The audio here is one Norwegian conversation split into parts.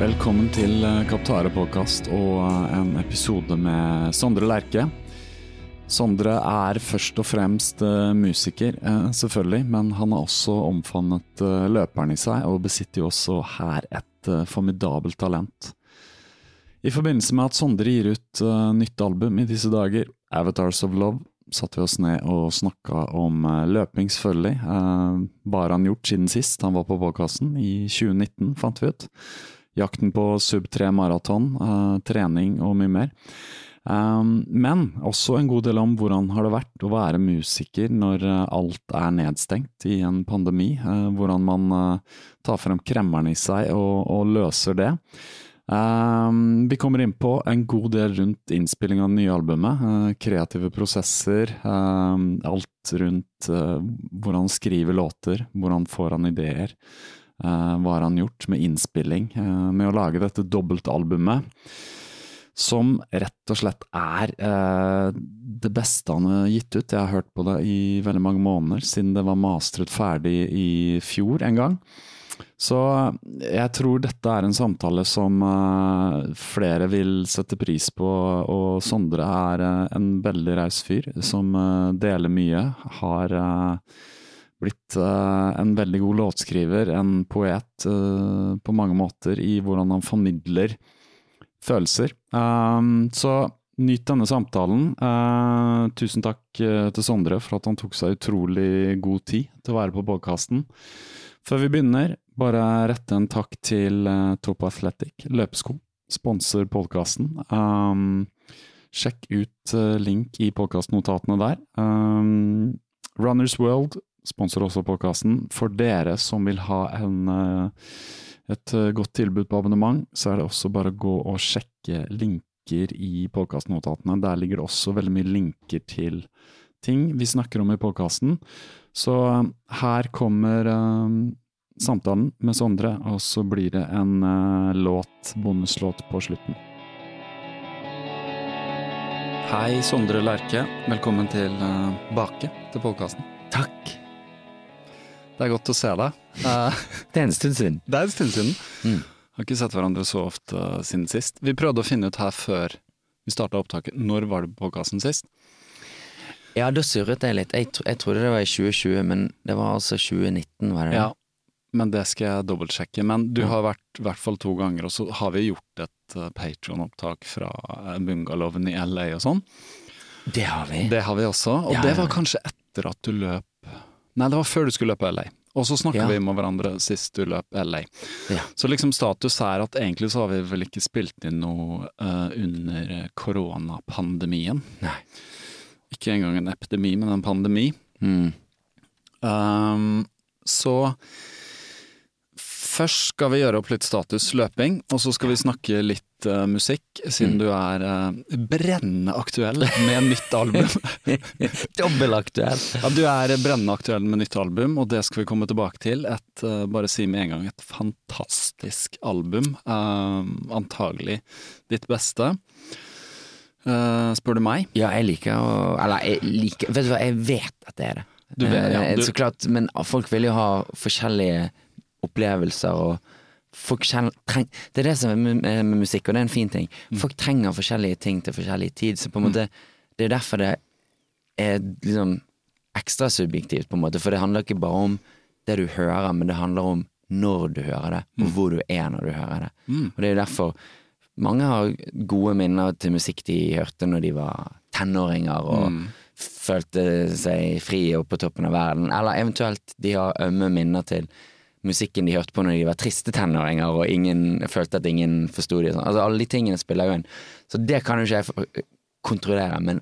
Velkommen til eh, Kaptare podkast og eh, en episode med Sondre Lerche. Sondre er først og fremst eh, musiker, selvfølgelig, men han har også omfavnet løperen i seg, og besitter jo også her et formidabelt talent. I forbindelse med at Sondre gir ut nytt album i disse dager, 'Avatars of Love', satte vi oss ned og snakka om løping, selvfølgelig. Bare han gjort siden sist han var på podkasten, i 2019, fant vi ut jakten på sub 3 maraton, uh, trening og mye mer. Um, men også en god del om hvordan har det vært å være musiker når uh, alt er nedstengt i en pandemi. Uh, hvordan man tar frem kremmeren i seg og, og løser det. Um, vi kommer inn på en god del rundt innspilling av det nye albumet. kreative prosesser. Um, alt rundt hvordan han skriver låter, hvordan får han ideer. Uh, hva har han gjort med innspilling, uh, med å lage dette dobbeltalbumet? Som rett og slett er uh, det beste han har gitt ut. Jeg har hørt på det i veldig mange måneder, siden det var mastret ferdig i fjor en gang. Så jeg tror dette er en samtale som flere vil sette pris på, og Sondre er en veldig raus fyr som deler mye. Har blitt uh, en veldig god låtskriver, en poet uh, på mange måter i hvordan han formidler følelser. Um, så nyt denne samtalen. Tusen takk til Sondre for at han tok seg utrolig god tid til å være på podkasten. Før vi begynner, bare rette en takk til Top Athletic løpesko. Sponser podkasten. Sjekk ut link i podkastnotatene der. Runners World sponser også podkasten. For dere som vil ha en, eh, et eh, godt tilbud på abonnement, så er det også bare å gå og sjekke linker i podkastnotatene. Der ligger det også veldig mye linker til ting vi snakker om i podkasten. Så eh, her kommer uh, samtalen med Sondre, og så blir det en uh, låt, bonuslåt, på slutten. Hei, Sondre Lerche. Velkommen tilbake uh, til podkasten. Takk. Det er godt å se deg. Uh, det er en stund siden. Det er en stund siden. Mm. Har ikke sett hverandre så ofte uh, siden sist. Vi prøvde å finne ut her før vi starta opptaket. Når var det på podkasten sist? Ja, da surret jeg litt. Jeg, tro, jeg, trodde det var i 2020, men det var altså 2019, var det Ja, men det skal jeg dobbeltsjekke. Men du har vært i hvert fall to ganger, og så har vi gjort et uh, Patron-opptak fra bungalowen i LA og sånn. Det har vi. Det har vi også, og ja, det var kanskje etter at du løp Nei, det var før du skulle løpe LA. Og så snakka ja. vi med hverandre sist du løp LA. Ja. Så liksom status er at egentlig så har vi vel ikke spilt inn noe uh, under koronapandemien. Nei. Ikke engang en epidemi, men en pandemi. Mm. Um, så først skal vi gjøre opp litt status løping, og så skal vi snakke litt eh, musikk, siden Mm. du er uh, brennende aktuell med nytt album. Dobbelaktuell. ja, du er brennende aktuell med nytt album, og det skal vi komme tilbake til. Et, uh, bare si med en gang, et fantastisk album. Uh, antagelig ditt beste. Uh, spør du meg? Ja, jeg liker å Eller jeg liker Vet du hva, jeg vet at det er det. Du vet, ja, du- Så klart, men folk vil jo ha forskjellige opplevelser og Folk treng, det er det som er med, med musikk, og det er en fin ting. Mm. Folk trenger forskjellige ting til forskjellig tid, så på en måte Det er derfor det er liksom ekstra subjektivt, på en måte. For det handler ikke bare om det du hører, men det handler om når du hører det, Mm. og hvor du er når du hører det. Og det er jo derfor mange har gode minner til musikk de hørte når de var tenåringer og Mm. følte seg fri og på toppen av verden, eller eventuelt de har ømme minner til musikken de hørte på når de var triste tenåringer og ingen følte at ingen forsto dem. Sånn. Altså, alle de tingene spiller jo inn. Så det kan jo ikke jeg kontrollere, men,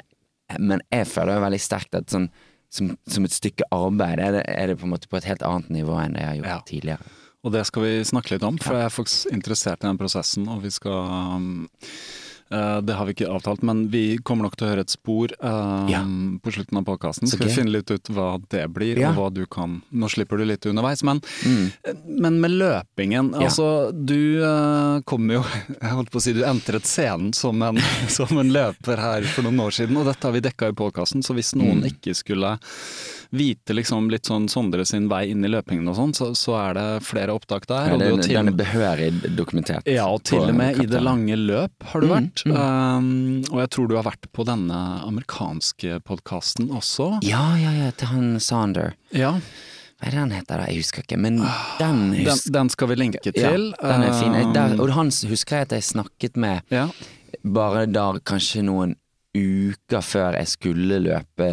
men jeg føler jo veldig sterkt at sånn som, som et stykke arbeid er det, er det på en måte på et helt annet nivå enn det jeg har gjort Ja. tidligere. Og det skal vi snakke litt om, for jeg er faktisk interessert i den prosessen, og vi skal eh, det har vi ikke avtalt, men vi kommer nok til å høre et spor uh, Ja. på slutten av podkasten. Skal Skal vi finne litt ut hva det blir, Ja. og hva du kan Nå slipper du litt underveis, men, Mm. men med løpingen Ja. Altså, du uh, kom jo Jeg holdt på å si du entret scenen som en, som en løper her for noen år siden, og dette har vi dekka i podkasten, så hvis noen Mm. ikke skulle vite liksom litt sånn Sondre sin vei inn i løpingen og sånn, så, så er det flere opptak der. Ja, den, til- den er behørig dokumentert. ja, og til og med i det lange løp har du Mm. Um, og jeg tror du har vært på denne amerikanske podkasten også. Ja, ja, ja, til han Sander. Ja, Hva er det han heter da? Jeg husker ikke, men den husker... den, den skal vi linke ja, til. den er fin. Jeg- Der, og han husker jeg at jeg snakket med ja. bare da kanskje noen uker før jeg skulle løpe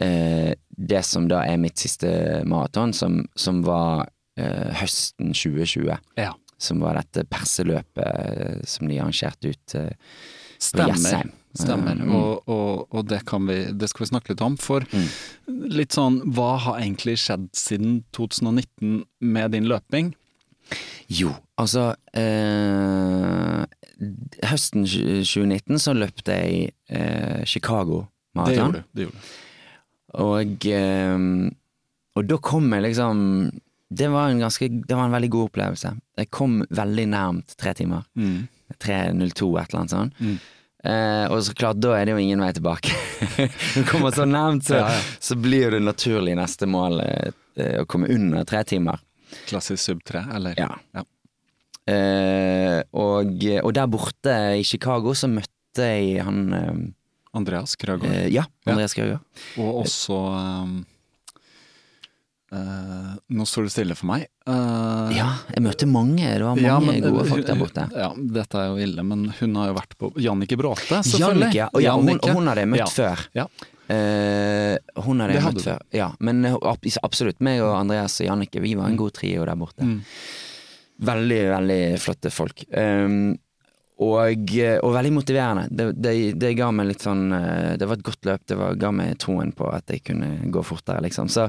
eh, det som da er mitt siste maraton, som, som var eh, høsten 2020. ja. Som var dette perseløpet eh, som de arrangerte ut eh, på Stemmer. Jessheim. Stemmer. Mm. Og, og, og det, kan vi, det skal vi snakke litt om. For Mm. litt sånn, hva har egentlig skjedd siden 2019 med din løping? Jo, altså eh, Høsten 2019 så løpte jeg eh, Chicago Marathon. Det gjorde du. Det gjorde. Og, eh, og da kom jeg liksom det var, en ganske, det var en veldig god opplevelse. Jeg kom veldig nærmt tre timer. Mm. 3.02, et eller annet sånt. Mm. Eh, og så klart, da er det jo ingen vei tilbake. Du kommer så nærmt, så, Ja, ja. så blir det naturlig neste mål eh, eh, å komme under tre timer. Klassisk sub-tre, eller? Ja. Ja. Eh, og, og der borte i Chicago så møtte jeg han eh, Andreas Krøgaard. eh, Ja, Andreas Krøger. Og også um, eh, Nå står det stille for meg. Uh, Ja, jeg møtte mange. Det var mange ja, men- gode folk der borte. Ja, dette er jo ille, men hun har jo vært på Jannicke Bråte, selvfølgelig. Jannicke, og, ja, hun, hun hadde jeg møtt Ja. før. Ja. Uh, hun hadde jeg møtt du. før. Ja, men eh, absolutt. Meg og Andreas og Jannicke, vi var en god trio der borte. Mm. Veldig, veldig flotte folk. Um, og, eh, og veldig motiverende. Det, det, det ga meg litt sånn eh, Det var et godt løp. Det var, ga meg troen på at jeg kunne gå fortere, liksom. Så,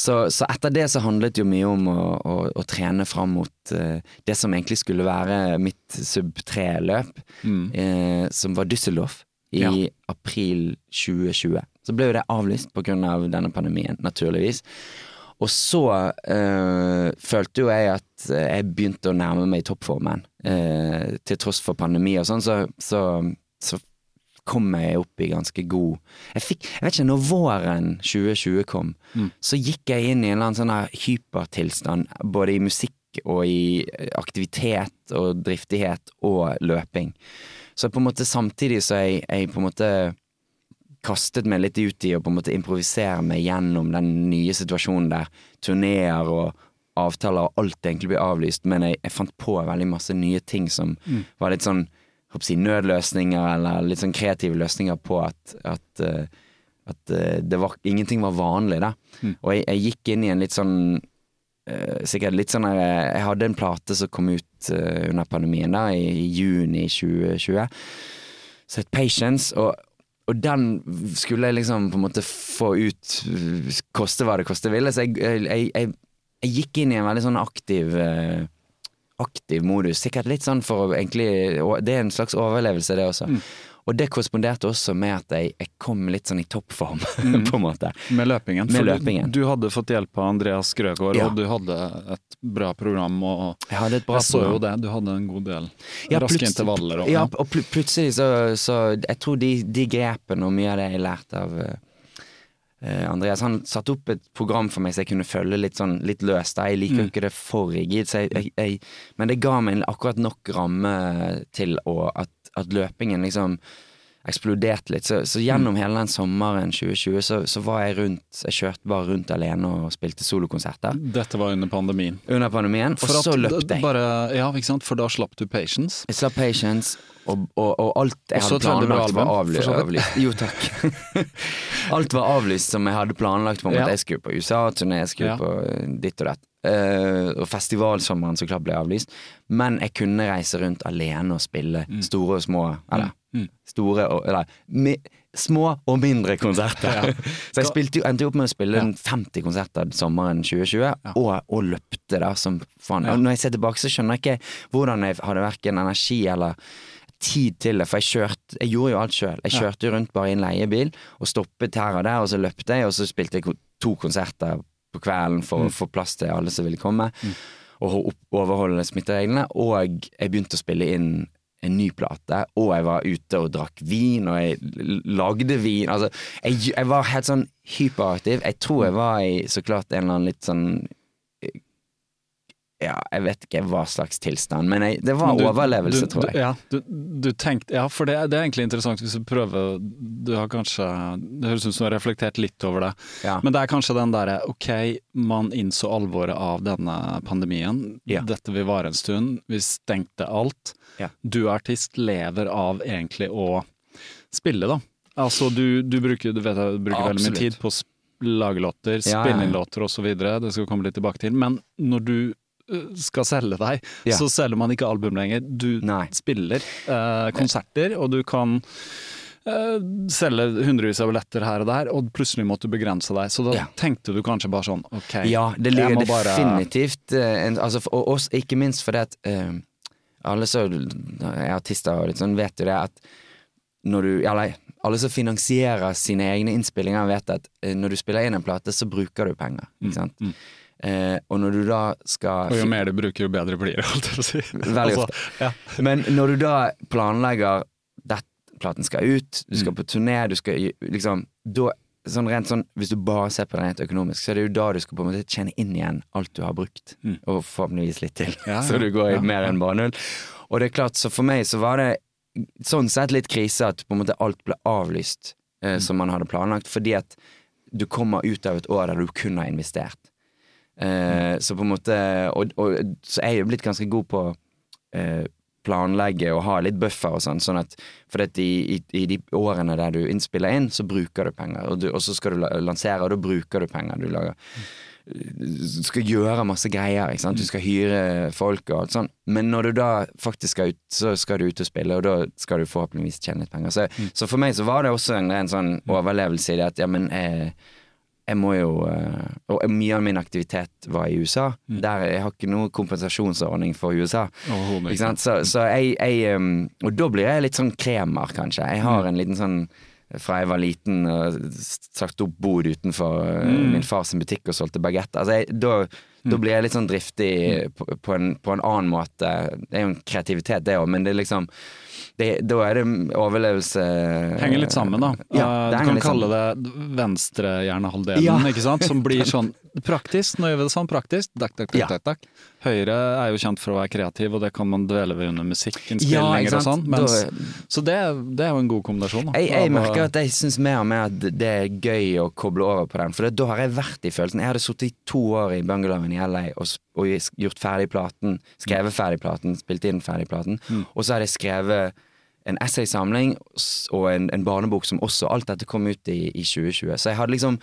så, så etter det så handlet det jo mye om å, å, å trene fram mot uh, det som egentlig skulle være mitt sub 3-løp, Mm. uh, som var Düsseldorf i Ja. april 2020. Så ble jo det avlyst på grunn av denne pandemien, naturligvis. Og så uh, følte jo jeg at jeg begynte å nærme meg toppformen. Eh, til tross for pandemi og sånn, så, så, så kom jeg opp i ganske god Jeg fikk, jeg vet ikke, når våren 2020 kom, Mm. så gikk jeg inn i en eller sånn hypertilstand, både i musikk og i aktivitet og driftighet og løping. Så på en måte samtidig så jeg, jeg på en måte kastet meg litt ut i å på en måte improvisere meg gjennom den nye situasjonen der turneer og avtaler og alt egentlig blir avlyst, men jeg, jeg fant på veldig masse nye ting som var litt sånn si, nødløsninger eller litt sånn kreative løsninger på at, at, eh, at eh, det var, ingenting var vanlig. da. Og jeg, jeg gikk inn i en litt sånn eh, Sikkert litt sånn Jeg hadde en plate som kom ut under pandemien, da, i, i juni 2020, som het Patience. og og den skulle jeg liksom på en måte få ut, koste hva det koste ville. Så jeg, jeg, jeg, gikk inn i en veldig sånn aktiv eh, Aktiv modus. Sikkert litt sånn for å egentlig Det er en slags overlevelse, det også. Mm. Og det korresponderte også med at jeg, jeg kom litt sånn i toppform, på en måte. Med løpingen. Med løpingen. du-. Du hadde fått hjelp av Andreas Grøgaard, Ja. og du hadde et bra program. Og Jeg hadde et bra jeg så jo program. det, du hadde en god del Ja, raske intervaller. Og, Ja, og pl plutselig så, så Jeg tror de, de grepene og mye av det jeg lærte av eh, Andreas Han satte opp et program for meg så jeg kunne følge litt sånn litt løst. Jeg liker jo ikke det for rigid, så jeg, jeg, jeg, men det ga meg akkurat nok ramme til å, at, at løpingen liksom eksploderte litt. Så, så gjennom hele den sommeren 2020 så, så var jeg rundt Jeg kjørte bare rundt alene og spilte solokonserter Dette var under pandemien. under pandemien, og så løpte jeg. Bare, ja, ikke sant? For da slapp du Patience. Jeg slapp Patience, og, og, og alt jeg Også hadde planlagt var album, avly for så vidt. avlyst. Jo, takk. alt var avlyst som jeg hadde planlagt. på en måte. Ja. Jeg skulle på USA-turné, jeg skulle Ja. på eh, ditt og datt. Eh, og festivalsommeren så klart ble avlyst. Men jeg kunne reise rundt alene og spille store og små Eller Mm. store og Eller mi, små og mindre konserter. så jeg spilte, endte opp med å spille Ja. 50 konserter sommeren 2020, og, og løpte da som faen. Ja. Når jeg ser tilbake, så skjønner jeg ikke hvordan jeg hadde verken energi eller tid til det, for jeg kjørte Jeg gjorde jo alt sjøl. Jeg kjørte rundt bare i en leiebil og stoppet her og der, og så løpte jeg, og så spilte jeg to konserter på kvelden for Mm. å få plass til alle som ville komme, og overholde smittereglene, og jeg begynte å spille inn en ny plate, og jeg var ute og drakk vin, og jeg lagde vin. Altså, jeg, jeg var helt sånn hyperaktiv. Jeg tror jeg var i så klart en eller annen litt sånn ja, jeg vet ikke hva slags tilstand, men jeg, det var du- overlevelse, du, tror jeg. Ja, du, du tenkte, ja, for det, det er egentlig interessant hvis du prøver Du har kanskje Det høres ut som du har reflektert litt over det. Ja. Men det er kanskje den derre ok, man innså alvoret av denne pandemien. Ja. Dette vil vare en stund. Vi stengte alt. Du artist, lever av egentlig å spille, da. Altså du, du bruker, du vet, du bruker veldig mye tid på å lage låter, spille inn låter osv. Det skal vi komme litt tilbake til. Men når du skal selge deg, yeah. så selger man ikke album lenger. Du Nei. spiller eh, konserter, og du kan eh, selge hundrevis av billetter her og der, og plutselig måtte du begrense deg. Så da yeah. tenkte du kanskje bare sånn ok, Ja, det jeg må bare- definitivt eh, en, altså, for- Og oss, ikke minst fordi at eh, alle som er artister og litt sånn, vet jo det at når du Eller alle som finansierer sine egne innspillinger, vet at eh, når du spiller inn en plate, så bruker du penger. Ikke sant? Eh, og når du da skal Og jo mer du bruker, jo bedre blir det, holdt jeg på å si. Veldig Altså, ofte. ja. Men når du da planlegger at platen skal ut, du Mm. skal på turné, du skal liksom da, sånn rent sånn, Hvis du bare ser på det rent økonomisk, så er det jo da du skal på en måte tjene inn igjen alt du har brukt, og forhåpentligvis litt til. ja, Ja, så du går i ja, mer enn bare null. Og det er klart, så for meg så var det sånn sett litt krise at på en måte alt ble avlyst eh, Mm. som man hadde planlagt, fordi at du kommer ut av et år der du kun har investert. Eh, så på en måte og, og så er jeg jo blitt ganske god på eh, planlegge og ha litt buffer og sånn, sånn at for at i, i, i de årene der du innspiller inn, så bruker du penger, og, du, og så skal du lansere, og da bruker du penger. Du lager du skal gjøre masse greier, ikke sant? du skal hyre folk og alt sånt. Men når du da faktisk skal ut, så skal du ut og spille, og da skal du forhåpentligvis tjene litt penger. Så, så for meg så var det også en ren sånn overlevelse i det at ja, men jeg, jeg må jo eh, Og mye av min aktivitet var i USA. Der Jeg har ikke noe kompensasjonsordning for USA. Sant? Så, så jeg, jeg Og da blir jeg litt sånn kremer, kanskje. Jeg Mm. har en liten sånn fra jeg var liten og sagt opp bod utenfor uh, Mm. min fars butikk og solgte bagetter. Altså, jeg- da, da blir jeg litt sånn driftig Mm. på, på, en, på en annen måte. Det er jo en kreativitet, det òg, men det er liksom det, Da er det overlevelse Henger litt sammen, da. Ja, Eh, du kan kalle sammen. det venstrehjernehalvdelen, Ja. ikke sant? Som blir sånn praktisk. Nå gjør vi det sånn praktisk. Dakk, dakk, dakk, Ja. dakk. Høyre er jo kjent for å være kreativ, og det kan man dvele ved under musikkinnspillinger ja, og sånn. Mens, så det, det er jo en god kombinasjon. Da. Jeg, jeg merker eh, at jeg syns mer og mer at det er gøy å koble over på den. For da har jeg vært i følelsen. Jeg hadde sittet i to år i bungalowen i LA og, s- og gjort ferdig platen. Skrevet ferdig platen, spilt inn ferdig platen. Og så hadde jeg skrevet en essaysamling og en, en barnebok som også Alt dette kom ut i, i 2020. Så jeg hadde liksom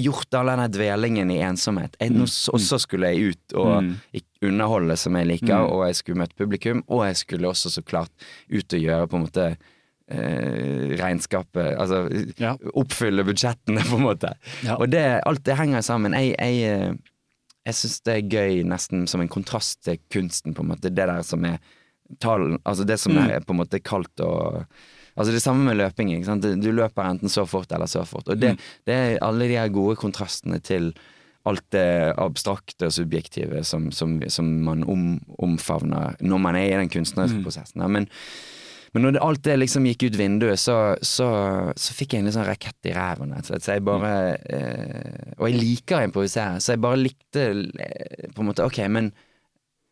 gjort all denne dvelingen i ensomhet. Jeg, mm. og så skulle jeg ut og mm. underholde som jeg liker, og jeg skulle møte publikum, og jeg skulle også så klart ut og gjøre på en måte eh, regnskapet Altså Ja. oppfylle budsjettene, på en måte. Ja. Og det, alt det henger sammen. Jeg, jeg, eh, jeg syns det er gøy nesten som en kontrast til kunsten, på en måte. Det der som er tall, altså det som Mm. er på en måte kaldt og Altså det samme med løping. Ikke sant? Du løper enten så fort eller så fort. Og det, Mm. det er alle de her gode kontrastene til alt det abstrakte og subjektive som, som, som man om, omfavner når man er i den kunstneriske Mm. prosessen. Men, men når det, alt det liksom gikk ut vinduet, så, så, så fikk jeg en sånn rakett i ræven. Så jeg bare eh, Og jeg liker å improvisere, så jeg bare likte eh, på en måte Ok, men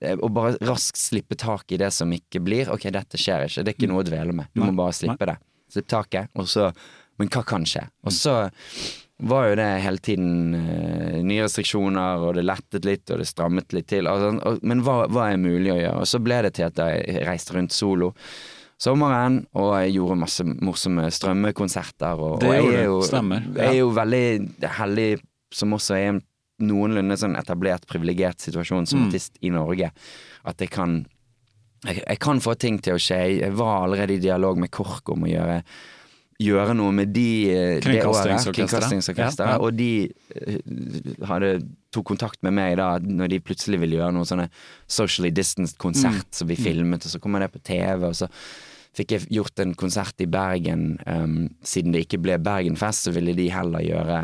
eh, å bare raskt slippe tak i det som ikke blir. Ok, dette skjer ikke. Det er ikke noe å dvele med. Du må bare slippe det. Slipp taket, og så Men hva kan skje? Og så var jo det hele tiden eh, nye restriksjoner, og det lettet litt, og det strammet litt til. Altså, men hva, hva er mulig å gjøre? Og så ble det til at jeg reiste rundt solo sommeren, og jeg gjorde masse morsomme strømmekonserter. Og, Det og jeg er jo, stemmer. Jeg er jo veldig heldig, som også er en noenlunde sånn etablert, privilegert situasjon som Mm. artist i Norge, at jeg kan jeg, jeg kan få ting til å skje. Jeg var allerede i dialog med KORK om å gjøre Gjøre noe med de eh, det året. Kringkastingsorkestret. Ja, ja. Og de eh, hadde, tok kontakt med meg da når de plutselig ville gjøre noe sånne socially distanced konsert Mm. som vi filmet, og så kommer det på TV, og så fikk jeg gjort en konsert i Bergen. Um, siden det ikke ble Bergenfest, så ville de heller gjøre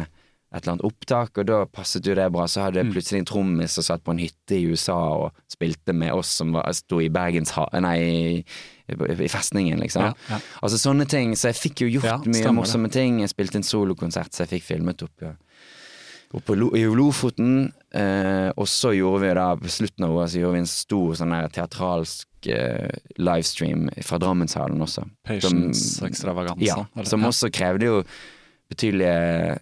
et eller annet opptak, og da passet jo det bra. Så hadde jeg Mm. plutselig en trommis som satt på en hytte i USA og spilte med oss som var, sto i Bergens ha... Nei, i, i festningen, liksom. Ja, ja. Altså sånne ting. Så jeg fikk jo gjort Ja, mye morsomme ting. Jeg spilte en solokonsert så jeg fikk filmet opp ja. oppe i Lofoten. Eh, og så gjorde vi da, på slutten av året, så gjorde vi en stor sånn her teatralsk livestream fra Drammenshallen også. Patience Som- extravaganza. Ja, eller- som også krevde jo betydelig,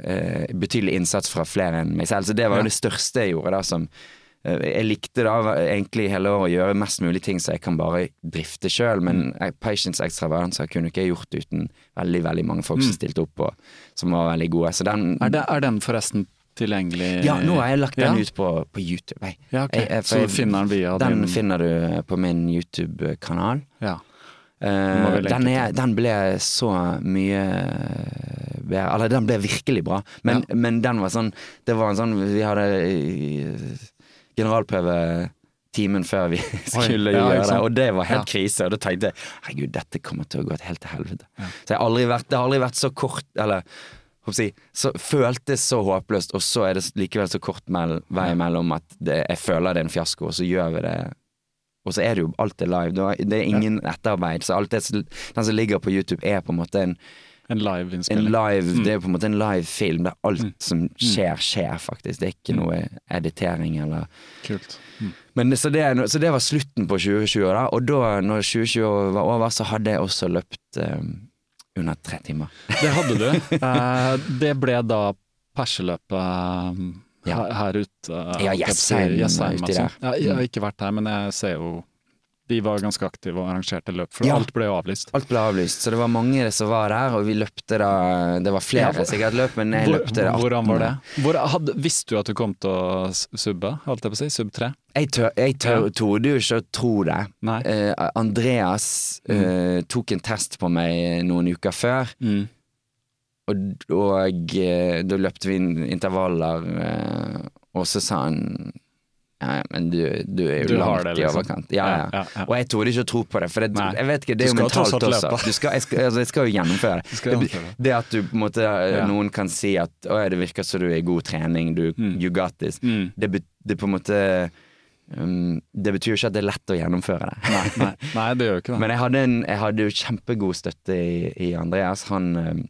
eh, betydelig innsats fra flere enn meg selv. Så det var jo Ja. det største jeg gjorde, da, som eh, Jeg likte da egentlig hele året å gjøre mest mulig ting så jeg kan bare drifte sjøl, men Mm. Patience Extravaganza kunne ikke jeg gjort uten veldig, veldig mange folk som Mm. stilte opp, og som var veldig gode. Så den Er, det, er den forresten tilgjengelig Ja, nå har jeg lagt den Ja. ut på, på YouTube. Ja, okay. Jeg- jeg- Så jeg- finner den via Den din finner du på min YouTube-kanal. Ja. Eh, lenke den, er, den ble så mye bedre Eller den ble virkelig bra, men, men den var sånn Det var en sånn Vi hadde eh, generalprøve timen før vi skulle ja, gjøre det, og det var helt Ja. krise. Og da tenkte jeg herregud, dette kommer til å gå helt til helvete. Så jeg har aldri vært, det har aldri vært så kort Eller jeg, så føltes så håpløst, og så er det likevel så kort mell, vei mellom at det, jeg føler det er en fiasko, og så gjør vi det og så er det jo alt er live. Det er- ingen etterarbeid. Så alt det, den som ligger på YouTube, er på en måte en, En en live-innspilling. live Mm. Det er på en måte en live film der alt som skjer, skjer, faktisk. Det er ikke Mm. noe editering eller Kult. Mm. Men så det, så det var slutten på 2020, da. Og da, når 2020 var over, så hadde jeg også løpt eh, under tre timer. Det hadde du. Eh, det ble da perseløpet eh, Ja. her, her ute. eh, Ja. Jessheim, Jessheim, uti altså. der. Ja, jeg har Mm. ikke vært der, men jeg ser jo De var ganske aktive og arrangerte løp, for Ja. alt ble jo avlyst. Alt ble avlyst, så det var mange som var der, og vi løpte da Det var flere Ja, sikkert løp, men jeg Hvor, løpte det 18. hvordan var det? Hvor, hadde, visste du at du kom til å subbe, holdt jeg på å si? Sub 3? Jeg, tør, jeg tør, torde jo ikke å tro det. Uh, Andreas eh, tok en test på meg noen uker før, Mm. og, og uh, da løpte vi inn intervaller, og så sa han ja, men du, du er jo Du langt det, i liksom. overkant. Ja, ja. Ja. Og jeg torde ikke å tro på det, for det, jeg vet ikke, det er jo mentalt også. Du skal, jeg, skal, altså, jeg skal jo gjennomføre det. Skal det. det. At du måte. Noen kan si at å, det virker som du er i god trening, du, Mm. you got this. Mm. Det, det på en måte um, Det betyr jo ikke at det er lett å gjennomføre det. Nei, nei, nei, det gjør jo ikke det. Men jeg hadde, en, jeg hadde jo kjempegod støtte i, i Andreas. Han, eh,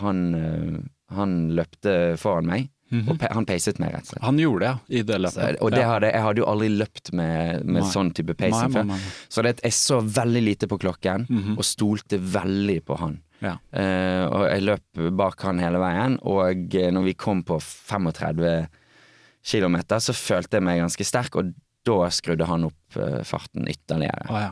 han, eh, han løpte foran meg, Mhm. og pe han peiset meg, rett og slett. Han gjorde det, ja, i det Så, og det hadde, jeg hadde jo aldri løpt med, med sånn type pacing før. Så det, jeg så veldig lite på klokken, Mhm. og stolte veldig på han. Ja. Uh, og jeg løp bak han hele veien, og eh, når vi kom på 35 km, så følte jeg meg ganske sterk, og da skrudde han opp uh, farten ytterligere. Å, ja.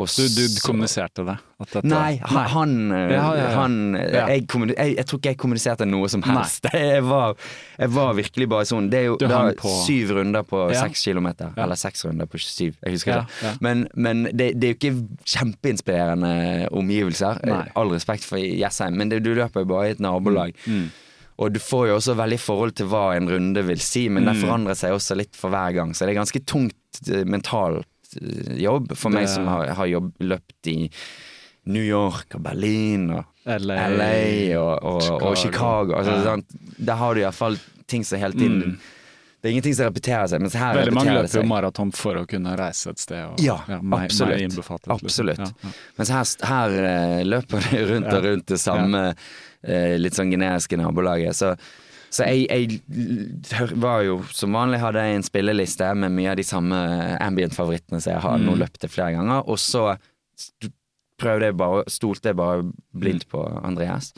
Og Du, du kommuniserte det? At dette, Nei, han, han, eh, Ja, ja, ja. han Ja. jeg, jeg, jeg tror ikke jeg kommuniserte noe som helst. Jeg var, jeg var virkelig bare sånn. Det er jo da, på- syv runder på Ja. seks kilometer. Ja. Eller seks runder på syv, jeg husker Ja, ikke. ja. Men, men det, det er jo ikke kjempeinspirerende omgivelser. Nei. All respekt for Jessheim, men det, du løper jo bare i et nabolag. Mm. Og du får jo også veldig forhold til hva en runde vil si, men Mm. det forandrer seg også litt for hver gang. Så det er ganske tungt eh, mentalt eh, jobb for meg Det- som har, har jobb, løpt i New York og Berlin og LA, LA og, og, og Chicago. Altså, Ja. sant? Der har du iallfall ting som hele tiden Mm. Det er ingenting som repeterer seg, mens her Veldig mange løper jo maraton for å kunne reise et sted. Og, Ja, meg, absolutt. Meg liksom. Absolutt. Ja, ja. Mens her, her eh, løper det rundt og rundt det samme litt sånn generiske nabolaget. Så, så jeg, jeg var jo som vanlig hadde jeg en spilleliste med mye av de samme ambient-favorittene som jeg har nå Mm. løpt det flere ganger, og så prøvde jeg bare, stolte jeg bare blindt Mm. på Andreas.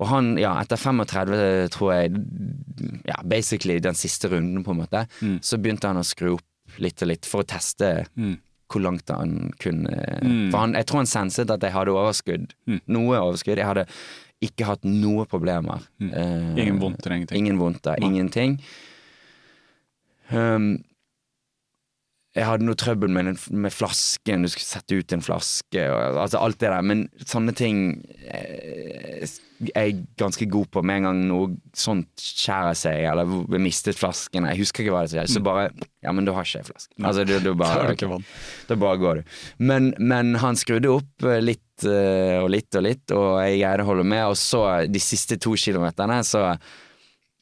Og han, ja, etter 35, tror jeg, ja, basically den siste runden, på en måte, Mm. så begynte han å skru opp litt og litt for å teste Mm. hvor langt han kunne Mm. For han, jeg tror han senset at jeg hadde overskudd. Mm. Noe overskudd. Jeg hadde ikke hatt noe problemer. Mm. Eh, Ingen vondter, ingenting. Ingen vondter, ingenting. Um, jeg hadde noe trøbbel med, den, med flasken, du skulle sette ut en flaske, og, altså alt det der. Men sånne ting eh, er jeg ganske god på. Med en gang noe sånt skjærer seg, eller mistet flasken, jeg husker ikke hva det skjer, så bare Ja, men da har ikke jeg flaske. Altså, du, du bare, da bare går du. Men, men han skrudde opp eh, litt og litt og litt, og jeg greide å holde med. Og så de siste to kilometerne, så,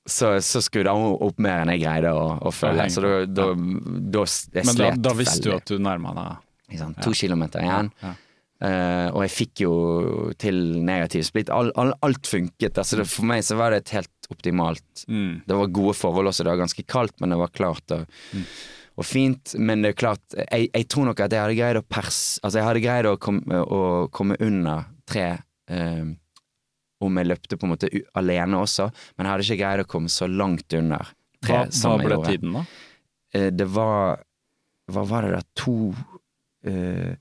så, så skrudde han opp mer enn jeg greide å, å følge. Så da, da, da jeg Men da, da visste du at du nærma deg sant? To kilometer igjen. Ja. Uh, og jeg fikk jo til negativ splitt. All, all, alt funket. Altså, det, for meg så var det et helt optimalt Mm. Det var gode forhold også. Det var ganske kaldt, men det var klart og, Mm. Og fint. Men det er klart, jeg, jeg tror nok at jeg hadde greid å pers... Altså, jeg hadde greid å, kom, å komme under tre eh, om jeg løpte på en måte alene også, men jeg hadde ikke greid å komme så langt under tre Hva, hva som jeg ble gjorde. tiden, da? Eh, det var Hva var det da? To eh,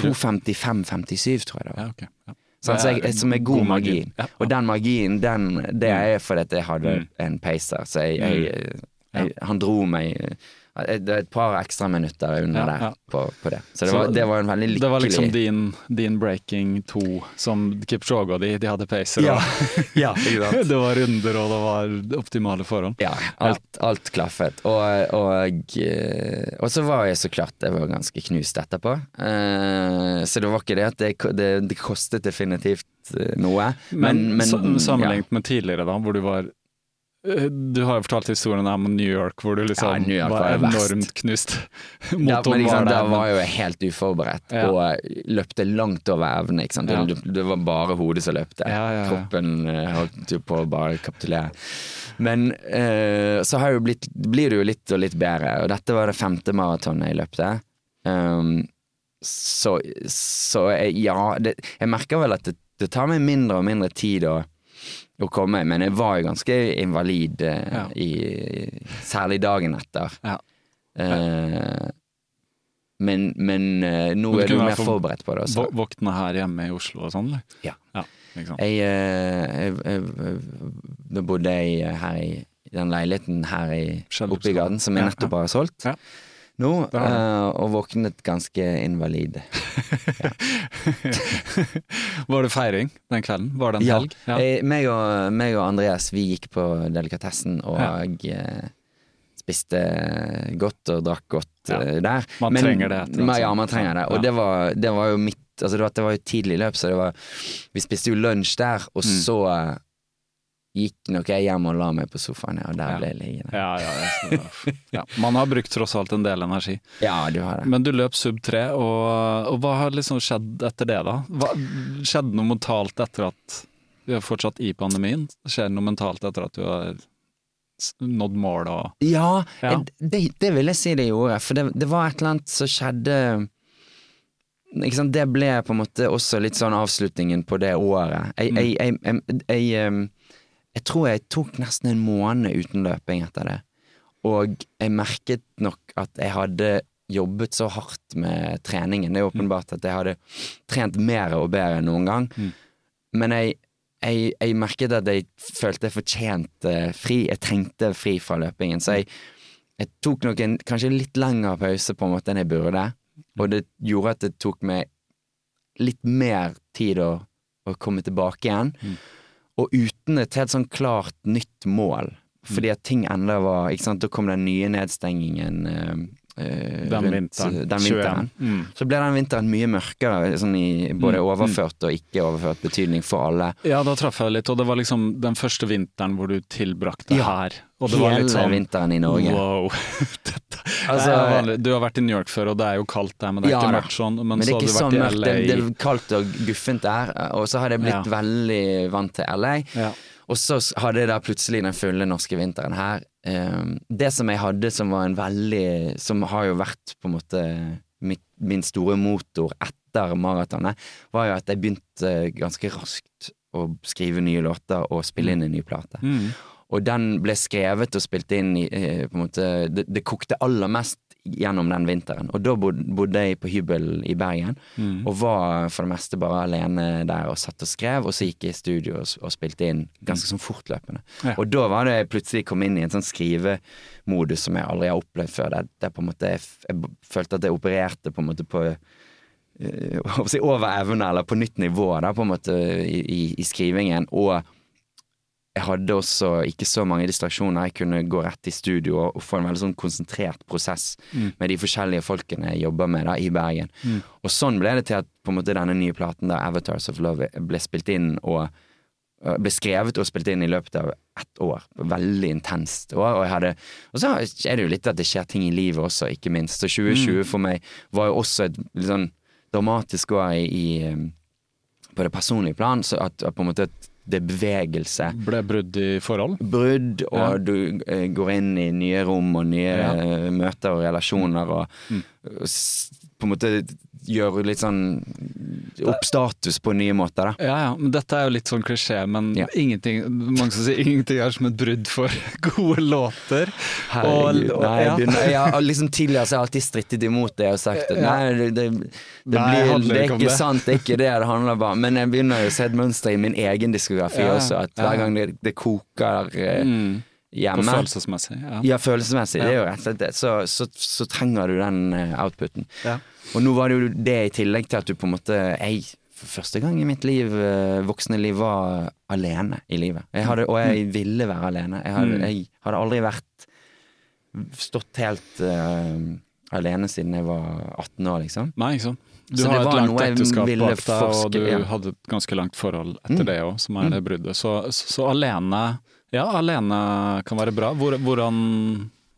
2.55-57, tror jeg det var. Ja, okay. Ja. Sånn, så jeg, som er god magi. Ja. Og den magien, den, det er fordi jeg hadde Mm. en pacer. Så jeg, jeg, jeg, han dro meg eh, Det er et par ekstra minutter under Ja, der på, på det. Så det Så var, det var en veldig lykkelig Det var liksom din, din breaking to, som Kipchoge og de, de hadde pacer. Ja. Ja, det var runder, og det var optimale forhold. Ja, alt, alt klaffet. Og, og, eh, og så var jeg så klart jeg var ganske knust etterpå. Eh, så det var ikke det at det, det, det kostet definitivt eh, noe. Men, Men, men sa- sammenlignet med tidligere, da, hvor du var Du har jo fortalt historien om New York, hvor du liksom Ja, var, var verst. enormt knust. Ja, men Motoren ikke sant, var der der. var jo helt uforberedt Ja. og løpte langt over evne. Ja. Det, det var bare hodet som løpte. Ja, ja, ja. Kroppen eh, holdt jo på å bare kapitulere. Men uh, så har jo blitt, blir det jo litt og litt bedre, og dette var det femte maratonet jeg løpte. Um, så så jeg, ja, det, jeg merker vel at det, det tar meg mindre og mindre tid å, å komme, men jeg var jo ganske invalid, eh, Ja. i, særlig dagen etter. Ja. Eh, men, men eh, nå Men er du mer forberedt på det også. Våkne her hjemme i Oslo og sånn. Ja. ja ikke? Jeg, eh, jeg, jeg, Da bodde jeg her i den leiligheten her i, oppe i gaten, som jeg nettopp har solgt Ja. Nå, eh, og våknet ganske invalid. var det feiring den kvelden? Var det en Ja. helg? Jeg, meg, og, meg og Andreas vi gikk på delikatessen og eh, spiste godt og drakk godt Ja. eh, der. Man trenger det etter Ja, man trenger det. Og Ja. det, var, det var jo mitt Altså det var, det var jo tidlig løp, så det var Vi spiste jo lunsj der, og Mm. så eh, gikk nok jeg hjem og la meg på sofaen, ja, og der Ja. ble jeg liggende. Ja, ja, ja, ja. Man har brukt tross alt en del energi. Ja, du har det. Men du løp sub 3, og, og hva har liksom skjedd etter det, da? Hva, skjedde noe mentalt etter at vi er fortsatt i pandemien? Skjer det noe mentalt etter at du har nådd mål og Ja, Ja. eh, Det, det vil jeg si det gjorde. For det, det var et eller annet som skjedde ikke sant? Det ble på en måte også litt sånn avslutningen på det året. Jeg, jeg, jeg, jeg, jeg, tror jeg tok nesten en måned uten løping etter det. Og jeg merket nok at jeg hadde jobbet så hardt med treningen. Det er åpenbart at jeg hadde trent mer og bedre enn noen gang. Mm. Men jeg, jeg, jeg merket at jeg følte jeg fortjente fri. Jeg trengte fri fra løpingen. Så jeg, jeg tok nok en kanskje litt lengre pause på en måte enn jeg burde. Og det gjorde at det tok meg litt mer tid å, å komme tilbake igjen. Mm. Og uten et helt sånn klart nytt mål. Fordi at ting enda var Da kom den nye nedstengingen eh, Den rundt, vinteren. eh, den vinteren. Mm. Så ble den vinteren mye mørkere, sånn i både Mm, overført og ikke overført betydning for alle. Ja, da traff jeg litt, og det var liksom den første vinteren hvor du tilbrakte Ja, her. Og det var Hele litt sånn vinteren i Norge. Wow. Dette, Altså. Du har vært i New York før, og det er jo kaldt der, men det er Ja ikke mørkt sånn. Men, Men det er ikke så mørkt, det, det er kaldt og guffent der, og så har jeg blitt Ja. veldig vant til LA. Ja. Og så hadde jeg da plutselig den fulle norske vinteren her. Eh, det som jeg hadde som var en veldig Som har jo vært på en måte min store motor etter maratonet, var jo at jeg begynte ganske raskt å skrive nye låter og spille inn en ny plate. Mm. Og den ble skrevet og spilt inn i eh, på en måte, det, det kokte aller mest gjennom den vinteren. Og da bodde jeg på hybel i Bergen, Mm. og var for det meste bare alene der og satt og skrev, og så gikk jeg i studio og, og spilte inn ganske sånn fortløpende. Ja. Og da var det jeg plutselig kom inn i en sånn skrivemodus som jeg aldri har opplevd før. Der, der på en måte jeg, jeg følte at jeg opererte på en måte på si, over evne, eller på nytt nivå da, på en måte i, i, i skrivingen. Og jeg hadde også ikke så mange distraksjoner. Jeg kunne gå rett i studio og, få en veldig sånn konsentrert prosess med de forskjellige folkene jeg jobber med da i Bergen. Og sånn ble det til at på en måte denne nye platen, da, 'Avatars of Love', ble spilt inn og og ble skrevet og spilt inn i løpet av ett år. Veldig intenst år. Og, hadde, og så er det jo litt at det skjer ting i livet også, ikke minst. Så 2020 for meg var jo også et litt sånn dramatisk år i, i um, på det personlige plan. Så at, at på en måte at det er bevegelse. Ble brudd i forhold? Brudd, og Ja. du eh, går inn i nye rom og nye Ja. møter og relasjoner og, Mm. og på en måte gjør litt sånn opp status på nye måter, da. Ja, ja, men dette er jo litt sånn klisjé, men Ja. ingenting mange som sier ingenting er som et brudd for gode låter. Herregud, Og- og- nei, ja. du, nei liksom Tidligere så har jeg alltid strittet imot det og sagt at nei, det, det, det, Nei, blir, det er ikke ikke det. sant, det er ikke det det handler bare Men jeg begynner jo å se et mønster i min egen diskografi også, at Ja. hver gang det, det koker eh, Mm. På følelsesmessig. Ja. Ja, følelsesmessig, det er jo rett og slett det. Så, så, så trenger du den eh, outputen. Ja. Og nå var det jo det i tillegg til at du på en måte Jeg for første gang i mitt liv, eh, voksne liv, var alene i livet. Jeg hadde, og jeg ville være alene. Jeg hadde, Mm. jeg hadde aldri vært stått helt uh, alene siden jeg var 18 år, liksom. Nei, ikke sant. Du har et langt ekteskap bak deg, og du ja. hadde et ganske langt forhold etter Mm. det òg, som er det bruddet. Så, så, så alene Ja, alene kan være bra. Hvor, hvordan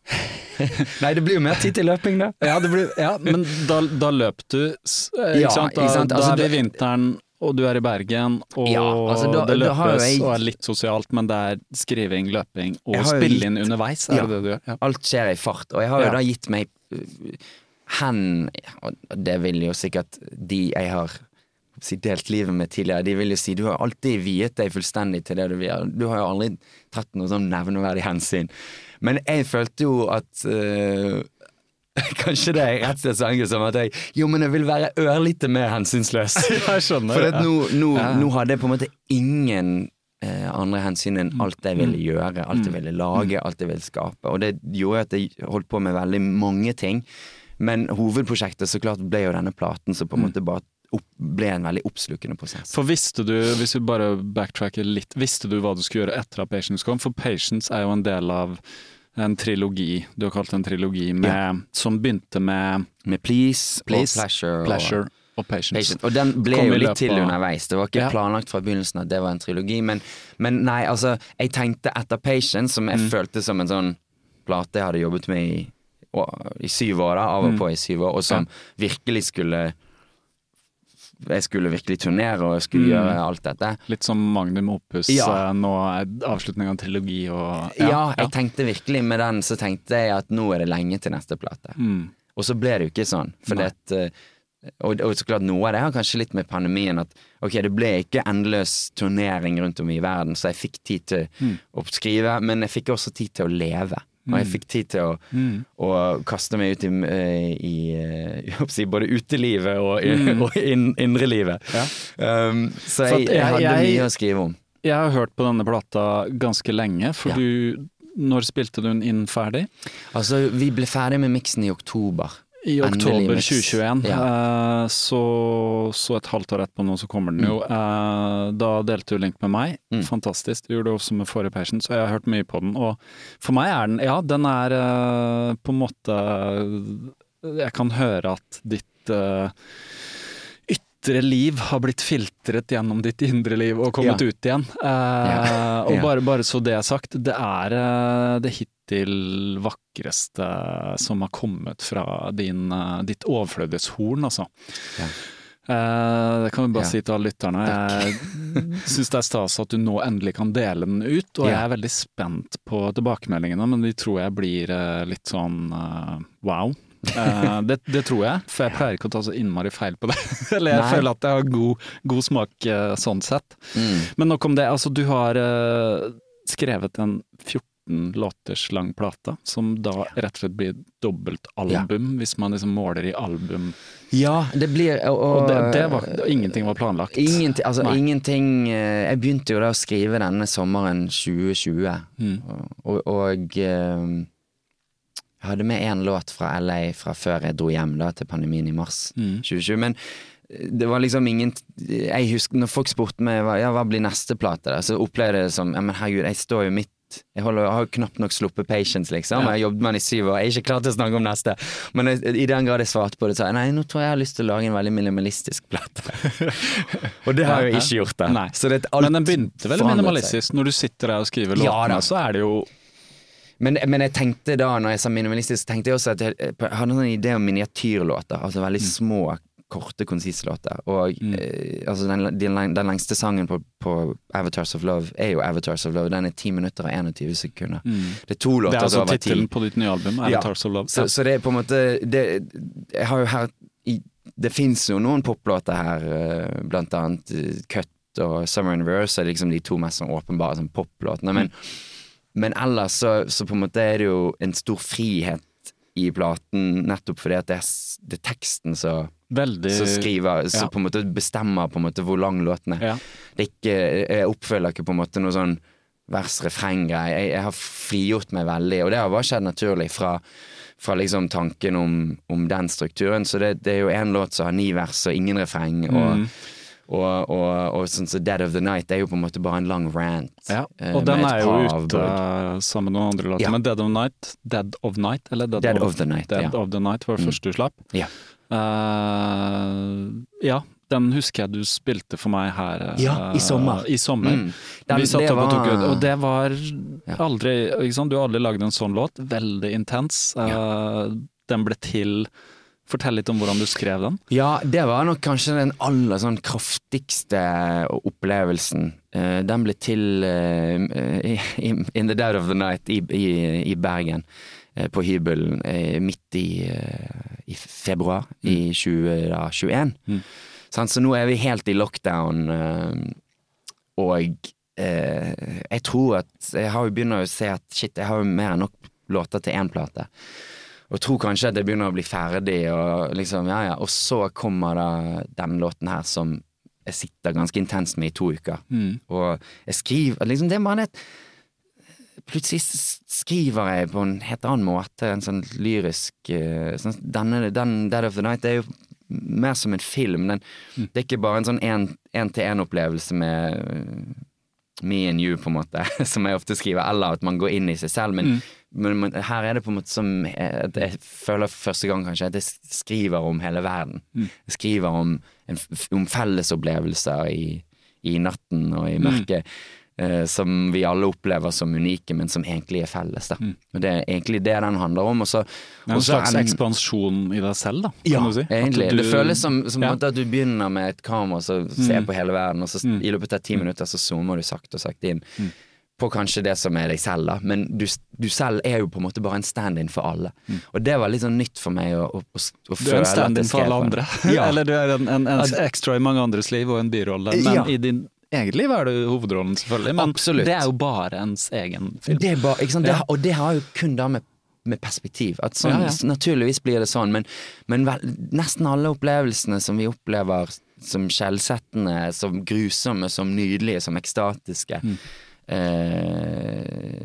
Nei, det blir jo mer tid til løping, da. Ja, det blir, ja men da, da løp du, eh, Ja, ikke sant? Da, ikke sant? da Altså, er det- vinteren, og du er i Bergen, og Ja, altså, da- det da løpes jeg- og er litt sosialt, men det er skriving, løping og spille gitt- inn underveis, er det det du gjør? Ja. Alt skjer i fart, og jeg har jo da gitt meg uh, hen Og det vil jo sikkert de jeg har si, delt livet med tidligere, de vil jo si du har alltid viet deg fullstendig til det du vil. Du har jo aldri tatt noe sånn nevneverdig hensyn. Men jeg følte jo at uh, Kanskje det er rett og slett så enkelt som at jeg Jo, men jeg vil være ørlite mer hensynsløs. Jeg skjønner. For at nå, nå, Ja. nå hadde jeg på en måte ingen eh, andre hensyn enn alt jeg ville gjøre, alt jeg ville lage, alt jeg ville skape. Og det gjorde at jeg holdt på med veldig mange ting. Men hovedprosjektet så klart ble jo denne platen som på en måte bare opp, ble en veldig oppslukende prosess. For visste du, hvis vi bare backtracker litt, visste du hva du skulle gjøre etter at Patience kom? For Patience er jo en del av en trilogi, du har kalt det en trilogi, med, som begynte med Med Please, Please, og Pleasure. Pleasure og Patience. Patient. Og den ble Kom jo litt til underveis. Det var ikke Ja. planlagt fra begynnelsen at det var en trilogi. Men, men nei, altså, jeg tenkte etter Patience, som Mm. jeg følte som en sånn plate jeg hadde jobbet med i, å- i syv år, da, av og Mm. på i syv år, og som virkelig skulle Jeg skulle virkelig turnere og jeg skulle Mm. gjøre alt dette. Litt som Magnum Opus, Ja. eh, nå avslutning av trilogi og Ja, jeg tenkte virkelig med den, så tenkte jeg at nå er det lenge til neste plate. Mm. Og så ble det jo ikke sånn. At, eh, og, og så klart noe av det har kanskje litt med pandemien at ok, det ble ikke endeløs turnering rundt om i verden, så jeg fikk tid til Mm. å skrive, men jeg fikk også tid til å leve. Og jeg fikk tid til å, Mm. å kaste meg ut i, i, i eh, si, både utelivet og, i- Mm. og inn, indrelivet. Ja. Um, så For jeg, jeg hadde jeg- mye å skrive om. Jeg har hørt på denne plata ganske lenge, for Ja. du Når spilte du den inn ferdig? Altså, vi ble ferdig med miksen i oktober. I oktober 2021, Ja. uh, så, så et halvt år etterpå nå, så kommer den jo. Uh, da delte du link med meg. Mm. Fantastisk. Du gjorde det også med forrige patient, så jeg har hørt mye på den. Og for meg er den Ja, den er uh, på en måte Jeg kan høre at ditt ytre liv har blitt filtret gjennom ditt indre liv og kommet Ja. ut igjen. Og Ja. bare, bare så det er sagt, det er det hittil vakreste som har kommet fra din, eh, ditt overflødighetshorn, altså. Ja. Eh, det kan vi bare Ja. si til alle lytterne. Jeg syns det er stas at du nå endelig kan dele den ut, og jeg er veldig spent på tilbakemeldingene, men de tror jeg blir eh, litt sånn wow. Det, det tror jeg, for jeg pleier ikke å ta så innmari feil på det. Eller jeg Nei. føler at jeg har god, god smak sånn sett. Mm. Men nok om det. Altså, du har skrevet en 14 låters lang plate, som da rett og slett blir dobbeltalbum, ja. hvis man liksom måler i album. Ja, det blir Og, Og det, det var, ingenting var planlagt. Ingenting, altså Nei. ingenting eh, Jeg begynte jo da å skrive denne sommeren 2020, Mm. og, og eh, jeg hadde med én låt fra LA fra før jeg dro hjem da til pandemien i mars Mm. 2020. Men eh, det var liksom ingen Jeg husker når folk spurte meg ja, hva blir neste plate, da, så opplevde jeg det som ja, men herregud, jeg står jo midt jeg, holder, jeg har knapt nok sluppet Patience, liksom. Ja. Jeg har jobbet med den i syv år. Jeg er ikke klar til å snakke om neste. Men jeg, i den grad jeg svarte på det, sa jeg nei, nå tror jeg jeg har lyst til å lage en veldig minimalistisk plate. og det har jeg jo ikke gjort. da Nei. Så det, er alt Men den begynte vel minimalistisk. minimalistisk. Når du sitter der og skriver Ja låtene, da. så er det jo. Men, men jeg tenkte da, når jeg sa minimalistisk, tenkte jeg også at jeg, jeg hadde en sånn idé om miniatyrlåter. Altså veldig Mm. små, korte, konsise låter. Og eh, altså den, den, den lengste sangen på, på Avatars of Love er jo Avatars of Love. Den er 10 minutter og 21 sekunder. Det er to Mm. Det låter er altså over ti. tittelen på ditt nye album, Ja. Avatars of Love. Så, så det er på en måte det, Jeg har jo her i, Det fins jo noen poplåter her, eh, blant annet eh, Cut og Summer in Reverse er liksom de to mest sånn åpenbare sånn poplåtene. Men, men ellers så, så på en måte er det jo en stor frihet i platen, nettopp fordi at det er, det er teksten som Veldig så skriver, ja. på en måte bestemmer på en måte hvor lang låten er. Ja. Det er ikke, jeg oppfølger ikke på en måte noe sånn vers-refreng-greie. Jeg, jeg har frigjort meg veldig, og det har bare skjedd naturlig fra, fra liksom tanken om, om den strukturen. Så det, det er jo én låt som har ni vers og ingen refreng. Og, Mm. Og, og, og sånn som Dead of the Night er jo på en måte bare en lang rant. Ja, eh, og den er jo ute sammen med noen andre låter. Ja. Men Dead of Night, Dead of Night, eller Dead, Dead of the Night, Dead ja. of the Night var det Mm. første du slapp. Ja. Uh, ja, den husker jeg du spilte for meg her eh, Ja, i sommer. I sommer. Mm. Den- Vi satt det opp og tok ut, og det var aldri ikke sant? Du har aldri lagd en sånn låt. Veldig intens. Ja. Den ble til Fortell litt om hvordan du skrev den. Ja, det var nok kanskje den aller sånn kraftigste opplevelsen. Eh, den ble til eh, in the dead of the night i, i, i Bergen. eh, på hybelen midt i, i februar i 2021. Mm. Så nå er vi helt i lockdown, og jeg tror at Jeg har jo begynner å se at shit, jeg har jo mer enn nok låter til én plate. Og tror kanskje at jeg begynner å bli ferdig, og liksom, ja ja. Og så kommer da den låten her som jeg sitter ganske intenst med i to uker. Mm. Og jeg skriver liksom, Det er bare et Plutselig skriver jeg på en helt annen måte, en sånn lyrisk eh, sånn, denne, Den Dead of the Night er jo mer som en film. Den, Det er ikke bare en sånn én-til-én-opplevelse med eh, me and you, på en måte, som jeg ofte skriver, eller at man går inn i seg selv. Men, men, men her er det på en måte som eh, at Jeg føler for første gang kanskje at jeg skriver om hele verden. Jeg skriver om, en, om fellesopplevelser i, i natten og i mørket. eh, som vi alle opplever som unike, men som egentlig er felles. Da. Og Det er egentlig det den handler om. Og så, Det er en så slags en- ekspansjon i deg selv, da. Kan ja, si. Egentlig. du- det føles som, som Ja. at du begynner med et kamera og ser på hele verden, og så Mm. i løpet av ti minutter så zoomer du sakte og sakte inn på kanskje det som er deg selv, da. Men du, du selv er jo på en måte bare en stand-in for alle. Og det var litt sånn nytt for meg å, å, å, å Mm. Du er en stand-in for alle andre. Ja. Eller du er en, en, en ekstra i mange andres liv og en birolle. Men Ja. i din eget liv er du hovedrollen, selvfølgelig. Men Absolutt. det er jo bare ens egen film. Det sant? Det, og det har jo kun da med, med perspektiv. At sånn, Ja, ja. Naturligvis blir det sånn, men, men vel, nesten alle opplevelsene som vi opplever som skjellsettende, som grusomme, som nydelige, som ekstatiske, Mm. Eh,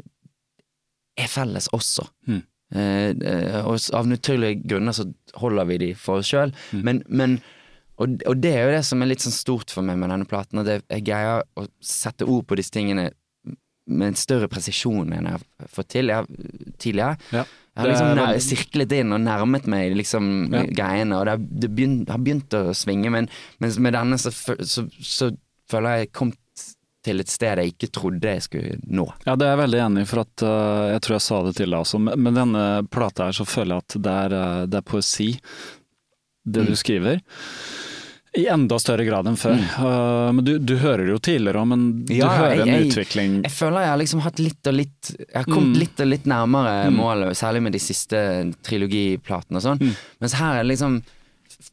er felles også. Mm. Og av naturlige grunner så holder vi de for oss sjøl. Men, men og, og det er jo det som er litt sånn stort for meg med denne platen. og det, jeg greier å sette ord på disse tingene med en større presisjon enn jeg har fått til jeg, tidligere. Ja. Jeg har liksom nær, sirklet inn og nærmet meg liksom Ja. greiene, og det, har- begynt, har begynt å svinge, men mens med denne så, så, så føler jeg kom til et sted jeg ikke trodde jeg skulle nå. Ja, det er jeg veldig enig i, for at uh, jeg tror jeg sa det til deg også. Med, denne plata her så føler jeg at det er, uh, det er poesi, det du skriver. I enda større grad enn før. Øh, men du, du hører det jo tidligere òg, men du Ja, hører jeg- en jeg- utvikling Jeg føler jeg har liksom hatt litt og litt Jeg har kommet Mm. litt og litt nærmere målet, særlig med de siste trilogiplatene og sånn. Mm. Mens her er det liksom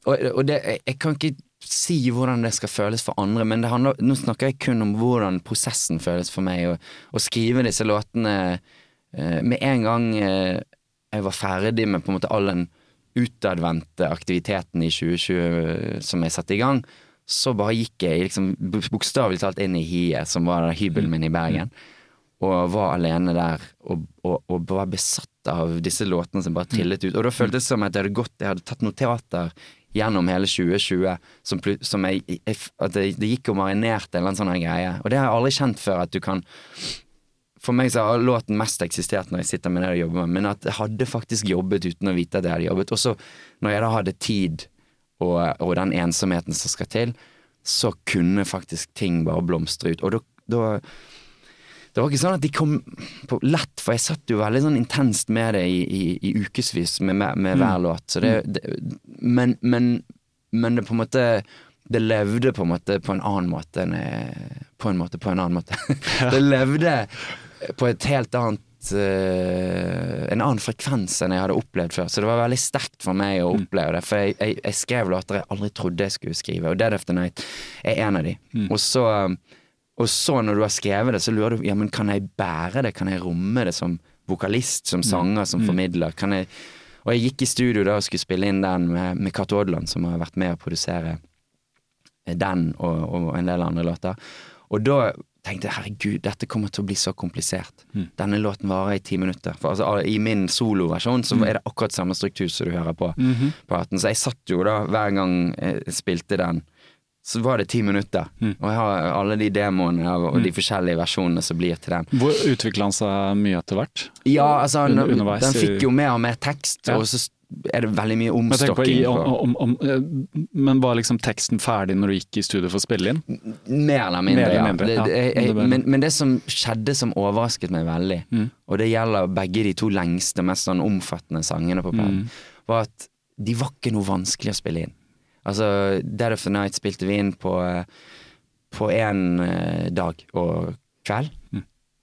Og, og det, jeg kan ikke si hvordan det skal føles for andre, men handler, nå snakker jeg kun om hvordan prosessen føles for meg. Å skrive disse låtene eh, med en gang eh, jeg var ferdig med på en måte all den utadvendte aktiviteten i 2020 som jeg satte i gang, så bare gikk jeg liksom bokstavelig talt inn i hiet, som var hybelen min i Bergen. Og var alene der og, og, og var besatt av disse låtene som bare trillet ut. Og da føltes det som at jeg hadde gått Jeg hadde tatt notater gjennom hele 2020 som, som jeg, jeg, At det, det gikk og marinerte en sånn greie. Og det har jeg aldri kjent før, at du kan For meg så har låten mest eksistert når jeg sitter med det jeg jobber med, men at jeg hadde faktisk jobbet uten å vite at jeg hadde jobbet. Og så, når jeg da hadde tid og, og den ensomheten som skal til, så kunne faktisk ting bare blomstre ut. Og da det var ikke sånn at de kom på lett, for jeg satt jo veldig sånn intenst med det i, i, i ukevis med, med, med hver låt. Så det, det, men, men, men det på en måte Det levde på en måte på en annen måte enn jeg, På en måte på en annen måte. det levde på et helt annet eh, En annen frekvens enn jeg hadde opplevd før. Så det var veldig sterkt for meg å oppleve det. For jeg, jeg, jeg skrev låter jeg aldri trodde jeg skulle skrive, og Dead of the Night er en av de. Og så og så når du har skrevet det, så lurer du ja, men kan jeg bære det, kan jeg romme det som vokalist, som sanger, som formidler? Kan jeg Og jeg gikk i studio da og skulle spille inn den med, med Kat Odland, som har vært med å produsere den og, og en del andre låter. Og da tenkte jeg herregud, dette kommer til å bli så komplisert. Denne låten varer i ti minutter. For altså, I min soloversjon så er det akkurat samme struktur som du hører på platen. Så jeg satt jo da, hver gang jeg spilte den, så var det ti minutter. Og jeg har alle de demoene og de forskjellige versjonene som blir til den. Hvor utvikla han seg mye etter hvert? Ja, altså, den, den fikk jo mer og mer tekst, Ja. og så er det veldig mye Men, omstokking. i, om, om, om, eh, men var liksom teksten ferdig når du gikk i studio for å spille inn? Mer eller mindre, Mer eller mindre, ja. det, jeg, jeg, men, men det som skjedde som overrasket meg veldig, Mm. og det gjelder begge de to lengste, mest sånn omfattende sangene på platen, Mm. var at de var ikke noe vanskelig å spille inn. Altså, Dead of the Night spilte vi inn på på en eh, dag og kveld. Mm.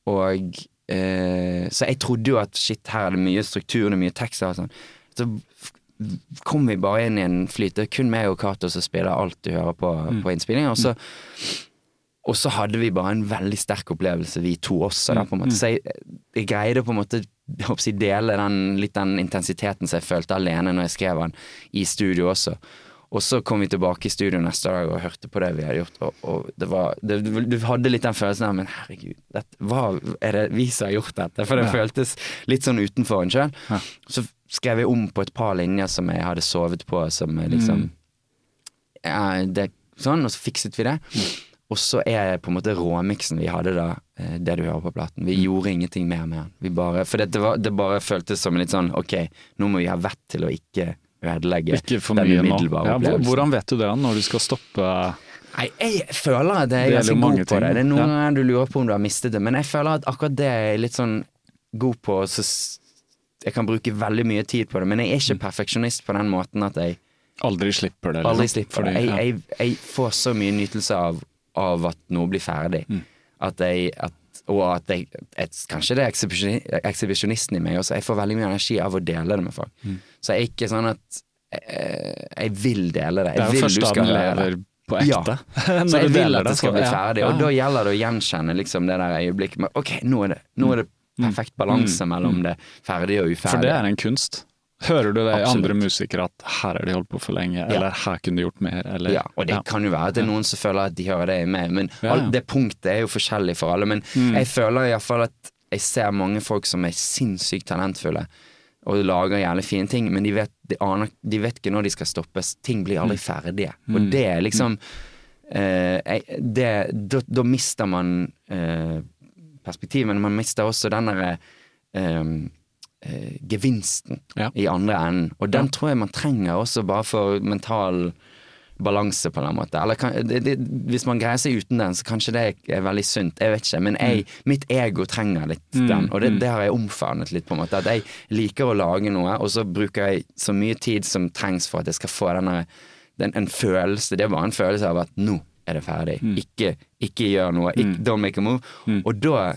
Og eh, Så jeg trodde jo at shit, her er det mye struktur, det er mye tekster og sånn. Så kom vi bare inn i en flyt. Det er kun meg og Cato som spiller alt du hører på Mm. på innspillinga. Og så og så hadde vi bare en veldig sterk opplevelse, vi to også. Da, på en måte. Så jeg, jeg greide på en måte å dele den, litt den intensiteten som jeg følte alene når jeg skrev den i studio også. Og så kom vi tilbake i studio neste dag og hørte på det vi hadde gjort, og, og det var det, Du hadde litt den følelsen av Men herregud, dette, hva er det vi som har gjort dette? For det Ja. føltes litt sånn utenfor en sjøl. Ja. Så skrev jeg om på et par linjer som jeg hadde sovet på, som liksom ja, det, Sånn, og så fikset vi det. Og så er på en måte råmiksen vi hadde da, eh, det du hører på platen. Vi gjorde ingenting mer med den. For det, det, var, det bare føltes som litt sånn ok, nå må vi ha vett til å ikke ødelegge den umiddelbare Ja, opplevelsen. hvordan vet du det, når du skal stoppe Nei, jeg føler at jeg Det er ganske god på det. Det er noen Ja. ganger du lurer på om du har mistet det, men jeg føler at akkurat det er jeg litt sånn god på. Så jeg kan bruke veldig mye tid på det, men jeg er ikke perfeksjonist på den måten at jeg Aldri slipper det? aldri liksom? slipper det. Jeg, jeg, jeg får så mye nytelse av, av at noe blir ferdig. Mm. At jeg at, og at jeg et, Kanskje det er ekshibisjonisten i meg også. Jeg får veldig mye energi av å dele det med folk. Mm. Så jeg er ikke sånn at jeg, jeg vil dele det. Det Jeg er jo vil først du da den lever på ekte. Ja. Så jeg du vil at det skal bli ferdig, og da gjelder det å gjenkjenne liksom det der øyeblikket med Ok, nå er det, nå er det perfekt balanse mellom det ferdige og uferdige. For det er en kunst. Hører du det i Absolutt. andre musikere at her har de holdt på for lenge, eller her kunne de gjort mer, eller Ja, og det Ja. kan jo være at det er noen som føler at de hører det i meg, men Ja, ja. all, det punktet er jo forskjellig for alle. Men Mm. jeg føler iallfall at jeg ser mange folk som er sinnssykt talentfulle, og lager jævlig fine ting, men de vet, de, aner, de vet ikke når de skal stoppes. Ting blir aldri ferdige. Og det er liksom eh, det, da, da mister man eh, perspektiv, men man mister også den derre eh, eh, gevinsten Ja. i andre enden. Og den tror jeg man trenger også bare for mental balanse, på en måte. Eller kan, det, det, hvis man greier seg uten den, så kanskje det er veldig sunt. Jeg vet ikke. Men jeg, mitt ego trenger litt den, og det, det har jeg omfavnet litt, på en måte. At jeg liker å lage noe, og så bruker jeg så mye tid som trengs for at jeg skal få denne den, en følelse. Det er bare en følelse av at nå er det ferdig. Ikke, ikke gjør noe. Ikke, Don't make a move. Og da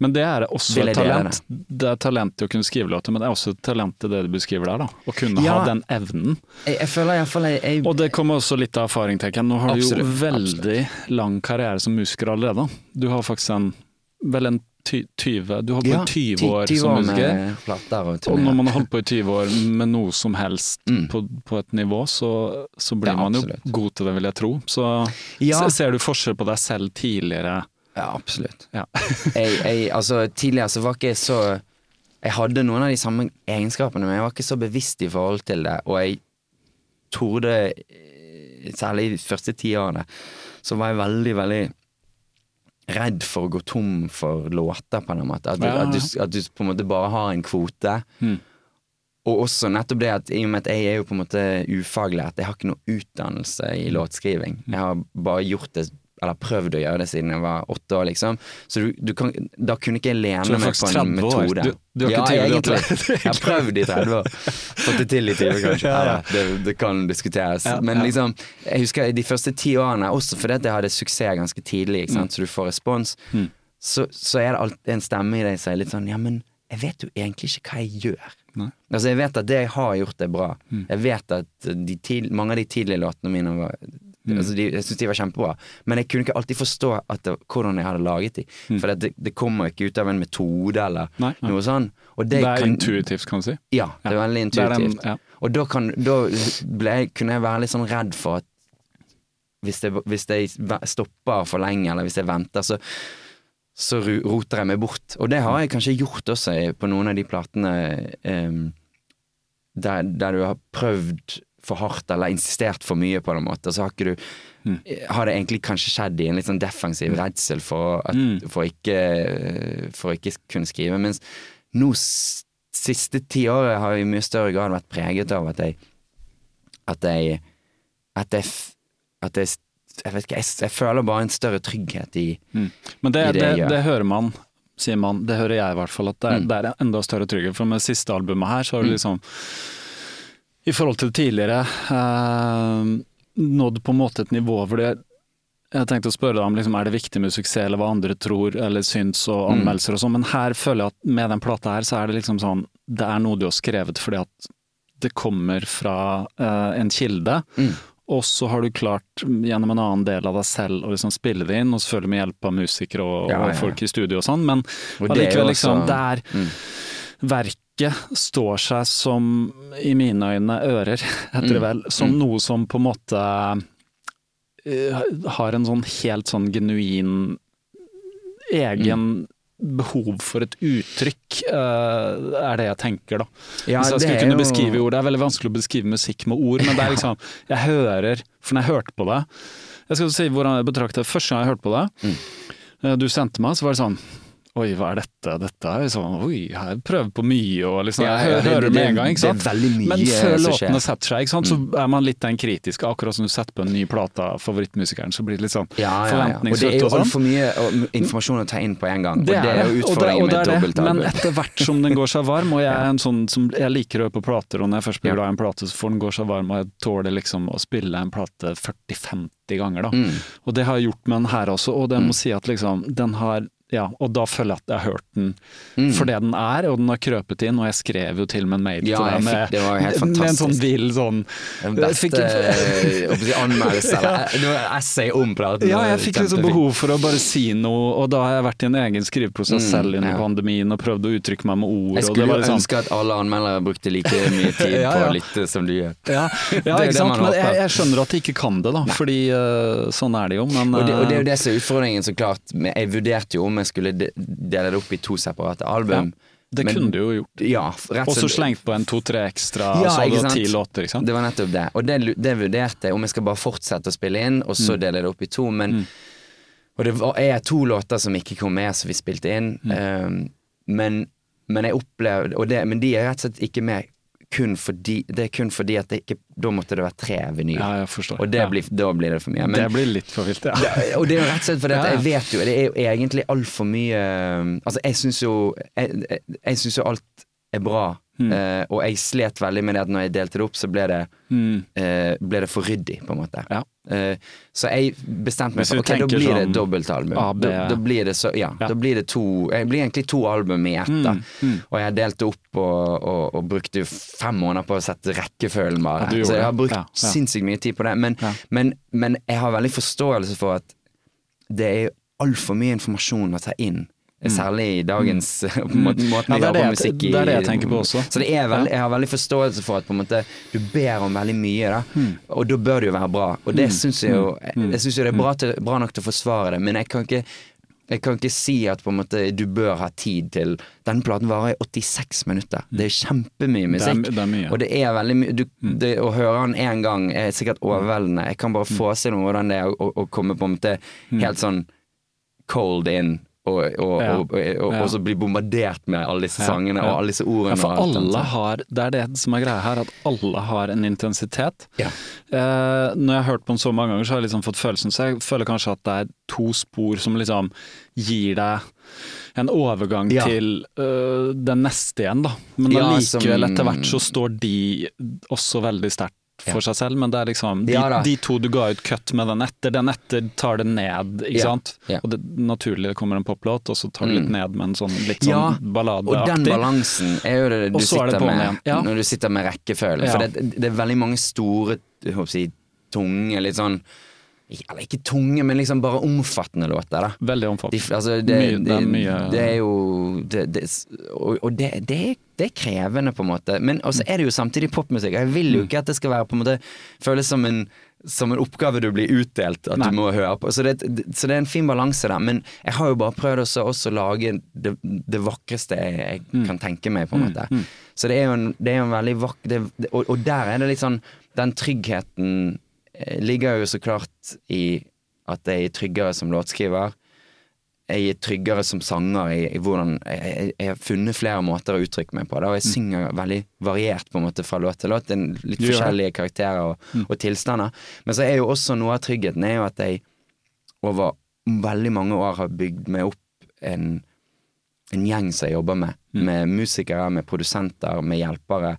Men det er også et talent. Det er talent til å kunne skrive låter, men det er også et talent til det du beskriver der, da. Å kunne Ja. ha den evnen. Jeg, jeg føler iallfall jeg, jeg Og det kommer også litt av erfaring, tenker jeg. Nå har du jo Absolutt, veldig lang karriere som musiker allerede. Du har faktisk en vel en ty 20 Du har holdt på Ja, i 20 år 20 som musiker. og Og når man har holdt på i 20 år med noe som helst Mm. på, på et nivå, så, så blir Ja, man jo god til det, vil jeg tro. Så Ja. ser du forskjell på deg selv tidligere? Ja, absolutt. Ja. jeg, jeg, altså, tidligere så var ikke jeg så Jeg hadde noen av de samme egenskapene, men jeg var ikke så bevisst i forhold til det, og jeg torde eh, Særlig de første ti årene, så var jeg veldig, veldig redd for å gå tom for låter, på en måte. At du, Ja, at du, at du på en måte bare har en kvote. Mm. Og også nettopp det at i og med at jeg er jo på en måte ufaglært, jeg har ikke noe utdannelse i låtskriving. Jeg har bare gjort det, eller prøvd å gjøre det siden jeg var åtte år, liksom. Så du, du kan, da kunne ikke jeg lene meg på en metode. Du- du har ikke ja, 20 år egentlig. Jeg har prøvd i 30 år. Fått det til i 20, kanskje. Ja. Det, det kan diskuteres. Ja, Men liksom, jeg husker de første ti årene, også fordi at jeg hadde suksess ganske tidlig, Mm. så du får respons, så, så er det alltid en stemme i deg som er litt sånn Ja, men jeg vet jo egentlig ikke hva jeg gjør. Nei. Altså Jeg vet at det jeg har gjort, er bra. Mm. Jeg vet at de tid, mange av de tidlige låtene mine var Mm. altså de, Jeg syns de var kjempebra, men jeg kunne ikke alltid forstå det, hvordan jeg hadde laget de. For det, det kommer ikke ut av en metode eller Mm. Nei, nei. noe sånn. Det er kan- intuitivt, kan du si. Ja, det er veldig intuitivt. er den- ja. Og da, kan, da jeg- kunne jeg være litt sånn redd for at hvis jeg, hvis jeg stopper for lenge, eller hvis jeg venter, så, så roter jeg meg bort. Og det har jeg kanskje gjort også på noen av de platene um, der, der du har prøvd for hardt eller insistert for mye på en måte, så har ikke du Mm. Har det egentlig kanskje skjedd i en litt sånn defensiv redsel for, at, Mm. for, ikke, for ikke kunne skrive. Mens nå siste ti året har i mye større grad vært preget av at jeg At jeg At jeg, at jeg, jeg vet ikke, jeg, jeg føler bare en større trygghet i Men det, i det det, jeg det, hører man, sier man. Det hører jeg i hvert fall, at det er, Mm. det er enda større trygghet. For med siste albumet her, så har du liksom I forhold til tidligere eh, nådd på en måte et nivå hvor det jeg tenkte å spørre deg om liksom, er det viktig med suksess, eller hva andre tror eller syns, og Mm. anmeldelser og sånn, men her føler jeg at med den plata her, så er det liksom sånn Det er noe du har skrevet fordi at det kommer fra eh, en kilde. Mm. Og så har du klart mm, gjennom en annen del av deg selv å liksom spille det inn, og selvfølgelig med hjelp av musikere og, Ja, ja, og folk i studio og sånn, men allikevel liksom Det er Mm. Verket står seg som, i mine øyne, ører, heter det Mm. vel, som noe som på en måte eh, har en sånn helt sånn genuin egen Mm. behov for et uttrykk, eh, er det jeg tenker, da. Ja, Hvis jeg skulle kunne jo- beskrive ord, det er veldig vanskelig å beskrive musikk med ord, men det er liksom Jeg hører, for når jeg hørte på det Jeg skal si hvordan jeg betrakter det. Første gang jeg hørte på det, Mm. eh, du sendte meg, så var det sånn Oi, hva er dette? Dette er sånn Oi, jeg prøver på mye, og liksom Ja, Jeg hø ja, det- hører med en gang, ikke sant? det er veldig mye Men før låtene. Mm. setter seg, ikke sant, så er man litt den kritiske. Akkurat som du setter på en ny plate av favorittmusikeren, så blir det litt sånn Ja, ja, ja. Og det er jo og sånn. altfor mye informasjon å ta inn på en gang. og det er jo og det- utfordringen og med dobbeltalbum. Men etter hvert som den går seg varm, og jeg er en sånn som jeg liker å høre på plater, og når jeg først blir glad i en plate, så får den gå seg varm, og jeg tåler liksom å spille en plate 40-50 ganger, da. Mm. Og det har jeg gjort med den her også, og det må si at liksom, den har ja, og da føler jeg at jeg har hørt den Mm. for det den er, og den har krøpet inn, og jeg skrev jo til og med en mail Ja, til deg med, det var helt fantastisk. med en sånn vill sånn Den beste eh, anmeldelse, eller noe essay om praten. Ja, jeg fikk liksom behov for å bare si noe, og da har jeg vært i en egen skriveprosess Mm, selv under ja. pandemien og prøvd å uttrykke meg med ord. Jeg det skulle var liksom, ønske at alle anmeldere brukte like mye tid Ja, på ja. å lytte som du gjør. Ja, ja er ikke det sant. Men jeg, jeg skjønner at de ikke kan det, da. Fordi uh, sånn er det jo. Men Og det, og det er jo eh, det som er utfordringen, så klart. Jeg vurderte jo om jeg skulle dele det opp i to separate album. Det Men- kunne du jo gjort. Ja, Og så slengt på en to-tre ekstra, Ja, så hadde du ti låter, ikke sant? Det var nettopp det. Og det, det vurderte jeg om jeg skal bare fortsette å spille inn, og Mm. så dele det opp i to. Men, Og det var, er to låter som ikke kom med, som vi spilte inn. Mm. Um, men, men jeg opplevde det, Men de er rett og slett ikke med kun fordi Det er kun fordi at det ikke Da måtte det være tre vinyl. Ja, og det Ja. blir, da blir det for mye. Men, det blir litt for vilt, ja. det- og det er jo rett og slett fordi at jeg vet jo Det er jo egentlig altfor mye Altså, jeg syns jo Jeg, jeg, syns jo alt er bra. Mm. eh, og jeg slet veldig med det at når jeg delte det opp, så ble det, Mm. eh, ble det for ryddig, på en måte. Ja. Eh, så jeg bestemte meg for ok, da blir det sånn dobbeltalbum. Da, da blir det så, ja, Ja. da blir det to Jeg blir egentlig to album i ett. Mm, mm. Og jeg delte opp og, og, og brukte fem måneder på å sette rekkefølgen bare. Så jeg har brukt sinnssykt mye tid på det. Men, men, men jeg har veldig forståelse for at det er altfor mye informasjon å ta inn. Særlig i dagens måte måten Mm. Ja, vi det er det jeg- musikk i det er det jeg tenker på også. Så det veldig, jeg har veldig forståelse for at på en måte, du ber om veldig mye, da. Mm. og da bør det jo være bra. Og det syns jeg jo Jeg, jeg synes jo det er bra, til, bra nok til å forsvare det, men jeg kan ikke jeg kan ikke si at på en måte du bør ha tid til Denne platen varer i 86 minutter. Det er kjempemye musikk. Det er- det er mye. Og det er veldig mye du, det, Å høre den én gang er sikkert overveldende. Jeg kan bare forestille meg hvordan det er å, å, å komme på en måte helt sånn cold in. Og, og, Ja. og, og, så bli bombardert med alle disse sangene og alle disse ordene. Ja, for alle har, det er det som er greia her, at alle har en intensitet. Ja. Eh, når jeg har hørt på den så mange ganger, så har jeg liksom fått følelsen, så jeg føler kanskje at det er to spor som liksom gir deg en overgang Ja. til øh, den neste igjen, da. Men allikevel, ja, etter hvert så står de også veldig sterkt for seg selv, men det er liksom de, Ja de to du ga ut cut med den etter, den etter tar det ned, ikke Ja, sant? Og det naturlig kommer en poplåt, og så tar du litt Mm. ned med en sånn litt sånn Ja, Og den balansen er jo det du er sitter med. Når du sitter med rekkefølge. For det, det er veldig mange store, jeg håper si, tunge, litt sånn Eller ikke tunge, men liksom bare omfattende låter, da. Veldig De, omfattende. altså, det, Mye- det er mye- det er jo det, det, Og, det, er, krevende, på en måte. Men også er det jo samtidig popmusikk. Jeg vil Mm. jo ikke at det skal være på en måte føles som en som en oppgave du blir utdelt, at Nei. du må høre på. Så det, så det er en fin balanse der. Men jeg har jo bare prøvd også, også å lage det, vakreste jeg, jeg Mm. kan tenke meg, på en måte. Så det er jo en, det er en veldig vakker og, og der er det litt sånn Den tryggheten ligger jo så klart i at jeg er tryggere som låtskriver. Jeg er tryggere som sanger i, i hvordan jeg, jeg, har funnet flere måter å uttrykke meg på. Da, og jeg synger veldig variert på en måte fra låt til låt. Er litt forskjellige karakterer og, og tilstander. Men så er jo også noe av tryggheten er jo at jeg over veldig mange år har bygd meg opp en, en gjeng som jeg jobber med. Med musikere, med produsenter, med hjelpere.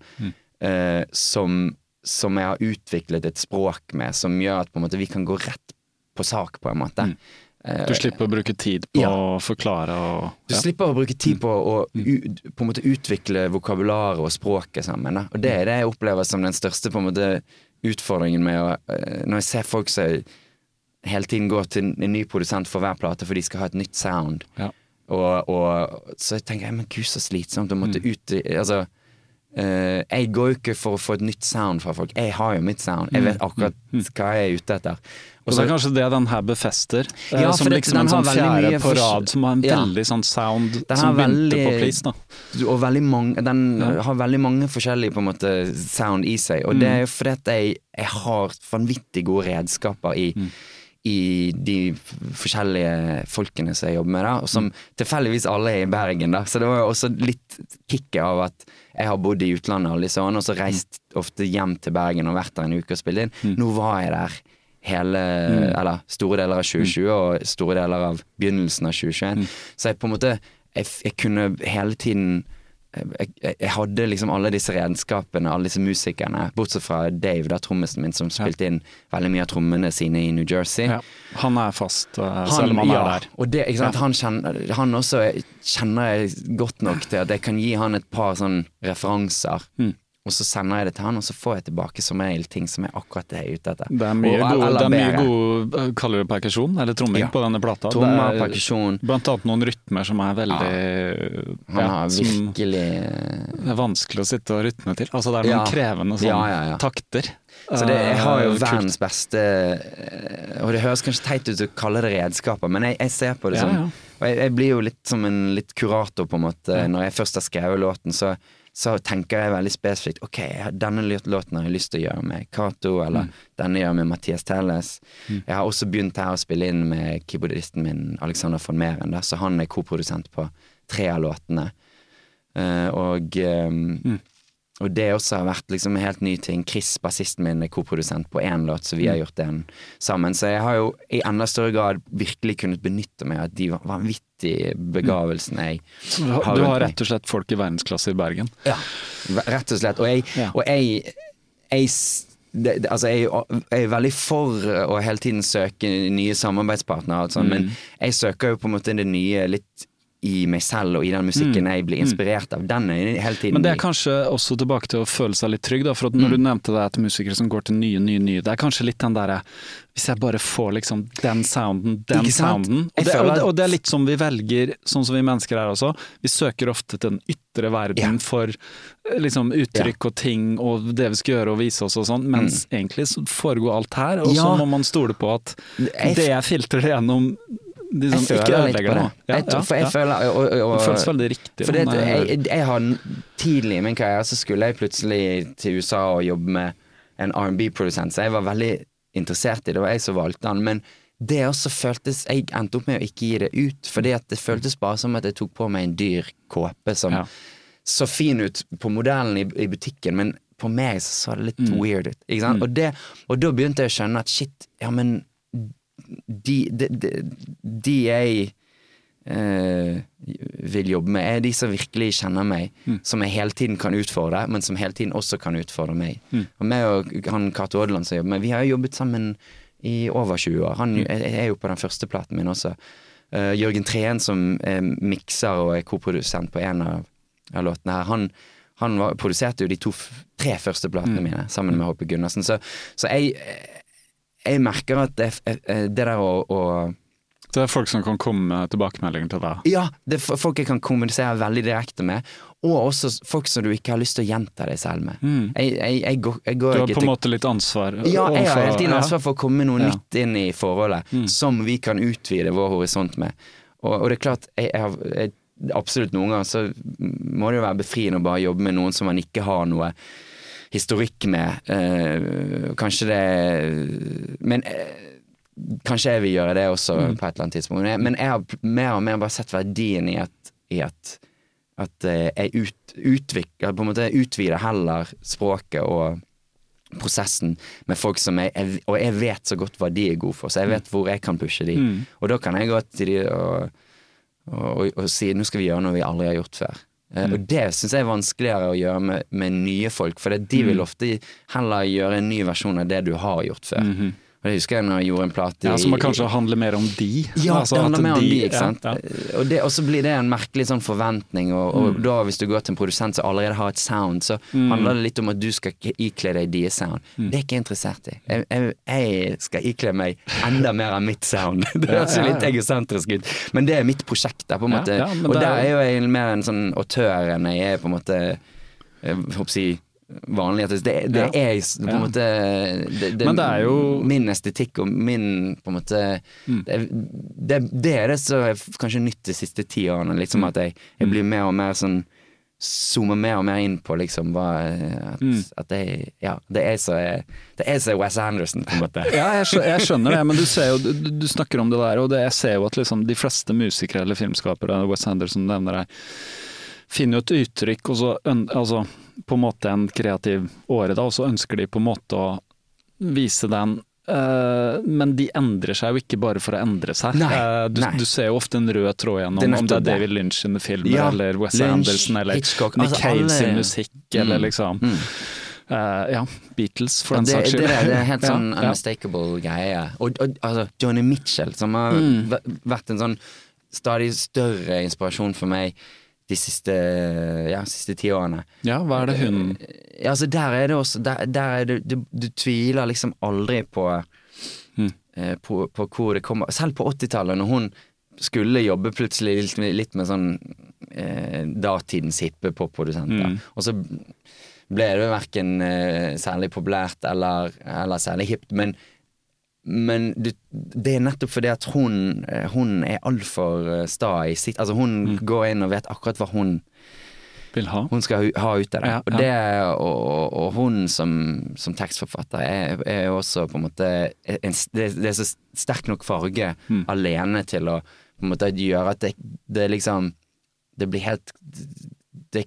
eh, som, som jeg har utviklet et språk med, som gjør at måte vi kan gå rett på sak, på en måte. Mm. Du slipper å bruke tid på Ja. å forklare og du slipper å bruke tid på å u, på måte utvikle vokabularet og språket sammen. Da. Og det er det jeg opplever som den største måte utfordringen med å eh, Når jeg ser folk som hele tiden går til en ny produsent for hver plate for de skal ha et nytt sound. Ja. Og, og så tenker jeg men gud så slitsomt å måtte ut Altså eh, jeg går jo ikke for å få et nytt sound fra folk. Jeg har jo mitt sound. Jeg vet akkurat hva jeg er ute etter. Og så er det kanskje det den her befester, eh, Ja, som liksom en har sånn fjerde på rad, som har en Ja. veldig sånn sound Den som begynte på please, da. Og veldig mange, den Ja. har veldig mange forskjellige på en måte sound i seg. Og det er jo fordi at jeg, jeg har vanvittig gode redskaper i, i de forskjellige folkene som jeg jobber med, da, og som tilfeldigvis alle er i Bergen. da Så det var jo også litt kicket av at jeg har bodd i utlandet alle disse årene, og så reist ofte hjem til Bergen og vært der en uke og spilt inn. Nå var jeg der hele, eller store deler av 2020 og store deler av begynnelsen av 2021. Så jeg på en måte jeg, jeg kunne hele tiden jeg, jeg, jeg hadde liksom alle disse redskapene, alle disse musikerne, bortsett fra Dave, da, trommisen min, som spilte inn veldig mye av trommene sine i New Jersey. Ja. Han er fast, eh, selv om han ja, er der. Og det, sant? Han, kjenner, han også kjenner jeg godt nok til at jeg kan gi han et par sånn referanser. Mm. Og så sender jeg det til han, og så får jeg tilbake som regel ting som er akkurat det jeg er ute etter. Det er mye, Og- god, det er mye god eh, Kaller du perkusjon, eller tromming, Ja. på denne plata? Trommer, Det er perkusjon. Blant annet noen rytmer som er veldig Han ja, har virkelig det er vanskelig å sitte og rytme til. Altså Det er noen Ja. krevende sånn, Ja, ja, ja. takter. Så det, jeg har jo Eh, verdens beste eh, Og det høres kanskje teit ut å kalle det redskaper, men jeg, jeg ser på det Ja, som ja. Og jeg, jeg blir jo litt som en litt kurator, på en måte. Når jeg først har skrevet låten, så, så tenker jeg veldig spesifikt Ok, denne låten har jeg lyst til å gjøre med Cato, eller Mm. denne gjør jeg med Mathias Telles. Jeg har også begynt her å spille inn med keyboardisten min Alexander von Meren, da, så han er koprodusent på tre av låtene. Uh, og um, Mm. og det også har vært liksom en helt ny ting. Chris, bassisten min, er koprodusent på én låt, så vi har Mm. gjort den sammen. Så jeg har jo i enda større grad virkelig kunnet benytte meg av de vanvittige begavelsene jeg har, du har rett og slett folk i verdensklasse i Bergen. Ja, rett og slett. Og jeg, Ja. og jeg, jeg det, det, altså jeg, jeg er veldig for å hele tiden søke nye samarbeidspartnere, og Mm. men jeg søker jo på en måte det nye litt i meg selv og i den musikken jeg blir inspirert av. Den er hele tiden Mm. Men det er kanskje også tilbake til å føle seg litt trygg, da. For når du Mm. nevnte det at musikere som går til nye, nye, nye, det er kanskje litt den derre Hvis jeg bare får liksom den sounden, den sounden. Og det, og, det, og det er litt som vi velger, sånn som vi mennesker er også. Vi søker ofte til den ytre verden yeah. for eh, liksom uttrykk og ting og det vi skal gjøre og vise oss og sånn, mens egentlig så foregår alt her, og så Mm. Må man stole på at det jeg filtrer gjennom liksom, Jeg ikke føler litt på det. Ja, Jeg for jeg føler og, og, og, det føles veldig riktig. For det, jeg- jeg, jeg har Tidlig i min karriere så skulle jeg plutselig til USA og jobbe med en R&B-produsent, så jeg var veldig interessert i det, det var jeg som valgte han. Men det også føltes Jeg endte opp med å ikke gi det ut, fordi at det føltes bare som at jeg tok på meg en dyr kåpe som Ja. så fin ut på modellen i, i butikken, men på meg så så det litt Mm. weird ut. Ikke sant? Og, det, og da begynte jeg å skjønne at shit, ja men de, de, de, de jeg eh, vil jobbe med, er de som virkelig kjenner meg, som jeg hele tiden kan utfordre, men som hele tiden også kan utfordre meg. Og meg og han Cato Odland som jobber med, vi har jo jobbet sammen i over 20 år. Han er er jo på den første platen min også. Uh, Jørgen Treen som er mikser og er koprodusent på en av, av låtene her, han, han var, produserte jo de to, tre første platene mine sammen med Håpe Gundersen. Så, så jeg, jeg merker at det, det der å, å Det er folk som kan komme med tilbakemeldinger til deg. ja, det er folk jeg kan kommunisere veldig direkte med, og også folk som du ikke har lyst til å gjenta deg selv med. Jeg, jeg, jeg, går, går Du har på en måte litt ansvar. ja, jeg har hele tiden ansvar for å komme noe Ja. nytt inn i forholdet, som vi kan utvide vår horisont med. Og, og det er klart, jeg, absolutt noen ganger så må det jo være befriende å bare jobbe med noen som man ikke har noe historikk med. Eh, kanskje det Men eh, kanskje jeg vil gjøre det også Mm. på et eller annet tidspunkt. Men jeg, har mer og mer bare sett verdien i at, i at at eh, jeg ut, utvikler, på en måte utvider heller språket og prosessen med folk som jeg, jeg Og jeg vet så godt hva de er gode for, så jeg vet hvor jeg kan pushe de. Mm. Og da kan jeg gå til de og, og, og, og si nå skal vi gjøre noe vi aldri har gjort før. Eh, Mm. Og det syns jeg er vanskeligere å gjøre med, med nye folk, for de Mm. vil ofte heller gjøre en ny versjon av det du har gjort før. Og det husker jeg når jeg gjorde en plate. Ja, som kanskje handler mer om de. ja, Altså det handler mer om de, ikke sant. ja. Og, det, og så blir det en merkelig sånn forventning, og, og Mm. da hvis du går til en produsent som allerede har et sound, så handler det litt om at du skal ikle deg deres sound. Mm. Det er ikke jeg interessert i. Jeg, jeg, jeg skal ikle meg enda mer av mitt sound. Det høres jo Ja, ja, litt ja. egosentrisk ut, men det er mitt prosjekt. Da, på en måte. ja, og der er- er jo jeg mer en sånn autør enn jeg er på en måte jeg håper å si vanlig. Det, det Ja. er på en Ja. måte det, det, det jo- min estetikk og min på en måte Mm. det, er det som er kanskje nytt de siste ti årene. Mm. Liksom at jeg, jeg blir mer og mer sånn Zoomer mer og mer inn på liksom hva At, Mm. at jeg Ja, det er så Det er så Wes Anderson, på en måte. Ja, jeg skjønner, jeg skjønner det, men du, ser jo, du, du snakker om det der, og det, jeg ser jo at liksom de fleste musikere eller filmskapere, Wes Anderson nevner her, finner jo et uttrykk, og så altså, på en måte en kreativ åre, da, og så ønsker de på en måte å vise den eh, men de endrer seg jo ikke bare for å endre seg. Nei, Eh, du, nei. du ser jo ofte en rød tråd gjennom, Det om det er. David Lynch sine filmer, Ja, eller Wes Lynch, Anderson, eller Hitchcock, Nick altså Cave sin musikk, musikk, eller Mm, liksom mm. uh, Ja, Beatles, for Ja, den det, saks det, skyld. det, det er helt sånn ja. unmistakable greie. Og, og altså, Johnny Mitchell, som har Mm. vært en sånn stadig større inspirasjon for meg de siste, ja, siste ti årene. Ja, hva er det hun Ja, altså der er det også Der, der er det, du, du tviler liksom aldri på, Mm. eh, på På hvor det kommer Selv på 80-tallet, når hun skulle jobbe plutselig litt, med- litt med sånn eh, datidens hippe popprodusenter. Mm. Og så ble det verken eh, særlig populært eller, eller særlig hipt, men men du, det er nettopp fordi at hun, eh, hun er altfor eh, sta i sitt Altså, hun Mm. går inn og vet akkurat hva hun vil ha? hun skal ha ut av det. Ja, Og, det og, og hun som, som tekstforfatter er, er også på en måte en, det, det er så sterk nok farge Mm. alene til å på en måte gjøre at det, det liksom Det blir helt det,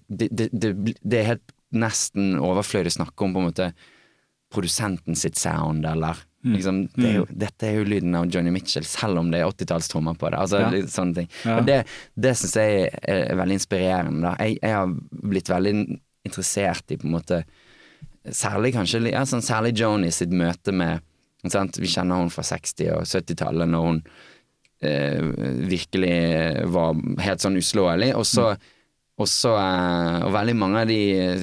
er helt nesten overflødig å snakke om på en måte produsenten sitt sound, eller. Liksom det er jo, Dette er jo lyden av Johnny Mitchell, selv om det er 80-tallstrommer på det. Altså Ja. litt sånne ting. Ja. Og det, det syns jeg er veldig inspirerende. Jeg, jeg har blitt veldig interessert i på en måte Særlig kanskje ja, sånn, Særlig Joni sitt møte med sant? Vi kjenner hun fra 60- og 70-tallet, når hun eh, virkelig var helt sånn uslåelig. Og så og så, eh, og veldig mange av de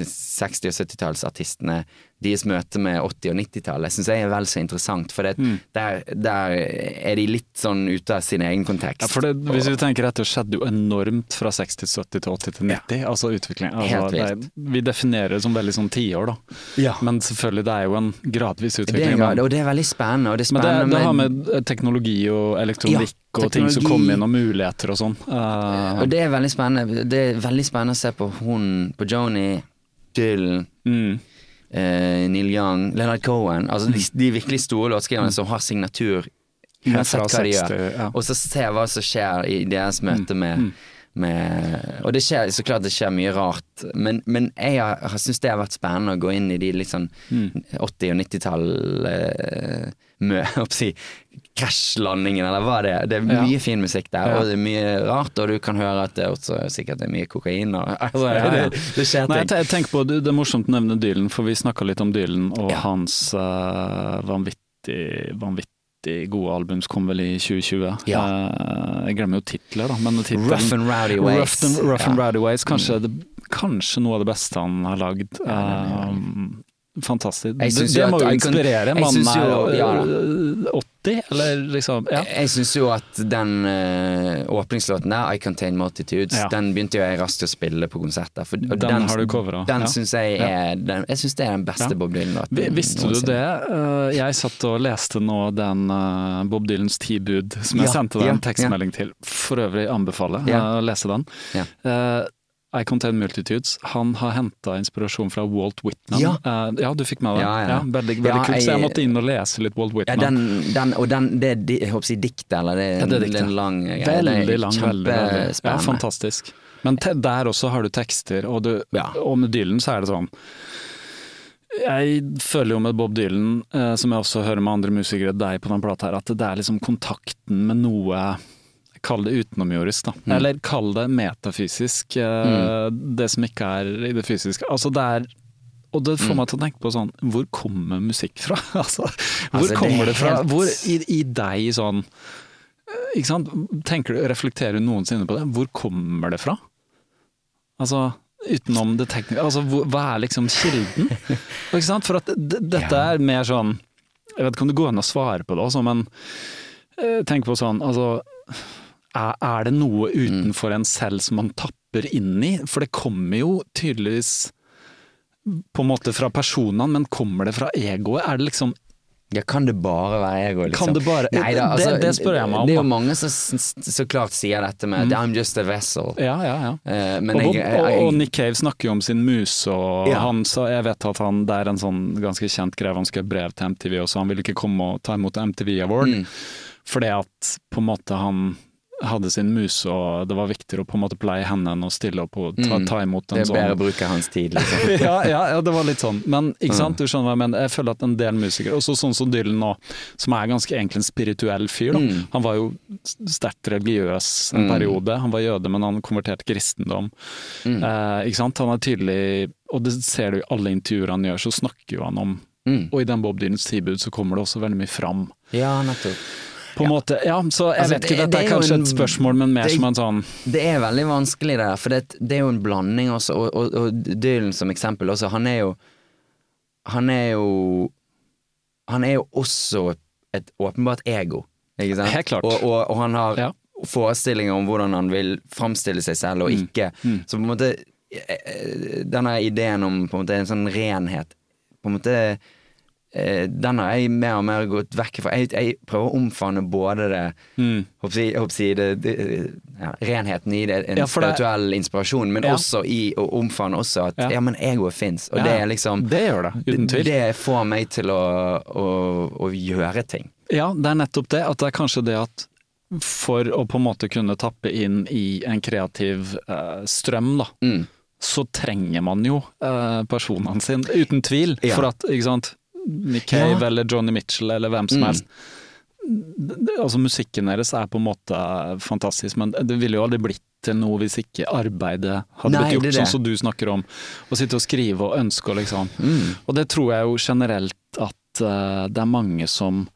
60- og 70-tallsartistene, deres møte med 80- og 90-tallet, syns jeg er vel så interessant. For det, der, der er de litt sånn ute av sin egen kontekst. Ja, for det, hvis vi tenker etter, skjedde jo enormt fra 60 til 70 til 80 til 90. Altså utvikling. Altså, Helt det vi definerer det som veldig sånn tiår, da. Ja. Men selvfølgelig, det er jo en gradvis det utvikling. er, men- og det er veldig spennende. Og det er Men det, det har med eh, teknologi og elektronikk Ja, og ting som kommer inn, og muligheter og sånn. Uh, Og det er veldig spennende. Det er veldig spennende å se på hun, på Joni, Dylan, mm, eh, Neil Young, Leonard Cohen. Altså de, de virkelig store låtskriverne som har signatur uansett hva de gjør. Og så se hva som skjer i deres møte med, med Og det skjer så klart det skjer mye rart, men, men jeg har, har syns det har vært spennende å gå inn i de litt sånn 80- og 90-tall eh, si, Krasjlandingen, eller hva det er. Det er Ja. mye fin musikk der, Ja. og det er mye rart, og du kan høre at det også sikkert er mye kokain. Og, altså, Ja, ja. det, det skjer ting. Nei, tenker på, det er morsomt å nevne Dylan, for vi snakka litt om Dylan og Ja. hans uh, vanvittig, vanvittig gode album som kom vel i 2020. Ja. Eh, jeg glemmer jo titler, da, men titlen, Rough and Rowdy Ways. Rough and, rough and Ja. Rowdy Ways, kanskje, det, kanskje noe av det beste han har lagd. Ja, er fantastisk. Det, må jo inspirere. Mannen er ja eh, 80, eller liksom Ja. Jeg syns jo at den uh, åpningslåten der, I Contain Multitudes, Ja. den begynte jo jeg raskt å spille på konserter. For, og Den har du coveret, Den ja. syns jeg er den, Jeg synes det er den beste. Bob Dylan-låten. Visste du det? Uh, Jeg satt og leste nå den uh, Bob Dylans Ti bud, som jeg sendte deg en tekstmelding til. For øvrig anbefaler jeg å lese den. Ja. I Contain Multitudes. Han har henta inspirasjon fra Walt Whitman. Ja. uh, ja, du fikk med deg Ja, ja. veldig veldig Ja, kult. Så jeg måtte inn og lese litt Walt Ja, Whitman. den, den, og den, det er jeg håper å si diktet, eller det er, Ja, det er en- diktet. det er en lang greie. Veldig lang, veldig. Ja, fantastisk. Men te, der også har du tekster, og, du, og med Dylan så er det sånn Jeg føler jo med Bob Dylan, eh, som jeg også hører med andre musikere, deg på den plata her, at det er liksom kontakten med noe Kall det utenomjordisk, da. Mm. Eller kall det metafysisk. Mm. Det som ikke er i det fysiske. Altså det er og det Mm. får meg til å tenke på sånn, hvor kommer musikk fra? altså, hvor Altså, det er kommer det fra? Hvor i, i deg sånn ikke sant? Tenker du, Reflekterer du noensinne på det? Hvor kommer det fra? Altså, utenom det tekniske altså, hvor, Hva er liksom kilden? ikke sant? For at dette er mer sånn Jeg vet ikke om det går an å svare på det også, men eh, tenk på sånn altså, er, det noe utenfor en selv som man tapper inn i? For det kommer jo tydeligvis på en måte fra personene, men kommer det fra egoet? Er det liksom Ja, kan det bare være ego, liksom? Kan det bare- Neida, det- det spør jeg meg om, Det er jo mange som så klart sier dette med mm. 'I'm just a vessel'. Ja, ja, ja. Uh, men og, jeg, jeg, og, Nick Cave snakker jo om sin mus, og Ja. han jeg vet at han, det er en sånn ganske kjent greie, han skrev brev til MTV også, han ville ikke komme og ta imot MTV Award, Mm. fordi at på en måte han hadde sin muse, og det var viktigere å på en måte pleie henne enn å stille opp og ta, Mm. ta imot en sånn det er bedre å bruke hans tid, liksom. ja, ja, ja, det var litt sånn. Men ikke Mm. sant, du skjønner hva jeg mener. Jeg føler at en del musikere, også sånn som Dylan nå, som er ganske egentlig en spirituell fyr, da. Mm. Han var jo sterkt religiøs en Mm. periode. Han var jøde, men han konverterte kristendom. Mm. Eh, ikke sant. Han er tydelig, og det ser du i alle intervjuer han gjør, så snakker jo han om Mm. Og i den Bob Dylans tilbud så kommer det også veldig mye fram. Ja, nettopp. På en måte, ja, så jeg Altså, vet ikke, det- dette det er er kanskje en- et spørsmål, men mer det- som en sånn Det er veldig vanskelig det der, for det, det er jo en blanding også, og, og, og Dylan som eksempel også, han er jo Han er jo Han er jo også et åpenbart ego, ikke sant? Helt klart. Og, og, han har Ja. forestillinger om hvordan han vil framstille seg selv og ikke. Så på en måte eh, eh, denne ideen om på en måte en sånn renhet På en måte Den har jeg mer og mer gått vekk fra. Jeg, jeg prøver å omfavne både det Mm. håper jeg, det, det, ja, renheten i det, en Ja, spirituell inspirasjon, men Ja. også i å omfavne også at Ja. men egoet fins, og det er liksom det gjør det, uten tvil. Det får meg til å, å, å gjøre ting. Ja, det er nettopp det. At det er kanskje det at for å på en måte kunne tappe inn i en kreativ uh, strøm, da, Mm. så trenger man jo eh, personene sine, uten tvil. Ja. For at, ikke sant, Nick Cave Ja. eller Johnny Mitchell eller hvem som Mm. helst. Det- Altså Musikken deres er på en måte fantastisk, men det ville jo aldri blitt til noe hvis ikke arbeidet hadde Nei, blitt gjort, det det. sånn som du snakker om. Å sitte og skrive og ønske og liksom. Mm. Og det tror jeg jo generelt at uh, det er mange som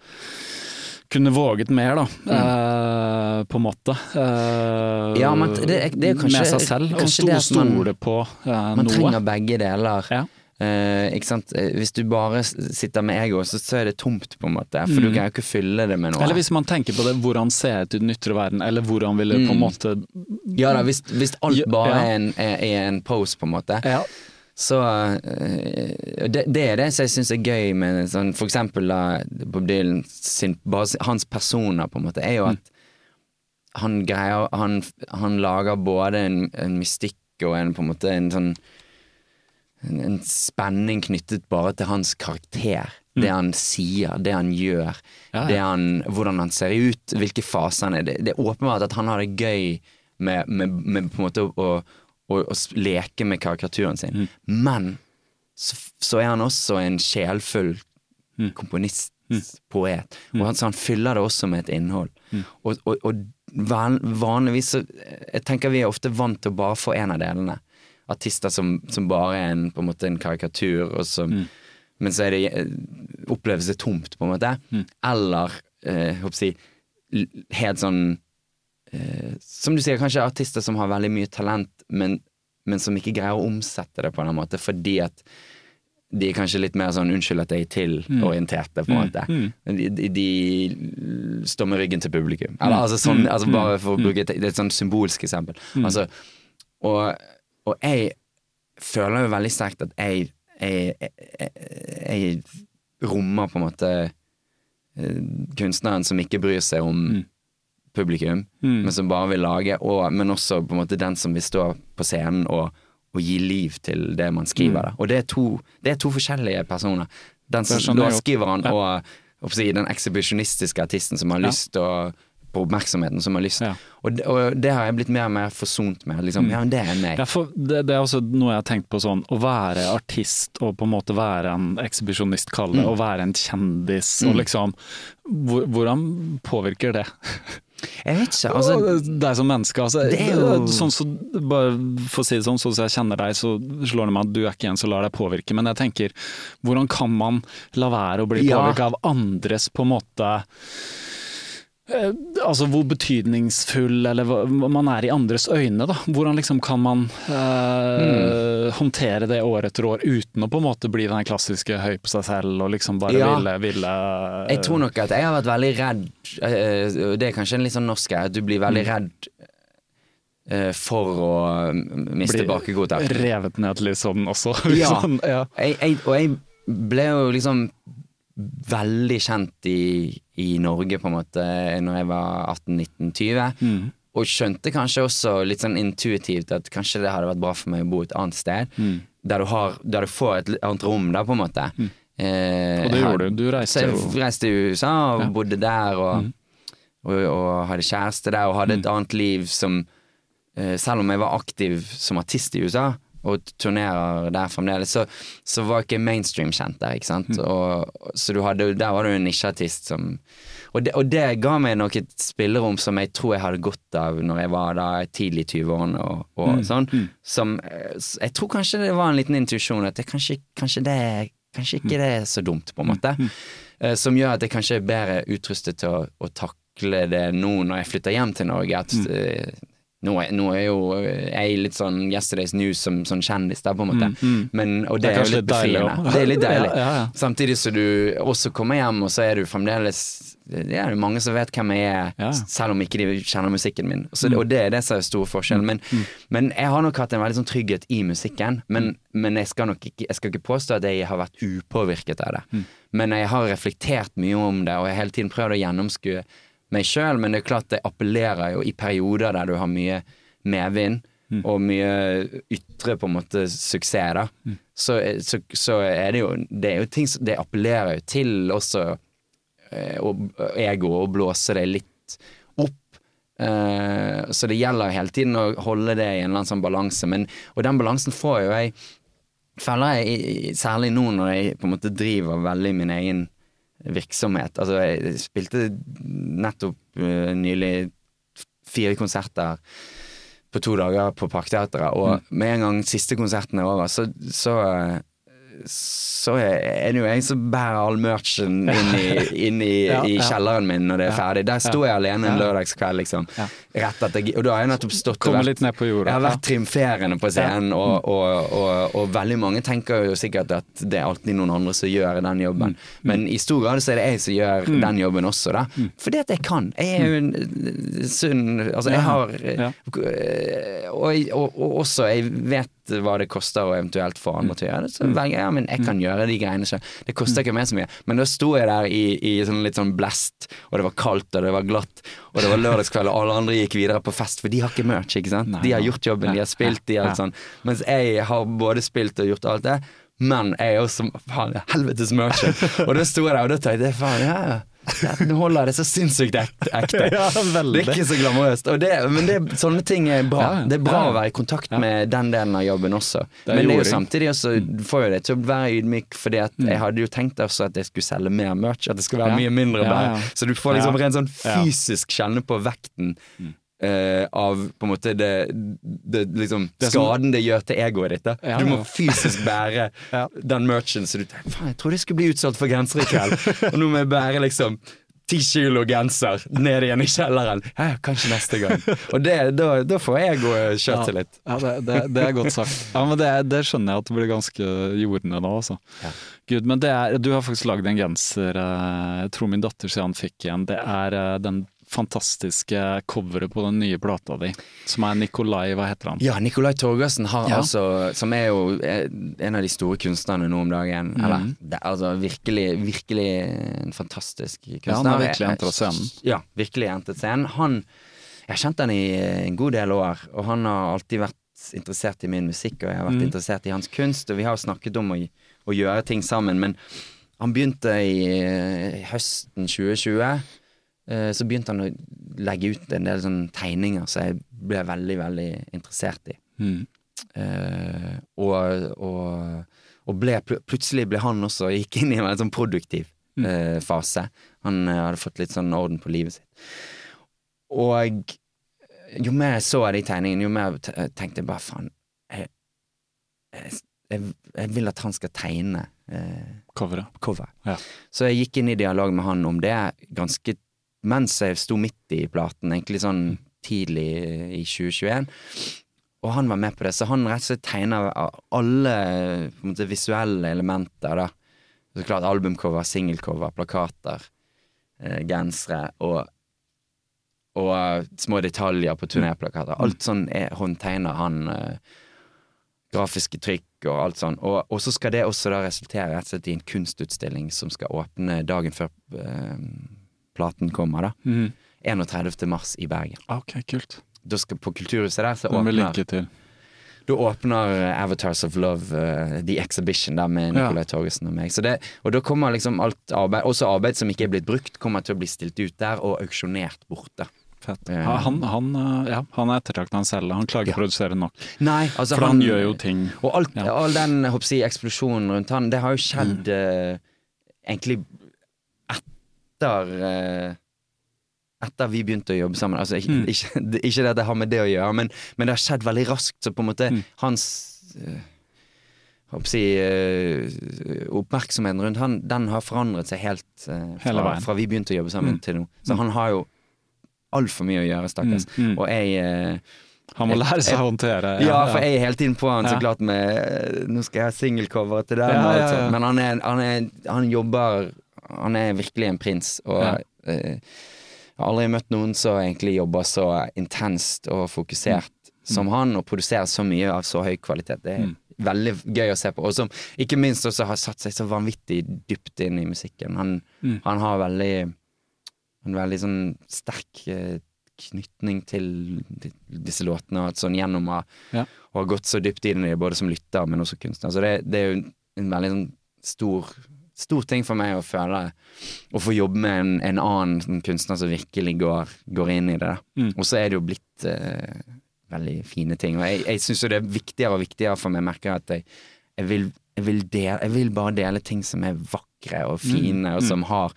kunne våget mer, da. eh, på en måte. Eh, Mm. Ja, men det det er kanskje- med seg selv. Og man- stole på eh, Man noe. trenger begge deler. Ja. Eh, ikke sant? Eh, Hvis du bare sitter med ego, så, så er det tomt, på en måte. For du kan jo ikke fylle det med noe. Mm. Eller hvis man tenker på det, hvordan ser ser ut i den ytre verden, eller hvordan vil det mm. på en måte Ja da, hvis, hvis alt bare ja. er, en, er, er en pose, på en måte. Ja. Så eh, det, det er det som jeg syns er gøy med sånn, for eksempel da, Bob Dylan sin, bare, hans personer, på en måte, er jo at han greier Han, han lager både en, en mystikk og en på en måte en sånn en, en spenning knyttet bare til hans karakter. Det han sier, det han gjør, Ja, ja. Det han, hvordan han ser ut, hvilke faser han er. Det, det er åpenbart at han har det gøy med, med, med på en måte å, å, å, leke med karikaturen sin. Men så, så er han også en sjelfull komponist, poet. Og han, så han fyller det også med et innhold. Og, og, og vanligvis så Jeg tenker vi er ofte vant til å bare få en av delene. Artister som, som bare er en, på en måte en karikatur, og som, men så er det, eh, oppleves det tomt, på en måte. Eller eh, håper jeg, helt sånn eh, Som du sier, kanskje artister som har veldig mye talent, men, men som ikke greier å omsette det på en måte, fordi at de er kanskje litt mer sånn 'unnskyld at jeg er til'-orienterte, på en måte. De, de, de står med ryggen til publikum. Eller altså sånn, altså bare for å bruke et, et sånn symbolsk eksempel. Altså, og, og jeg føler jo veldig sterkt at jeg, jeg, jeg, jeg rommer på en måte eh, kunstneren som ikke bryr seg om publikum, men som bare vil lage, og, men også på en måte den som vil stå på scenen og, og gi liv til det man skriver. Da. Og det er, to, det er to forskjellige personer. Den som låtskriveren godt. låtskriveren og, og den ekshibisjonistiske artisten som har Ja. lyst til å på oppmerksomheten som har lyst. Ja. Og, det, og det har jeg blitt mer og mer forsont med. Liksom, Ja, det er meg. Ja, det, det er også noe jeg har tenkt på sånn, å være artist og på en måte være en ekshibisjonist, kall det, Mm. å være en kjendis og liksom hvor, Hvordan påvirker det? Jeg vet ikke. Altså, deg som menneske, altså. Jo- Sånn så, bare for å si det sånn, sånn som jeg kjenner deg, så slår det meg at du er ikke en som lar deg påvirke. Men jeg tenker, hvordan kan man la være å bli Ja. påvirka av andres på en måte eh, Altså hvor betydningsfull eller man er i andres øyne, da. Hvordan liksom kan man eh, håndtere det år etter år uten å på en måte bli den klassiske høy på seg selv og liksom bare Ja. ville, ville Jeg tror nok at jeg har vært veldig redd eh, og Det er kanskje en litt sånn norsk at du blir Mm. veldig redd eh, for å m- miste bli bakkekontakt. revet ned sånn også. Ja. sånn, ja. Jeg, jeg, og jeg ble jo liksom veldig kjent i, i Norge, på en måte, når jeg var 18-19-20. Mm. Og skjønte kanskje også litt sånn intuitivt at kanskje det hadde vært bra for meg å bo et annet sted. Mm. Der, du har, der du får et annet rom, da, på en måte. Eh, Og det gjorde du. Du reiste jo jeg reiste til USA og bodde der, og, og, og hadde kjæreste der, og hadde et annet liv som eh, Selv om jeg var aktiv som artist i USA, og turnerer der fremdeles, så, så var ikke mainstream kjent der, ikke sant. Og, så du hadde, der var du en nisjeartist som og det, og det ga meg nok et spillerom som jeg tror jeg hadde godt av når jeg var da tidlig i 20-årene og, og sånn. Som eh, Jeg tror kanskje det var en liten intuisjon at det kanskje, kanskje, det, kanskje ikke det er så dumt, på en måte. Eh, som gjør at jeg kanskje er bedre utrustet til å, å takle det nå når jeg flytter hjem til Norge. At Mm. eh, nå, er, nå er jo jeg litt sånn Yesterday's News som sånn kjendis der, på en måte. Men, og det, Mm, Det er jo litt befriende. Det er litt deilig. Ja, ja, ja. Samtidig som du også kommer hjem, og så er du fremdeles Det er jo mange som vet hvem jeg er, selv om ikke de kjenner musikken min. Så, mm. Og det er det som er stor forskjell. Men, men jeg har nok hatt en veldig sånn trygghet i musikken. Men, men jeg, skal nok ikke, jeg skal ikke påstå at jeg har vært upåvirket av det. Men jeg har reflektert mye om det, og jeg har hele tiden prøvd å gjennomskue meg sjøl. Men det er klart det appellerer jo i perioder der du har mye medvind. Og mye ytre på en måte suksess, da. Så, så, så er det jo Det er jo ting som Det appellerer jo til også eh, og egoet og blåse det litt opp. Eh, så det gjelder hele tiden å holde det i en eller annen sånn balanse. Men, og den balansen får jo jeg føler jeg særlig nå når jeg på en måte driver veldig min egen virksomhet. Altså jeg spilte nettopp uh, nylig fire konserter på to dager på Parkteatret, og med en gang siste konserten er over, så, så eh, så er det jo jeg som bærer all merchen inn i, inn i, Ja, i kjelleren min når det er ferdig. Der sto jeg alene en lørdagskveld, liksom. Rett etter, og da har jeg nettopp stått og vært. Jeg har vært triumferende på scenen, og, og, og, og veldig mange tenker jo sikkert at det er alltid noen andre som gjør den jobben. Men i stor grad så er det jeg som gjør den jobben også, da. Fordi at jeg kan. Jeg er jo en eh, sunn Altså, jeg har eh, og også, jeg vet hva det koster å eventuelt få andre til å gjøre det, så velger jeg ja, men jeg kan gjøre de greiene selv. Det koster ikke meg så mye. Men da sto jeg der i, i sånn litt sånn blest, og det var kaldt, og det var glatt, og det var lørdagskveld, og alle andre gikk videre på fest, for de har ikke merch, ikke sant. De har gjort jobben, de har spilt, de har alt sånn. Mens jeg har både spilt og gjort alt det, men jeg er også faen, helvetes merch. Og da sto jeg der, og da tenkte jeg faen, ja, ja. Nå holder det så sinnssykt ekte. Ja, det er ikke så glamorøst. Men det, sånne ting er bra. Ja. Det er bra Ja, å være i kontakt med den delen av jobben også. Det men det er jo samtidig også, får jo det til å være ydmyk, fordi at jeg hadde jo tenkt også at jeg skulle selge mer merch, at det skulle være Mm. Mye mindre ja. Så du får liksom rent sånn Mm. fysisk kjenne på vekten. Eh, av på en måte det, det liksom Det som- skaden det gjør til egoet ditt. Ja, Du må ja. fysisk bære Ja. den merchen så du tenker Faen, jeg trodde jeg skulle bli utsolgt for genser i kveld, og nå må jeg bære liksom ti kilo genser ned igjen i kjelleren. Ja, kanskje neste gang. Og det, da, da får egoet sjøltillit. Ja, det, det, det er godt sagt. Ja, men det, det skjønner jeg at det blir ganske jordende nå, altså. Gud, men det er, du har faktisk lagd en genser, eh, jeg tror min datter sier han fikk igjen. Det er eh, den fantastiske coveret på den nye plata di, som er Nikolai, hva heter han? Ja, Nikolai Torgersen har Ja. altså Som er jo eh, en av de store kunstnerne nå om dagen. Mm. Eller det altså virkelig, virkelig en fantastisk kunstner. Ja, han har virkelig entret scenen. Ja, virkelig entret scenen. Han Jeg har kjent han i en god del år, og han har alltid vært interessert i min musikk, og jeg har vært mm. interessert i hans kunst, og vi har snakket om å, å gjøre ting sammen, men han begynte i eh, høsten 2020. eh, Så begynte han å legge ut en del sånne tegninger som jeg ble veldig, veldig interessert i. Mm. Uh, og, og, og ble, plutselig ble han også gikk inn i en sånn produktiv eh, fase. Han uh, hadde fått litt sånn orden på livet sitt. Og jo mer jeg så av de tegningene, jo mer te- tenkte jeg bare faen jeg, jeg, jeg, vil at han skal tegne Coveret. cover. Ja. Så jeg gikk inn i dialog med han om det ganske mens jeg sto midt i platen, egentlig sånn tidlig i 2021. Og han var med på det, så han rett og slett tegna alle måte, visuelle elementer. da. Så klart Albumcover, singelcover, plakater, eh, gensere og, og eh, små detaljer på turnéplakater. Alt sånn er håndtegner han. eh, grafiske trykk og alt sånn. Og, og så skal det også da resultere rett og slett i en kunstutstilling som skal åpne dagen før eh, platen kommer, da. Mm. 31. mars i Bergen. Ok, kult. Da skal På Kulturhuset der så åpner, linke til. da åpner eh, Avatars of Love, uh, The Exhibition, der med Ja. Nicolai Torgersen og meg. Så det, og da kommer liksom alt arbeid, også arbeid som ikke er blitt brukt, kommer til å bli stilt ut der og auksjonert borte. Fett. Uh, han, han, ja, han er ettertraktet han selv. Han klarer ikke Ja. produsere nok. Nei, altså For han, gjør jo ting Og alt, Ja. all den å eksplosjonen rundt han, det har jo skjedd eh, egentlig etter eh, Etter vi begynte å jobbe sammen. Altså, ikke, Mm. ikke, ikke det at det har med det å gjøre, men, men det har skjedd veldig raskt. Så på en måte Mm. hans å si, eh, Oppmerksomheten rundt han, den har forandret seg helt eh, fra, fra vi begynte å jobbe sammen Mm. til nå. Så han har jo altfor mye å gjøre, stakkars. Mm, mm. Og jeg Han må lære seg å håndtere ja, for jeg er hele tiden på han så Ja. klart med Nå skal jeg ha singelcoveret til den, Ja, ja, ja. Men han, er, han, er, han jobber Han er virkelig en prins, og Ja. uh, jeg har aldri møtt noen som egentlig jobber så intenst og fokusert Mm. som han, og produserer så mye av så høy kvalitet. Det er veldig gøy å se på. Og som ikke minst også har satt seg så vanvittig dypt inn i musikken. Han, Mm. han har veldig en veldig sånn sterk eh, knytning til disse låtene, og sånn gjennom å Ja. ha gått så dypt inn i det, både som lytter, men også kunstner. Så det, det er jo en veldig sånn stor, stor ting for meg å føle Å få jobbe med en, en annen sånn kunstner som virkelig går, går inn i det. Mm. Og så er det jo blitt uh, veldig fine ting. Og jeg, jeg syns jo det er viktigere og viktigere for meg, merker at jeg, jeg, vil, jeg, vil dele, jeg vil bare dele ting som er vakre og fine, og som har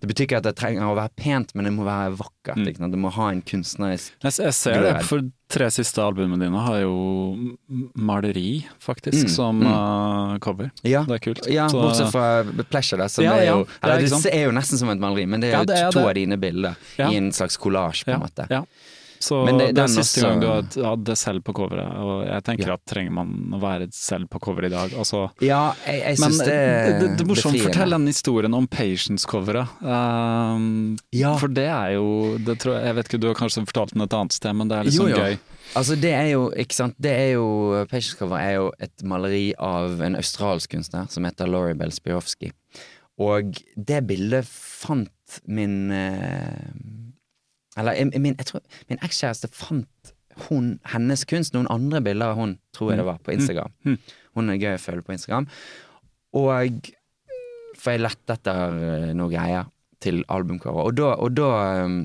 det betyr ikke at det trenger å være pent, men det må være vakkert. Mm. Det må ha en kunstnerisk Jeg, jeg ser det, for tre siste albumene dine har jo maleri, faktisk, Mm, som mm. uh, cover. Ja, Det er kult. ja Så- bortsett fra Pleasure, som Ja, er ja, det er Eller det er jo nesten som et maleri, men det er jo to av dine bilder i en slags collage, på en måte. ja. Så Men det- det, er den siste gang du had- hadde selv på coveret, og jeg tenker Ja. at trenger man å være selv på cover i dag? Altså, Ja, jeg, jeg men syns det det, er det, det er morsomt, fortell den historien om Patience-coveret. Um, Ja. For det er jo det tror jeg, jeg vet ikke, Du har kanskje fortalt den et annet sted, men det er litt Jo, sånn jo. gøy. Altså, det er jo, ikke sant, det er jo Patience Cover er jo et maleri av en australsk kunstner som heter Laurie Bell Spirovsky. Og det bildet fant min eh, Eller jeg, min, jeg tror min ekskjæreste fant hun, hennes kunst, noen andre bilder av hun, tror jeg det var, på Instagram. Mm. Hun er gøy å følge på Instagram. Og For jeg lette etter noen greier til albumcover, og da, og da um,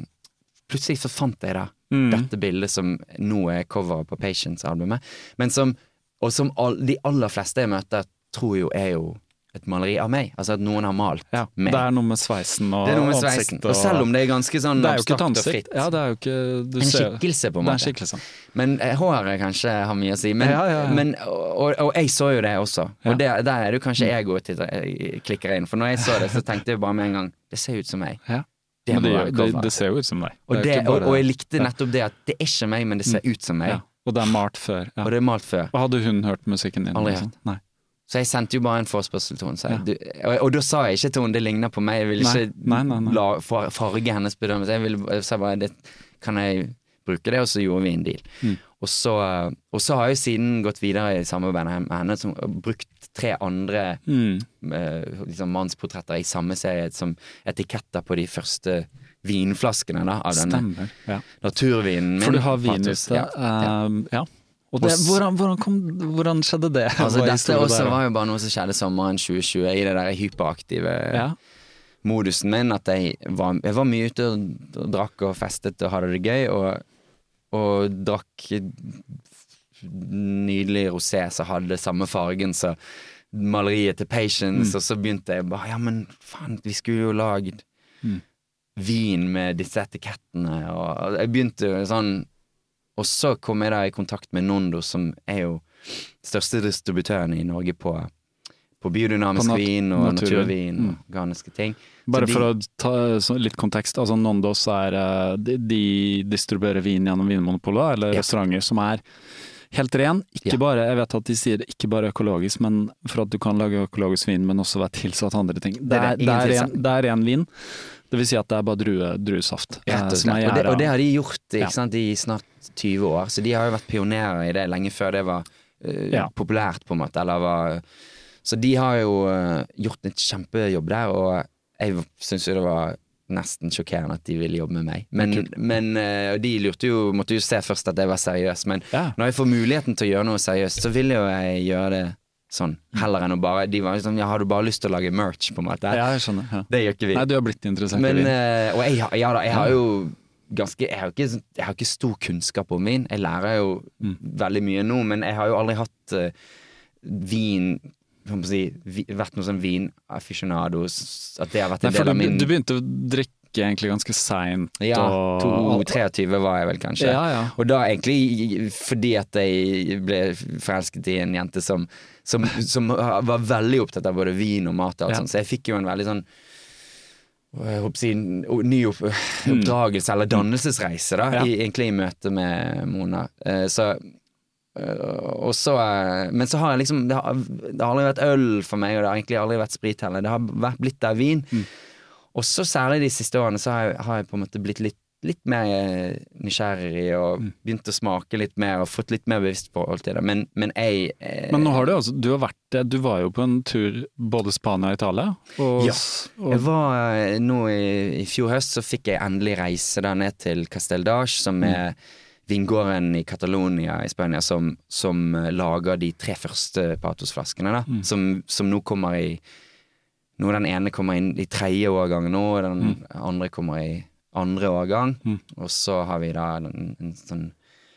Plutselig så fant jeg det Mm. dette bildet som nå er coveret på Patience-albumet, men som Og som all, de aller fleste jeg møter, tror jo er jo et maleri av meg. Altså at noen har malt Ja, meg. det er noe med sveisen og Det noe med ansiktet. Og selv om det er ganske sånn det er jo ikke et ansikt. Ja, det er jo ikke en skikkelse, på en måte. Det er en skikkelse. Men eh, håret kanskje har mye å si. Men, Ja, ja, men og, og jeg så jo det også. Og det, der er det kanskje egoet til eh, klikker inn. For når jeg så det, så tenkte jeg bare med en gang Det ser ut som meg. Ja. Det det, det, det ser jo ut som deg. Og, det, og, jeg likte nettopp det at det er ikke meg, men det ser ut som meg. Og det er malt før. Og det er malt før. Og hadde hun hørt musikken din? Aldri liksom? Nei. Så jeg sendte jo bare en forespørsel til henne. jeg- Ja. Og, og da sa jeg ikke til henne det ligner på meg, jeg ville Nei. ikke Nei, nei, la farge hennes bedømmelse. Jeg, jeg sa bare det, kan jeg bruke det, og så gjorde vi en deal. Mm. Og, så, og så har jeg jo siden gått videre i samarbeid med henne, som har brukt tre andre Mm. uh, liksom mannsportretter i samme serie som etiketter på de første vinflaskene da, av denne Ja. naturvinen min. For du har vin ute. Ja, ja. um, ja. Det, hvordan, hvordan, kom, hvordan skjedde det? Altså, dette også var jo bare noe som skjedde sommeren 2020, i det der hyperaktive ja. modusen min. At jeg var, jeg var mye ute og, og drakk og festet og hadde det gøy, og, og drakk nydelig rosé som hadde samme fargen som maleriet til Patience, og så begynte jeg bare Ja, men faen, vi skulle jo lagd Mm. vin med disse etikettene, og jeg begynte jo sånn Og så kom jeg da i kontakt med Nondo, som er jo største distributøren i Norge på, på biodynamisk På nat- vin og naturvin. naturvin og organiske ting. Bare de- for å ta litt kontekst. altså Nondos er eh, De, de distribuerer vin gjennom Vinmonopolet, eller Ja. restauranter som er helt ren. Ikke Ja. bare, Jeg vet at de sier det ikke bare økologisk, men for at du kan lage økologisk vin, men også være tilsatt andre ting. Det Det er er, det, det er, ren, det er ren vin. Det vil si at det er bare drue, druesaft. Ja, Rett og slett. Og det, og det har de gjort ikke sant, i snart 20 år, så de har jo vært pionerer i det lenge før det var uh, populært, på en måte. Eller var, så de har jo uh, gjort en kjempejobb der, og jeg syns jo det var nesten sjokkerende at de ville jobbe med meg. Men, men uh, de lurte jo, måtte jo se først at jeg var seriøs, men Ja. når jeg får muligheten til å gjøre noe seriøst, så vil jo jeg gjøre det sånn, heller enn å bare De var sånn Ja, har du bare lyst til å lage merch, på en måte? Ja, jeg skjønner. Ja. Det gjør ikke vi. Nei, du har blitt interessert Men, i vin. eh, og jeg, ja da, jeg har jo ganske Jeg har ikke, sånn- jeg har ikke stor kunnskap om vin. Jeg lærer jo Mm. veldig mye nå, men jeg har jo aldri hatt uh, vin si, vi, vært noe sånn vinaficionado. s- At det har vært en Nei, del av min du begynte å drikke egentlig ganske seint. Ja, og- 22 var jeg vel kanskje. Ja, ja. Og da egentlig fordi at jeg ble forelsket i en jente som, som, som var veldig opptatt av både vin og mat og alt Ja. sånt, så jeg fikk jo en veldig sånn si, ny opp, oppdragelse eller dannelsesreise, da, Mm. Ja. i, egentlig i møte med Mona. Eh, så eh, så, eh, men så har jeg liksom det har, det har aldri vært øl for meg, og det har egentlig aldri vært sprit heller. Det har vært, blitt der vin. Mm. Og så særlig de siste årene så har jeg, har jeg på en måte blitt litt, litt mer eh, nysgjerrig og Mm. begynt å smake litt mer og fått litt mer bevisst forhold til det. Men, men jeg eh, Men nå har du altså Du har vært. Du var jo på en tur både Spania og Italia. Og, Ja. og, Jeg var eh, nå i, i fjor høst, så fikk jeg endelig reise der ned til Casteldage, som Mm. er vingården i Catalonia i Spania som, som eh, lager de tre første patosflaskene, da. Mm. Som, som nå kommer i Nå Den ene kommer inn i tredje årgang nå, og den andre kommer i andre årgang. Mm. Og så har vi da en, en sånn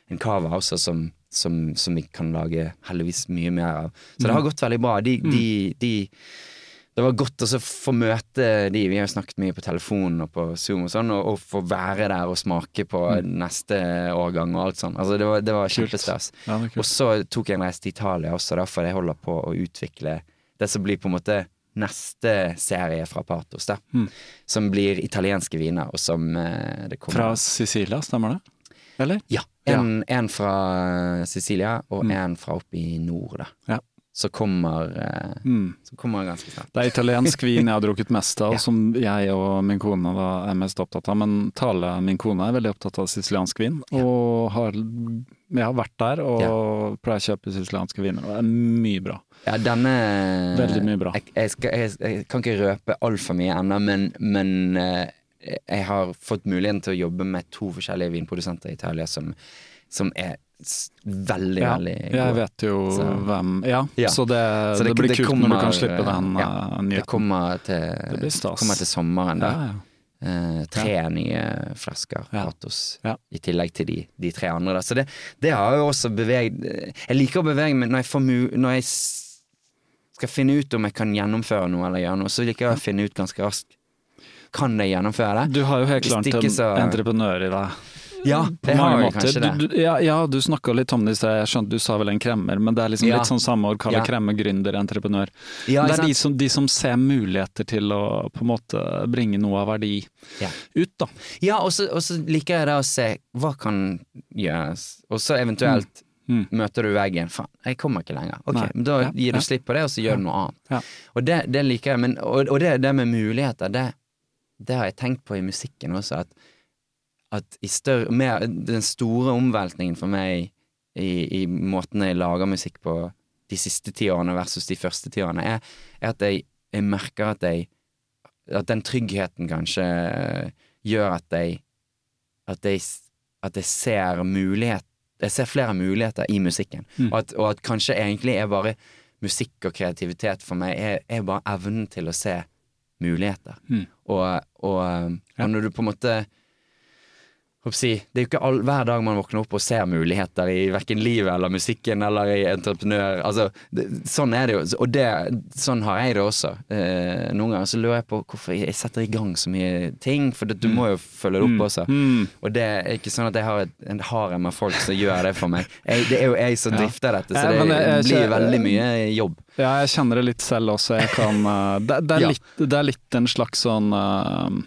en cava også som, som, som vi kan lage heldigvis mye mer av. Så det har gått veldig bra. De, de, de det var godt å få møte de, vi har jo snakket mye på telefon og på Zoom og sånn, og, og få være der og smake på neste årgang og alt sånn. Altså det var, det var kjempestas. Ja. Og så tok jeg en reise til Italia også, da, for jeg holder på å utvikle det som blir på en måte neste serie fra Patos, da. Mm. Som blir italienske viner, og som eh, det kommer Fra Sicilia, stemmer det? Eller? Ja. En, en fra Sicilia, og Mm. en fra oppe i nord, da. Ja. Så kommer, eh, Mm. så kommer ganske snart. Det er italiensk vin jeg har drukket mest av, Ja. som jeg og min kone da er mest opptatt av. Men Tale, min kone, er veldig opptatt av siciliansk vin, og har, jeg har vært der og pleier å kjøpe sicilianske viner, og det er mye bra. Ja, denne Veldig mye bra. Jeg, jeg, skal, jeg, jeg kan ikke røpe altfor mye ennå, men, men eh, jeg har fått muligheten til å jobbe med to forskjellige vinprodusenter i Italia som, som er veldig, Ja, veldig jeg vet jo Så- hvem Ja, Ja. så det, Så det, blir det kult når du kan slippe den ja, uh, Det kommer til, Det blir stas. kommer til sommeren. Da. Ja, ja. Eh, tre nye flasker Ja. Patos, Ja. i tillegg til de, de tre andre. Da. Så det, det har jo også beveget Jeg liker å bevege meg når jeg, får mu, når jeg skal finne ut om jeg kan gjennomføre noe eller gjøre noe, så liker jeg å finne ut ganske raskt. Kan jeg gjennomføre det? Du har jo helt klart en så- entreprenør i deg. Ja, På mange måter. Du, du, ja, ja, du snakka litt om det i sted, jeg skjønte du sa vel en kremmer, men det er liksom Ja. litt sånn samme å kalle Ja. kremmer gründer, entreprenør. Ja, det er de som, de som ser muligheter til å på en måte bringe noe av verdi Ja. ut, da. Ja, og så liker jeg det å se hva kan gjøres, og så eventuelt Mm. møter du veggen. Faen, jeg kommer ikke lenger. Ok, Nei. men Da Ja, gir du ja. slipp på det, og så gjør du noe annet. Ja. Og det, det liker jeg, men, og, og det, det med muligheter, det, det har jeg tenkt på i musikken også, at, at i større, mer, den store omveltningen for meg i, i måten jeg lager musikk på de siste ti årene versus de første ti årene, er, er at jeg, jeg merker at jeg At den tryggheten kanskje gjør at jeg At jeg, at jeg ser mulighet Jeg ser flere muligheter i musikken. Mm. Og, at, og at kanskje egentlig er bare musikk og kreativitet for meg er, er bare evnen til å se muligheter. Mm. Og, og, og når du på en måte Det er jo ikke all, hver dag man våkner opp og ser muligheter i verken livet eller musikken eller i entreprenør. Altså, det, sånn er det jo. Og det, sånn har jeg det også. Eh, noen ganger så lurer jeg på hvorfor jeg setter i gang så mye ting, for det, du må jo følge det opp også. Mm. Og det er ikke sånn at jeg har en harem av folk som gjør det for meg. Jeg, det er jo jeg som drifter dette, så det blir veldig mye jobb. Ja, jeg kjenner det litt selv også. Kan, eh, det, er litt, det er litt en slags sånn eh,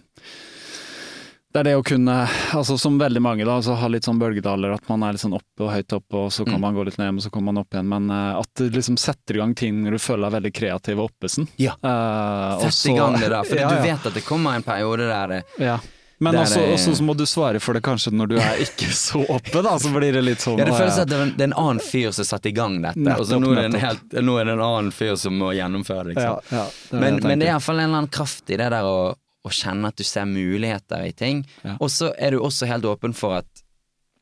Det er det å kunne, altså som veldig mange da, altså ha litt sånn bølgedaler, at man er litt sånn oppe og høyt oppe, og så kan Mm. man gå litt ned, og så kommer man opp igjen. Men uh, at du liksom setter i gang ting når du føler deg veldig kreativ og oppesen. Ja. Uh, Sett i gang det da, for Ja, du vet at det kommer en periode der det Ja. Men Det også, også så må du svare for det kanskje når du er ikke så oppe, da, så blir det litt sånn Ja, det føles føles at det er en, det en annen fyr som satte i gang dette, og så nå er, det en helt, er det en annen fyr som må gjennomføre det. ja, Liksom. ja, det er men, jeg men det er iallfall en eller annen kraft i det der å, å kjenne at du ser muligheter i ting. Ja. Og så er du også helt åpen for at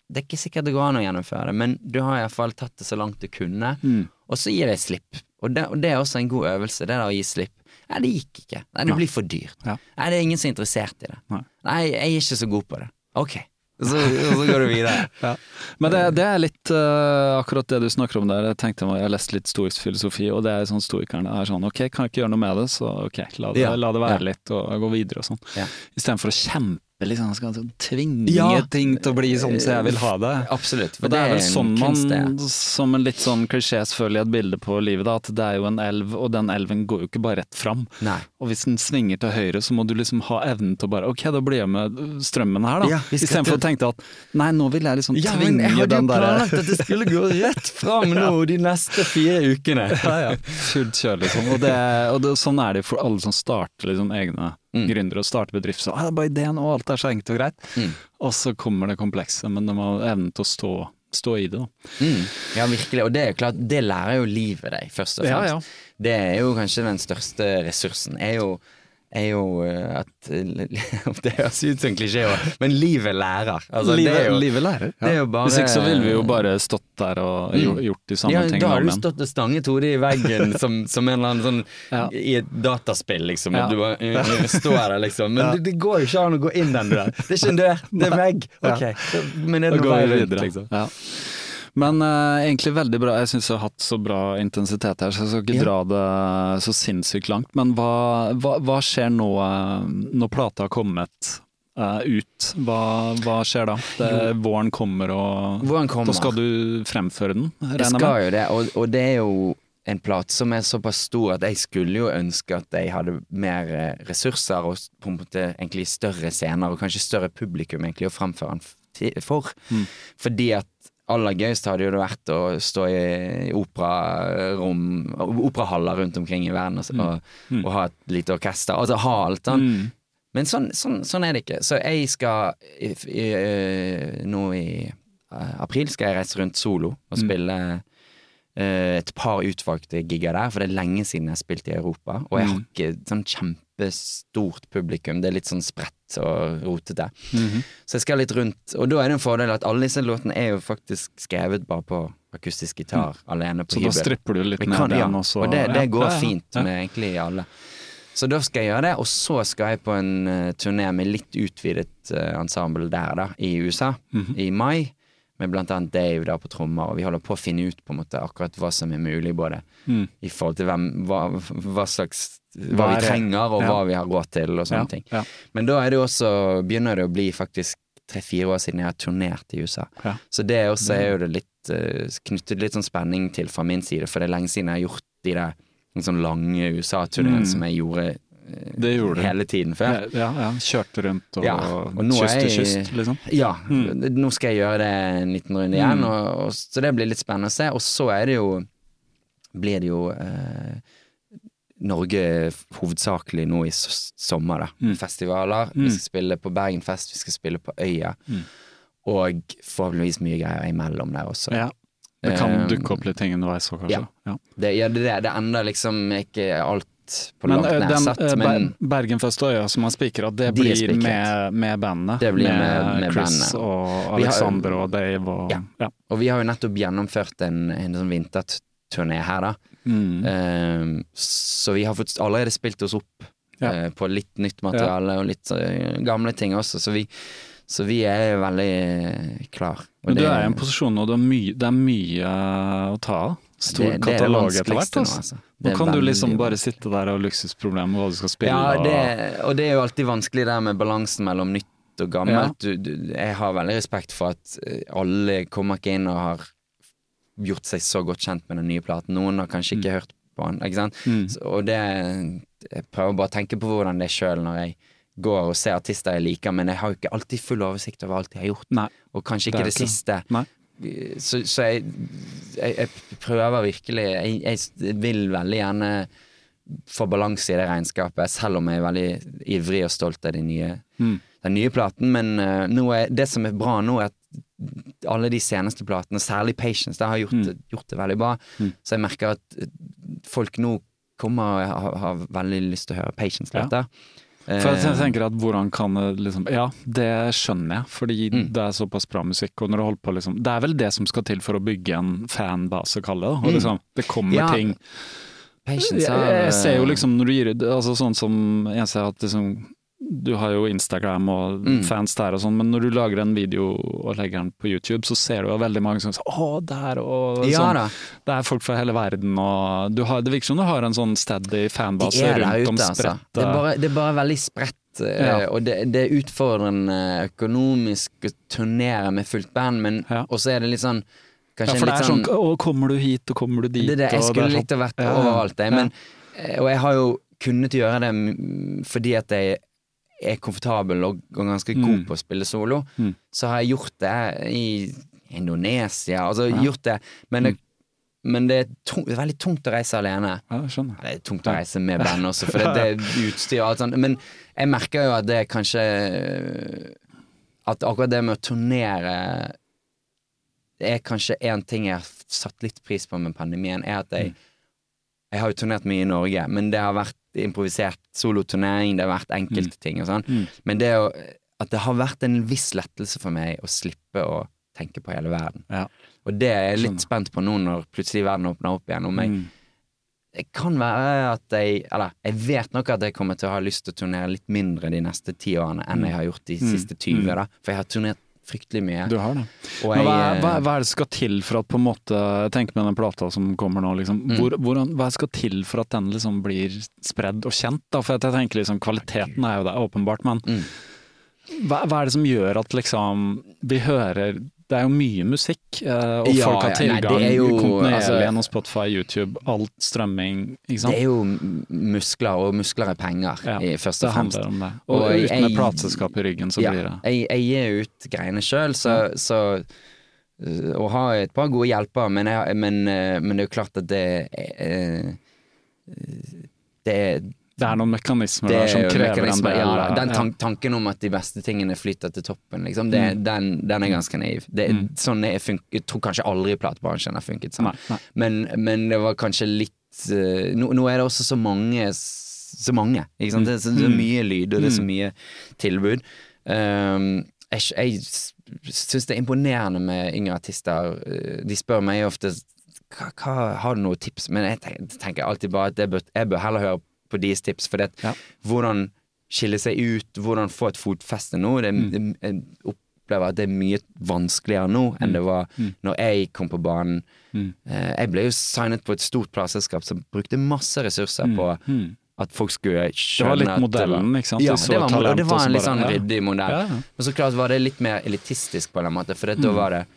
det er ikke sikkert det går an å gjennomføre det, men du har iallfall tatt det så langt du kunne, Mm. og så gir det slipp. Og det, og det er også en god øvelse, det der å gi slipp. Nei, det gikk ikke. Nei, det blir for dyrt. Ja. Nei, det er ingen som er interessert i det. Nei. Nei, jeg er ikke så god på det. Ok. Så, så går du videre. Ja. Men det, det er litt uh, akkurat det du snakker om der. Jeg tenkte meg, jeg har lest litt stoisk filosofi, og det er sånn stoikerne er sånn ok, kan jeg ikke gjøre noe med det, så ok, la det, la det være litt og gå videre og sånn. Ja. Istedenfor å kjempe liksom skal tvinge Ja. ting til å bli sånn som jeg vil ha det. Absolutt. For Og det er vel sånn man, som en litt sånn klisjé selvfølgelig et bilde på livet, da, at det er jo en elv, og den elven går jo ikke bare rett fram. Nei. Og hvis den svinger til høyre, så må du liksom ha evnen til å bare Ok, da blir jeg med strømmen her, da. Ja, Istedenfor til- å tenke at nei, nå vil jeg liksom Ja, tvinge men jeg hadde den derre planlagt at det skulle gå rett fram nå de neste fire ukene. ja, ja. Fullt kjør, liksom. Og, det, og det, sånn er det for alle som starter liksom, egne Mm. gründere og starter bedrift. Så ah, det er bare ideen, og alt er så enkelt og greit. Mm. Og så kommer det komplekse, men de må ha evnen til å stå, stå i det. Mm. Ja, virkelig. Og det er jo klart, det lærer jo livet deg, først og Ja, fremst. ja. Det er jo kanskje den største ressursen. Er jo, er jo eh, at Det høres ut som en klisjé, men livet lærer. Altså, livet, det er jo, livet lærer. det er jo bare- Hvis ikke så ville vi jo bare stått der og Mm. gjort, de samme ja, tingene Da har du stått og stanget hodet i veggen som, som en eller annen sånn Ja. i et dataspill, liksom. Ja. Og du bare, øh, står der, liksom. Men det, det går jo ikke an å gå inn den døren. Det er ikke en dør, det er vegg. Ja. Ok, så- Men er det noe vei rundt, videre. liksom? Ja. Men uh, egentlig veldig bra. Jeg syns jeg har hatt så bra intensitet her, så jeg skal ikke Ja. dra det så sinnssykt langt. Men hva, hva, hva skjer nå eh, når plata har kommet Uh, ut? Hva, hva skjer da? Det, våren kommer, og Våren kommer. da skal du fremføre den, Jeg skal jo det, og, og det er jo en plate som er såpass stor at jeg skulle jo ønske at jeg hadde mer ressurser og på en måte egentlig større scener, og kanskje større publikum egentlig å fremføre den for. Mm. Fordi at aller gøyest hadde jo det vært å stå i operarom, operahaller rundt omkring i verden og, og, Mm. og ha et lite orkester. Altså ha alt sånn. Mm. Men sånn, sånn, sånn er det ikke. Så jeg skal i, i, eh, Nå i eh, april skal jeg reise rundt solo og Mm. spille eh, et par utvalgte gigger der, for det er lenge siden jeg har spilt i Europa. Og jeg har Mm. ikke sånn kjempestort publikum. Det er litt sånn spredt og rotete. Mhm. Så jeg skal litt rundt, og da er det en fordel at alle disse låtene er jo faktisk skrevet bare på akustisk gitar alene på hybel. Så da stripper du litt ned kan, ja, og det, det går Ja, ja, fint med egentlig alle. Så da skal jeg gjøre det, og så skal jeg på en uh, turné med litt utvidet eh, ensemble der, da, i USA, Mhm. i mai. Med blant annet Dave da på trommer, og vi holder på å finne ut på en måte akkurat hva som er mulig, både Mm. i forhold til hvem, hva, hva slags Hva, vi trenger, og Ja. hva vi har råd til, og sånne Ja, ting. ja. Men da er det også, begynner det å bli faktisk tre-fire år siden jeg har turnert i USA. Så det er også er jo det litt eh, knyttet litt sånn spenning til fra min side, for det er lenge siden jeg har gjort de der en sånn lange USA-turneene Mm. som jeg gjorde Det gjorde hele tiden før. Ja, ja, kjørte rundt og, Ja, og kyst til kyst, liksom. Ja, Mm. nå skal jeg gjøre det en liten runde igjen, Mm. og, og, så det blir litt spennende å se. Og så er det jo blir det jo eh, Norge hovedsakelig nå i sommer, da. Mm. Festivaler. Mm. Vi skal spille på Bergenfest, vi skal spille på Øya. Mm. Og forhåpentligvis mye greier imellom der også. Ja. Det kan Eh, dukke opp litt ting underveis òg, kanskje. ja. Ja. Det, ja, det, det, det ender liksom ikke alt på Men langt eh, nær sett, eh, men Ber- Bergenfest og Øya som har spikra, det De blir med, med bandet? Det blir med- med Chris bandet. og Vi har- og Dave og Ja. ja. Og vi har jo nettopp gjennomført en, en sånn vinterturné her, da. Mm. Uh, så vi har fått allerede spilt oss opp Ja. uh, på litt nytt materiale og litt uh, gamle ting også, så vi, så vi er veldig klar. Og Men du det- er i en posisjon nå, det er mye, å ta av. Stor det- katalog etter hvert. nå, Altså. Nå kan du liksom bare sitte der og luksusproblem med hva du skal spille. Ja, det, og det er jo alltid vanskelig der med balansen mellom nytt og gammelt. Du, du, jeg har veldig respekt for at eh, alle kommer ikke inn og har gjort seg så godt kjent med den nye platen. Noen har kanskje ikke hørt på den, ikke sant. Mm. Så, og det Jeg prøver bare å tenke på hvordan det er sjøl når jeg går og ser artister jeg liker, men jeg har jo ikke alltid full oversikt over alt jeg har gjort. Nei. Og kanskje ikke det det siste. Nei. Så, så jeg, jeg, jeg prøver virkelig jeg, jeg vil veldig gjerne få balanse i det regnskapet, selv om jeg er veldig ivrig og stolt av de nye, Mm. den nye platen. Men uh, er, det som er bra nå, er at alle de seneste platene, særlig Patience, det har gjort, Mm. gjort det veldig bra. Mm. Så jeg merker at eh, folk nå kommer og har, har veldig lyst til å høre Patience-låter. For jeg Eh, tenker at hvordan kan det liksom Ja, det skjønner jeg, fordi Mm. det er såpass bra musikk. Og når du holder på liksom Det er vel det som skal til for å bygge en fanbase, kalle det. Og Mm. liksom, det kommer Ja, ting Patience jeg, jeg ser jo liksom når du gir ut altså Sånn som en ser at liksom du har jo Instagram og Mm. fans der og sånn, men når du lager en video og legger den på YouTube, så ser du jo veldig mange som sier 'Å, der', og Ja sånn. da. Det er folk fra hele verden, og du har, det virker som du har en sånn steady fanbase de rundt rundt om spredte altså. Det er bare, det er bare veldig spredt. eh, Ja. Og det, det er utfordrende økonomisk å turnere med fullt band, men Ja. også er det litt sånn ja, for det er sånn sånn 'Å, kommer du hit, og kommer du dit', Det det, jeg skulle sånn- likt å vært overalt, jeg. ja. Men, eh, og jeg har jo kunnet gjøre det fordi at jeg er komfortabel og, ganske god Mm. på å spille solo. Mm. Så har jeg gjort det i Indonesia, altså gjort det. Men det, men det, er tung, veldig tungt å reise alene. Ja, skjønner. Det er tungt å reise med band også, for det, det utstyr og alt sånt. Men jeg merker jo at det er kanskje At akkurat det med å turnere Det er kanskje én ting jeg har satt litt pris på med pandemien, er at jeg Jeg har jo turnert mye i Norge, men det har vært improvisert soloturnering, det har vært enkeltting og sånn. Mm. Men det å At det har vært en viss lettelse for meg å slippe å tenke på hele verden. Ja. Og det er jeg litt spent på nå når plutselig verden åpner opp igjen. Om jeg Mm. det kan være at jeg Eller jeg vet nok at jeg kommer til å ha lyst til å turnere litt mindre de neste ti årene enn jeg har gjort de Mm. siste 20, Mm. da. For jeg har turnert fryktelig mye. Du har det. Men hva, er- hva, hva er det som skal til for at på en måte Tenk med den plata som kommer nå, liksom. Mm. Hvor, hvor, hva skal til for at den liksom blir spredd og kjent? Da? For jeg tenker liksom Kvaliteten er jo der, åpenbart, men Mm. hva, hva er det som gjør at liksom vi hører Det er jo mye musikk, eh, og Ja, folk har nei, tilgang er jo, kontinuerlig altså- gjennom Spotify, YouTube, alt strømming, ikke sant? det er jo muskler, og muskler er penger, Ja, i, først det og fremst. handler om det. Og, Og uten et plateselskap i ryggen, så ja, blir det jeg, gir ut greiene sjøl, så, så øh, Og har et par gode hjelper, men, jeg, men, øh, men det er jo klart at det eh, Det Det er noen mekanismer det er som krever en mekanismer, del ja. Den ja. tan tanken om at de beste tingene flyter til toppen, liksom, det, Mm. den, den er ganske naiv. Det, sånn er jeg tror kanskje aldri platebransjen har funket sånn. Nei, nei. Men, men det var kanskje litt uh, nå, nå er det også så mange Så mange. Ikke sant? Det, er så, det er Mm. mye lyd, og det er så Mm. mye tilbud. Um, jeg jeg syns det er imponerende med yngre artister. Uh, De spør meg ofte hva, hva, har du noen tips, men jeg tenker, tenker alltid bare at jeg bør, jeg bør heller høre på deres tips. For det, Ja. hvordan skille seg ut, hvordan få et fotfeste nå, det, Mm. det, jeg opplever at det er mye vanskeligere nå enn det var når jeg kom på banen. Mm. Eh, Jeg ble jo signet på et stort plateselskap som brukte masse ressurser på Mm. at folk skulle Det var litt modellen, ikke sant? Ja, så det var, og det var en litt sånn ryddig modell. Ja, ja. Men så klart var det litt mer elitistisk på en måte, for Mm. da var det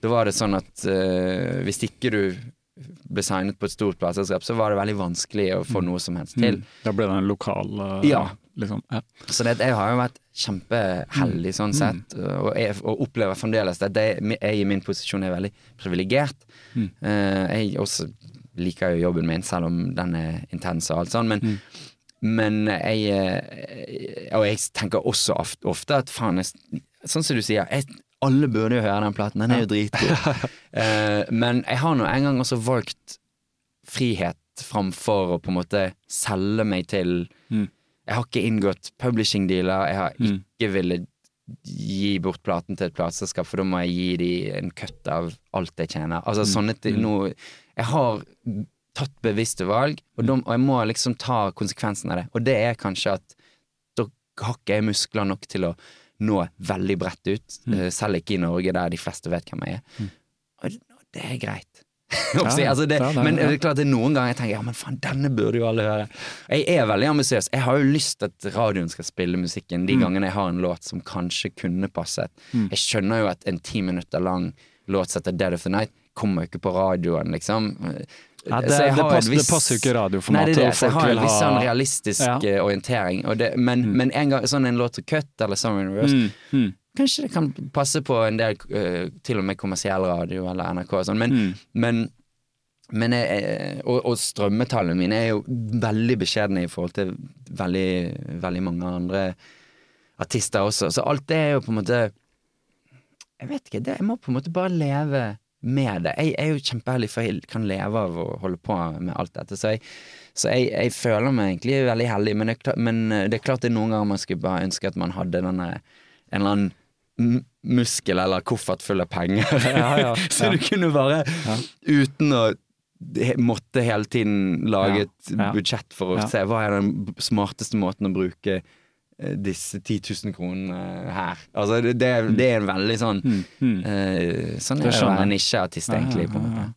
da var det sånn at uh, hvis ikke du ble signet på et stort plateselskap, så var det veldig vanskelig å få noe som helst til. Mm. Da ble det en lokal eh, Ja. liksom. Ja. Så det, jeg har jo vært kjempeheldig sånn sett, og, jeg, og opplever fremdeles at jeg, jeg i min posisjon er veldig privilegert. Mm. Eh, jeg også liker jo jobben min, selv om den er intens og alt sånn, men, men jeg eh, Og jeg tenker også ofte at faen, jeg, sånn som du sier, jeg, alle burde jo høre den platen, den er jo dritgod. uh, men jeg har nå en gang også valgt frihet framfor å på en måte selge meg til Mm. Jeg har ikke inngått publishing-dealer, jeg har Mm. ikke villet gi bort platen til et plateselskap, for da må jeg gi dem en kutt av alt jeg tjener. Altså sånne ting nå Jeg har tatt bevisste valg, og, de, og jeg må liksom ta konsekvensen av det. Og det er kanskje at da har ikke jeg muskler nok til å nå veldig bredt ut, eh, selv ikke i Norge der de fleste vet hvem jeg er. Og det er greit. Ja, altså det, men ja. det er klart det er noen ganger jeg tenker ja, men faen, denne burde jo alle høre. Jeg er veldig ambisiøs. Jeg har jo lyst til at radioen skal spille musikken de gangene jeg har en låt som kanskje kunne passet. Jeg skjønner jo at en ti minutter lang låt som heter Dead of the Night kommer jo ikke på radioen, liksom. Ja, det- det passer, viss, det passer jo ikke radioformatet, Nei, det er det. Så jeg har en viss sånn realistisk Ja. eh, orientering. Det, men, men en gang sånn en låt som Cut eller Summer in Reverse Mm. Mm. Kanskje det kan passe på en del uh, til og med kommersiell radio eller NRK og sånn, men, Mm. men, men jeg, jeg- og, og strømmetallene mine er jo veldig beskjedne i forhold til veldig, veldig mange andre artister også, så alt det er jo på en måte Jeg vet ikke, det, jeg må på en måte bare leve med det. Jeg, jeg er jo kjempeheldig, for jeg kan leve av å holde på med alt dette. Så jeg, så jeg, jeg føler meg egentlig veldig heldig, men det, klart, men eh, det er klart det er noen ganger man skulle bare ønske at man hadde denne en eller annen muskel eller koffert full av penger. Ja, ja, så du kunne bare, uten å måtte hele tiden lage et budsjett for å se hva er den smarteste måten å bruke disse 10 000 kronene her. Altså, det, det, er- en veldig sånn eh, Sånn er det å være nisjeartist, egentlig. på en måte.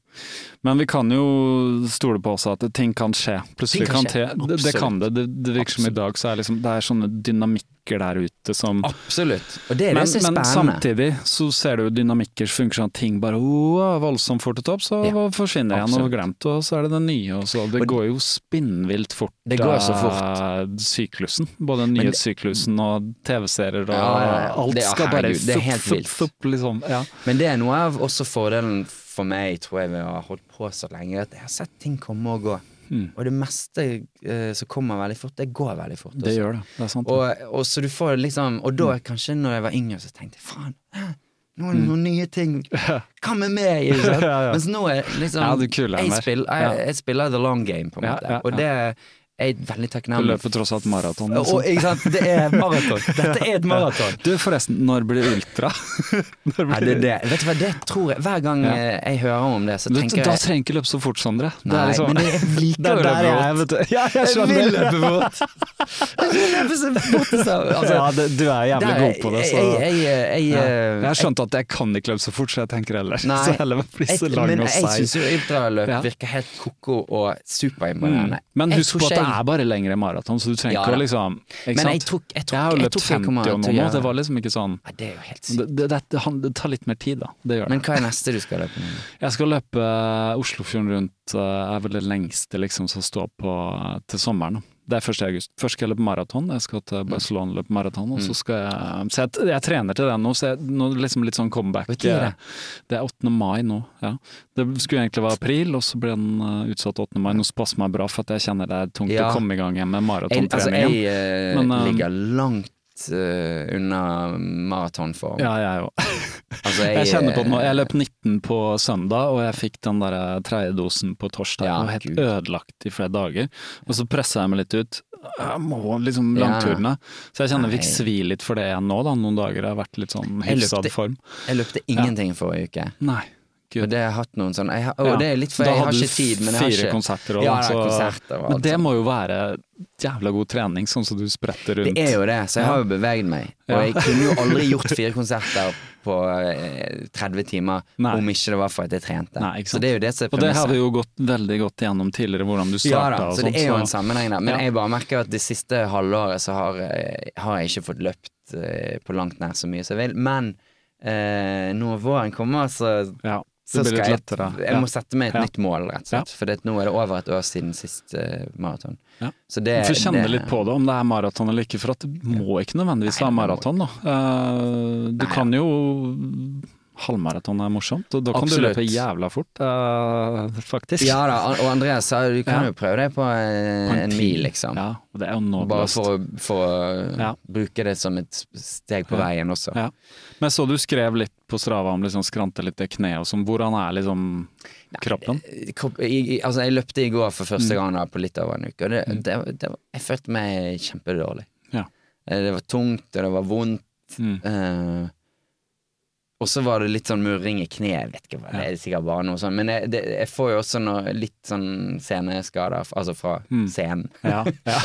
Men vi kan jo stole på også at ting kan skje. Plutselig Ting kan skje. det, det kan det. Det, det virker som i dag så er liksom, det er sånne dynamikker der ute som Absolutt. Og det er men, det som er men samtidig så ser du dynamikker som funker sånn at ting bare oh, voldsomt fort opp, så Ja, forsvinner igjen og glemt, og så er det den nye. Og så, det Og- går jo spinnvilt fort, Det går så fort. syklusen. Både Men det- nyhetssyklusen og TV-serier og Ja, ja, alt skal bare fupp, fupp, fupp, liksom. Ja. Men det er noe av også fordelen for meg, tror jeg, vi har holdt på så lenge, at jeg har sett ting komme og gå. Mm. Og det meste eh, som kommer veldig fort, det går veldig fort. Det gjør det. Det er sant. Og, og så du får liksom Og da kanskje når jeg var yngre, så tenkte jeg faen, noen, det noen nye ting. Hva med meg? Ja. Mens nå er liksom Ja, jeg, spiller, jeg, jeg spiller the long game, på en måte. Og det er veldig takknemlig. Du løper tross alt maraton. Og, Liksom. ikke sant? Det er maraton. Dette er et maraton. Du, forresten, når blir det ultra? Når blir det, er det. Vet du hva, det tror jeg Hver gang Ja. eh, jeg hører om det, så Du, tenker da jeg trenger ikke løpe så fort, Sondre. Det Nei, er liksom, men det- jeg liker det er jeg er, vet du. Ja, jeg Jeg skjønner. vil løpe fort! Jeg vil løpe så fort altså, ja, det, du er jævlig god på det, så Jeg, jeg, jeg, jeg, ja. eh, Jeg har skjønt at jeg kan ikke løpe så fort, så jeg tenker heller Nei, så heller bli så jeg- lang men og jeg seig. syns jo ultraløp virker helt ko-ko og superimponerende. Mm. Men husk på at det jeg- er bare lengre maraton, så du trenger Ja ikke å liksom ikke Men jeg tok, jeg tror- har jo jeg løpt tror ikke jeg 50 kommer og noe det var liksom ikke sånn Nei, det er jo helt sykt. det, det, det, det tar litt mer tid, da. Det gjør det. Men hva er neste du skal løpe med? Jeg skal løpe eh, Oslofjorden rundt, eh, er vel det lengste liksom som står på eh, til sommeren. da. Det er 1. august. Først skal jeg løpe maraton, jeg skal til Barcelona løpe maraton, og så skal jeg Så jeg, jeg trener til den nå, så jeg, nå liksom litt sånn comeback. Det er det? er 8. mai nå, ja. Det skulle egentlig være april, og så ble den eh, utsatt 8. mai. Nå passer meg bra, for at jeg kjenner det er tungt Ja. å komme i gang igjen med maratontreningen. altså, jeg uh, Men, uh, ligger langt eh, unna maratonform. ja, jeg òg. Altså, Jeg kjenner på det nå. eh, Jeg løp 19 på søndag, og jeg fikk den der eh, tredje dosen på torsdag. Ja, og helt Gud. ødelagt i flere dager. Og så pressa jeg meg litt ut. Jeg må liksom Ja. langturene. Så jeg kjenner jeg fikk svi litt for det igjen nå, da. Noen dager. Jeg har vært litt sånn Jeg hyfsad form. Jeg løpte ingenting forrige uke. Nei. Gud. det har jeg hatt noen sånn jeg har, Og Ja. det er litt for Da jeg har ikke tid, men jeg har fire ikke konserter og, Ja, så- konserter og Men det må jo være jævla god trening, sånn som du spretter rundt. Det er jo det, så jeg har jo beveget meg. Og jeg kunne jo aldri gjort fire konserter på eh, 30 timer Nei. om ikke det var for at jeg trente. Nei, så det er jo det som er Og det har vi jo gått veldig godt gjennom tidligere, hvordan du Ja starta da, og så det er jo en sammenheng der. Men Ja. jeg bare merker at det siste halvåret så har, eh, har jeg ikke fått løpt eh, på langt nær så mye som jeg vil. Men eh, når våren kommer, så Ja, så skal jeg, jeg må sette meg et Ja. nytt mål, rett og slett. For det, nå er det over et år siden sist uh, maraton. Ja. Så det, Du det- litt på det, om det er maraton eller ikke. For at det må ikke nødvendigvis være maraton. da. Uh, du Nei. kan jo Halvmaraton er morsomt, og da kan Absolutt. du løpe jævla fort, uh, faktisk. Ja da, og Andreas sa du kan Ja. jo prøve det på en, På en mil, liksom. Ja, det er jo Bare for, for å Ja. bruke det som et steg på veien også. Ja. Men så du skrev litt på Strava om liksom skrante litt i kneet og sånn. Hvordan er liksom kroppen? Kropp- i- i- Altså, jeg løpte i går for Mm. første gang da, på litt over en uke, og det, det, det, jeg følte meg kjempedårlig. Ja. Eh, Det var tungt, og det var vondt. Mm. eh, og så var det litt sånn murring i kneet, jeg vet ikke hva det er, sikkert bare noe sånt. Men jeg, det, jeg får jo også noe, litt sånn seneskader, altså fra Mm. scenen. Ja, ja.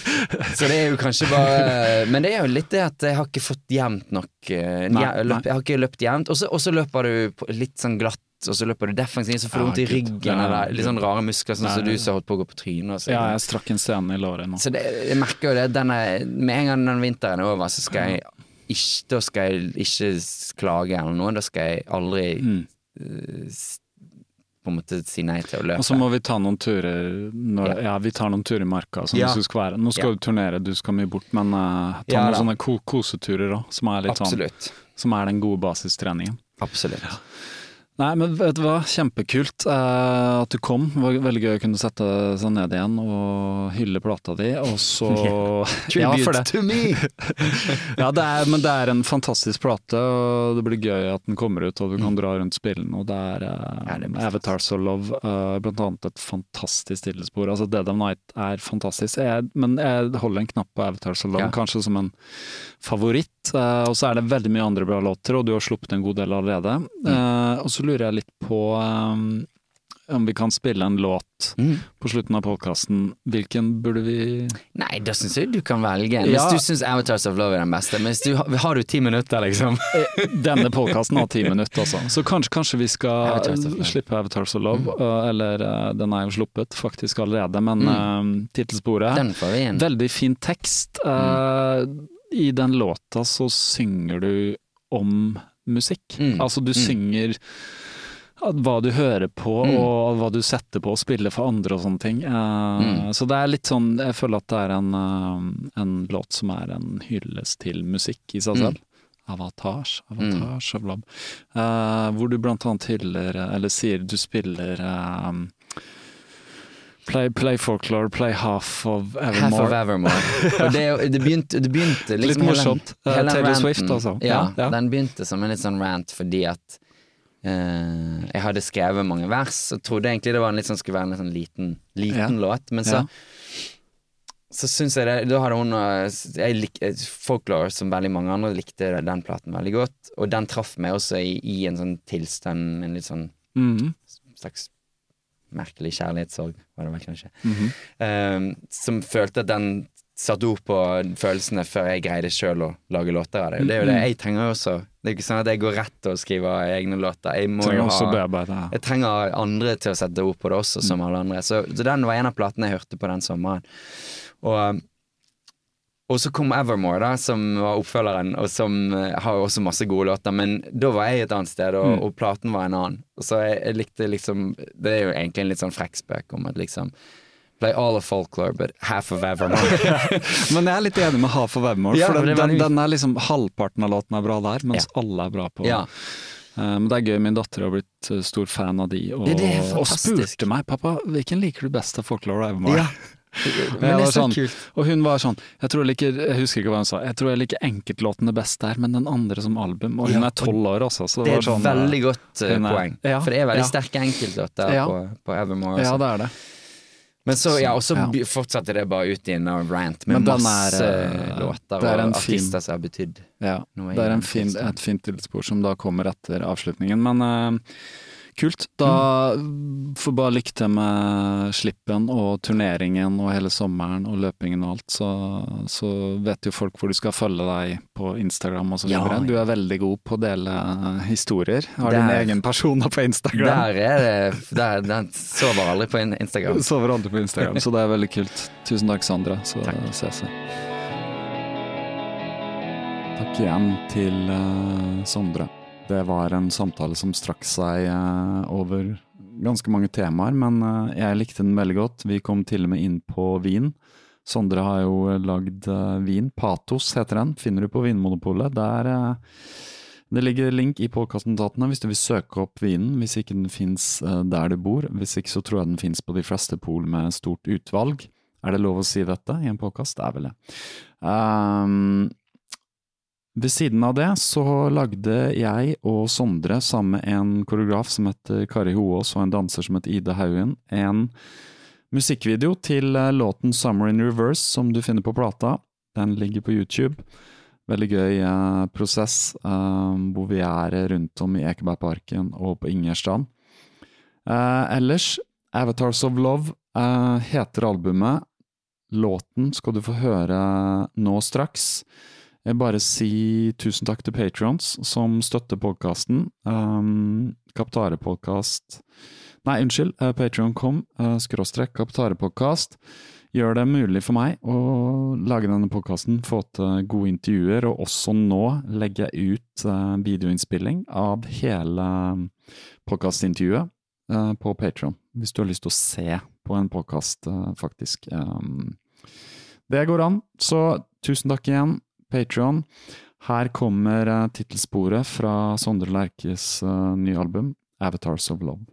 Så det er jo kanskje bare Men det er jo litt det at jeg har ikke fått jevnt nok eh, Nei, jeg, løp, jeg har ikke løpt jevnt, og så- løper du litt sånn glatt. Og så løper du defensivt, så får du vondt i ryggen. Eller litt sånn rare muskler, sånn som som du som holdt på å gå på trynet. og Så, ja, jeg strakk en scene i låret nå. så det, jeg merker jo det. Denne, med en gang den vinteren er over, så skal jeg ikke, da skal jeg ikke klage eller noe. Da skal jeg aldri Mm. uh, på en måte si nei til å løpe. Og så må vi ta noen turer når, ja. vi tar noen turer i marka. Som Ja. du skal være. Nå skal Ja. du turnere, du skal mye bort, men uh, ta Ja, noen da. sånne ko koseturer òg, som sånn Som er den gode basistreningen. Absolutt. Nei, men vet du hva, kjempekult eh, at du kom. Det var veldig gøy å kunne sette seg ned igjen og hylle plata di, og så Ja, for det. to me! Ja, det er, men det er en fantastisk plate, og det blir gøy at den kommer ut, og du kan dra rundt spillene. Og det er, eh, Ja, det Avatars of Love, eh, blant annet et fantastisk stillespor. Altså, Dead of Night er fantastisk, jeg, men jeg holder en knapp på Avatars of Love, Ja. kanskje som en favoritt. eh, og så er det veldig mye andre bra låter, og du har sluppet en god del allerede. Mm. Eh, og så lurer jeg litt på om vi kan spille en låt Mm. på slutten av podkasten, hvilken burde vi Nei, da syns jeg du kan velge en. Hvis Ja. du syns Avatars of Love er den beste. Men du, har- du ti minutter, liksom? Denne podkasten har ti minutter, altså. Så kanskje, kanskje vi skal Avatars slippe Avatars of Love. uh, Eller uh, den er jo sluppet faktisk allerede, men Mm. uh, tittelsporet Den får vi inn. Veldig fin tekst. Uh, I den låta så synger du om musikk. Mm. Altså du Mm. synger hva du hører på Mm. og hva du setter på å spille for andre og sånne ting. Uh, Mm. Så det er litt sånn Jeg føler at det er en, uh, en låt som er en hyllest til musikk i seg Mm. selv. Avatars, avatars of love. Uh, hvor du blant annet hyller, uh, eller sier du spiller um, Play, play folklore, play half of Half Evermore. of Evermore. Og det, det, begynte, det begynte liksom Litt morsomt. Hele, hele den Taylor ranten. Swift, altså. Ja, Ja, ja. den begynte som en litt sånn rant fordi at uh, jeg hadde skrevet mange vers og trodde egentlig det var en litt sånn, skulle være en sånn liten, liten låt, men så Ja. så syns jeg det Da hadde hun eh, jeg lik, eh, Folklore, som veldig mange andre, likte den platen veldig godt. Og den traff meg også i, i en sånn tilstand, en litt sånn mm. slags merkelig kjærlighetssorg, var det vel kanskje. mhm. Eh, som følte at den satte ord på følelsene før jeg greide sjøl å lage låter av det. Det er jo det jeg trenger også. Det er ikke sånn at jeg går rett og skriver egne låter. Jeg jo ha jeg trenger andre til å sette ord på det også, som alle andre. Så, så den var en av platene jeg hørte på den sommeren. Og, og så kom Evermore, da, som var oppfølgeren, og som eh, har også masse gode låter. Men da var jeg et annet sted, og, og platen var en annen. Så jeg, jeg likte liksom Det er jo egentlig en litt sånn frekk spøk om at liksom Play all of folklore, but half of Evermore. Men jeg er litt enig med Half of Evermore, Ja, for den, den, den er liksom halvparten av låten er bra der, mens alle er bra på ja. Men Men det er gøy, min datter har blitt eh, stor fan av de, og, det, det og spurte meg pappa, hvilken liker du best av Folklore og Evermore? ja. Men det er så sånn, kult. Og hun var sånn jeg, tror jeg, husker ikke hva hun sa, jeg tror jeg liker enkeltlåtene best der, men den andre som album. Og hun Ja, er tolv år også, så Det det er et sånn veldig godt eh, er- poeng. ja, For det er veldig ja. sterke enkeltlåter på, på Evermore. Ja, det er det. Men så, ja, og så fortsatte det bare ut i en rant med Men masse er, eh, låter er og artister som har betydd Ja, Noe det er en fin, et fint tilspor som da kommer etter avslutningen. Men eh, kult. Da får bare lykke til med slippen og turneringen og hele sommeren og løpingen og alt. Så, så vet jo folk hvor de skal følge deg på Instagram og så Ja, videre. ja. Du er veldig god på å dele eh, historier. Har Der- din egen personer på Instagram. Der er det der, Den sover aldri på Instagram. Sover aldri på Instagram, så det er veldig kult. Tusen takk, Sandra. Så ses vi. Takk igjen til uh, Sondre. Det var en samtale som strakk seg eh, over ganske mange temaer, men eh, jeg likte den veldig godt. Vi kom til og med inn på vin. Sondre har jo lagd eh, vin. Patos heter den. Finner du på Vinmonopolet. Der det ligger link i påkastnotatene hvis du vil søke opp vinen, hvis ikke den fins der du bor. Hvis ikke så tror jeg den fins på de fleste pol med stort utvalg. Er det lov å si dette i en påkast? Det er vel det. Um, ved siden av det så lagde jeg og Sondre sammen med en koreograf som heter Kari Hoås og en danser som heter Ida Haugen, en musikkvideo til eh, låten Summer in Reverse som du finner på plata. Den ligger på YouTube. Veldig gøy eh, prosess eh, hvor vi er rundt om i Ekebergparken og på Ingerstrand. Eh, ellers, Avatars of Love eh, heter albumet. Låten skal du få høre nå straks. Jeg bare si tusen takk til patrons som støtter podkasten. Um, Kaptare-podkast Nei, unnskyld. Uh, Patron.com, uh, skråstrek Kaptare-podkast, gjør det mulig for meg å lage denne podkasten, få til gode intervjuer, og også nå legge ut uh, videoinnspilling av hele podkastintervjuet uh, på Patron, hvis du har lyst til å se på en podkast, faktisk. Um, det går an, så tusen takk igjen. Patron. Her kommer uh, tittelsporet fra Sondre Lerches uh, nye album, 'Avatars of Love'.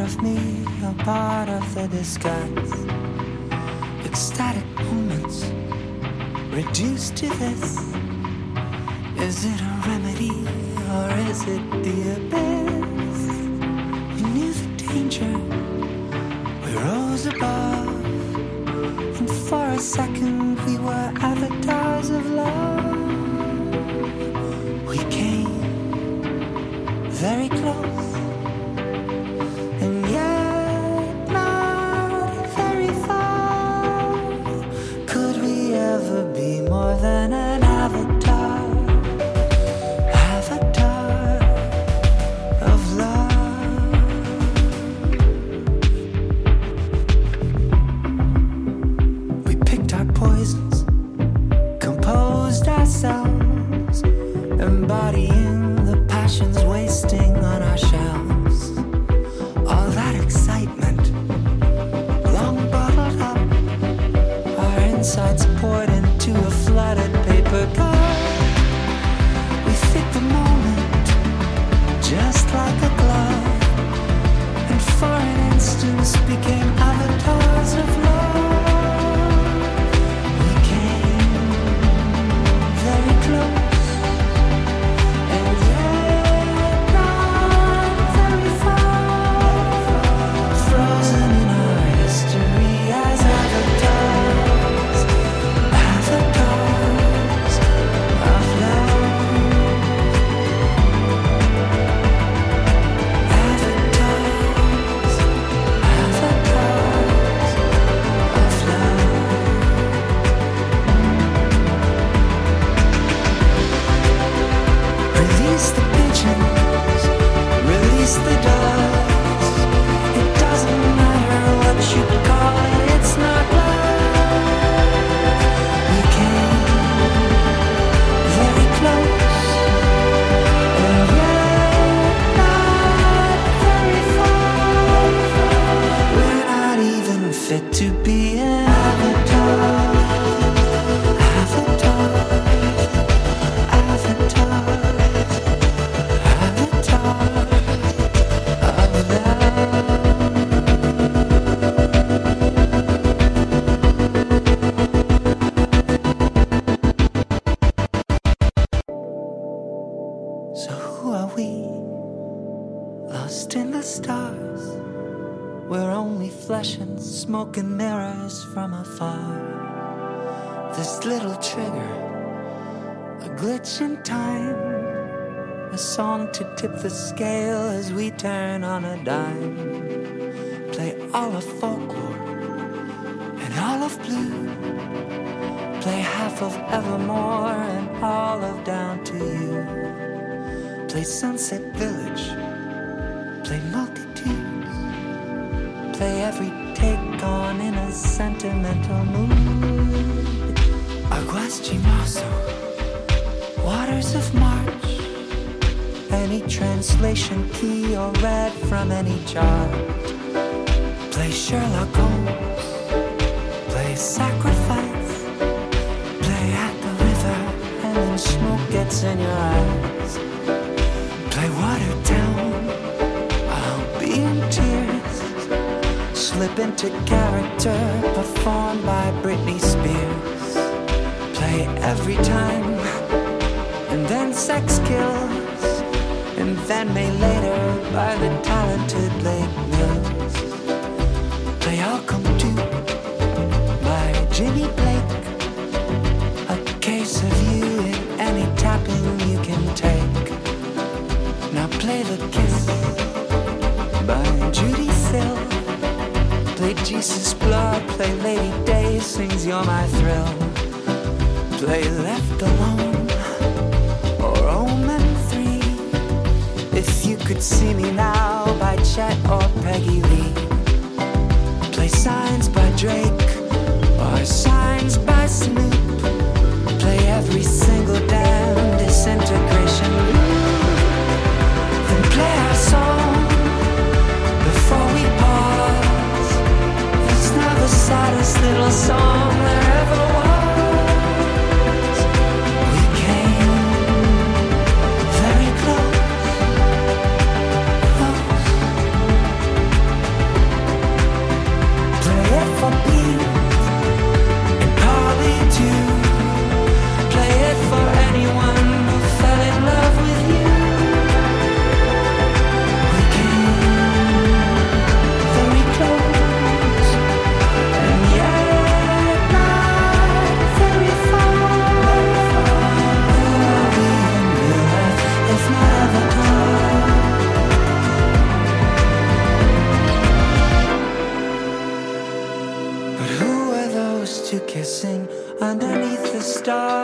Of me, a part of the disguise. Ecstatic moments reduced to this. Is it a remedy or is it the abyss? We knew the danger, we rose above, and for a second we were avatars of love. We came very close, smoke mirrors from afar. This little trigger a glitch in time, a song to tip the scale as we turn on a dime. Play all of folklore and all of blue. Play half of Evermore and all of Down to You. Play Sunset from any chart. Play Sherlock Holmes. Play Sacrifice. Play at the river and then smoke gets in your eyes. Play Watertown. I'll be in tears. Slip into character You could see me now by Chet or Peggy Lee. Underneath the stars.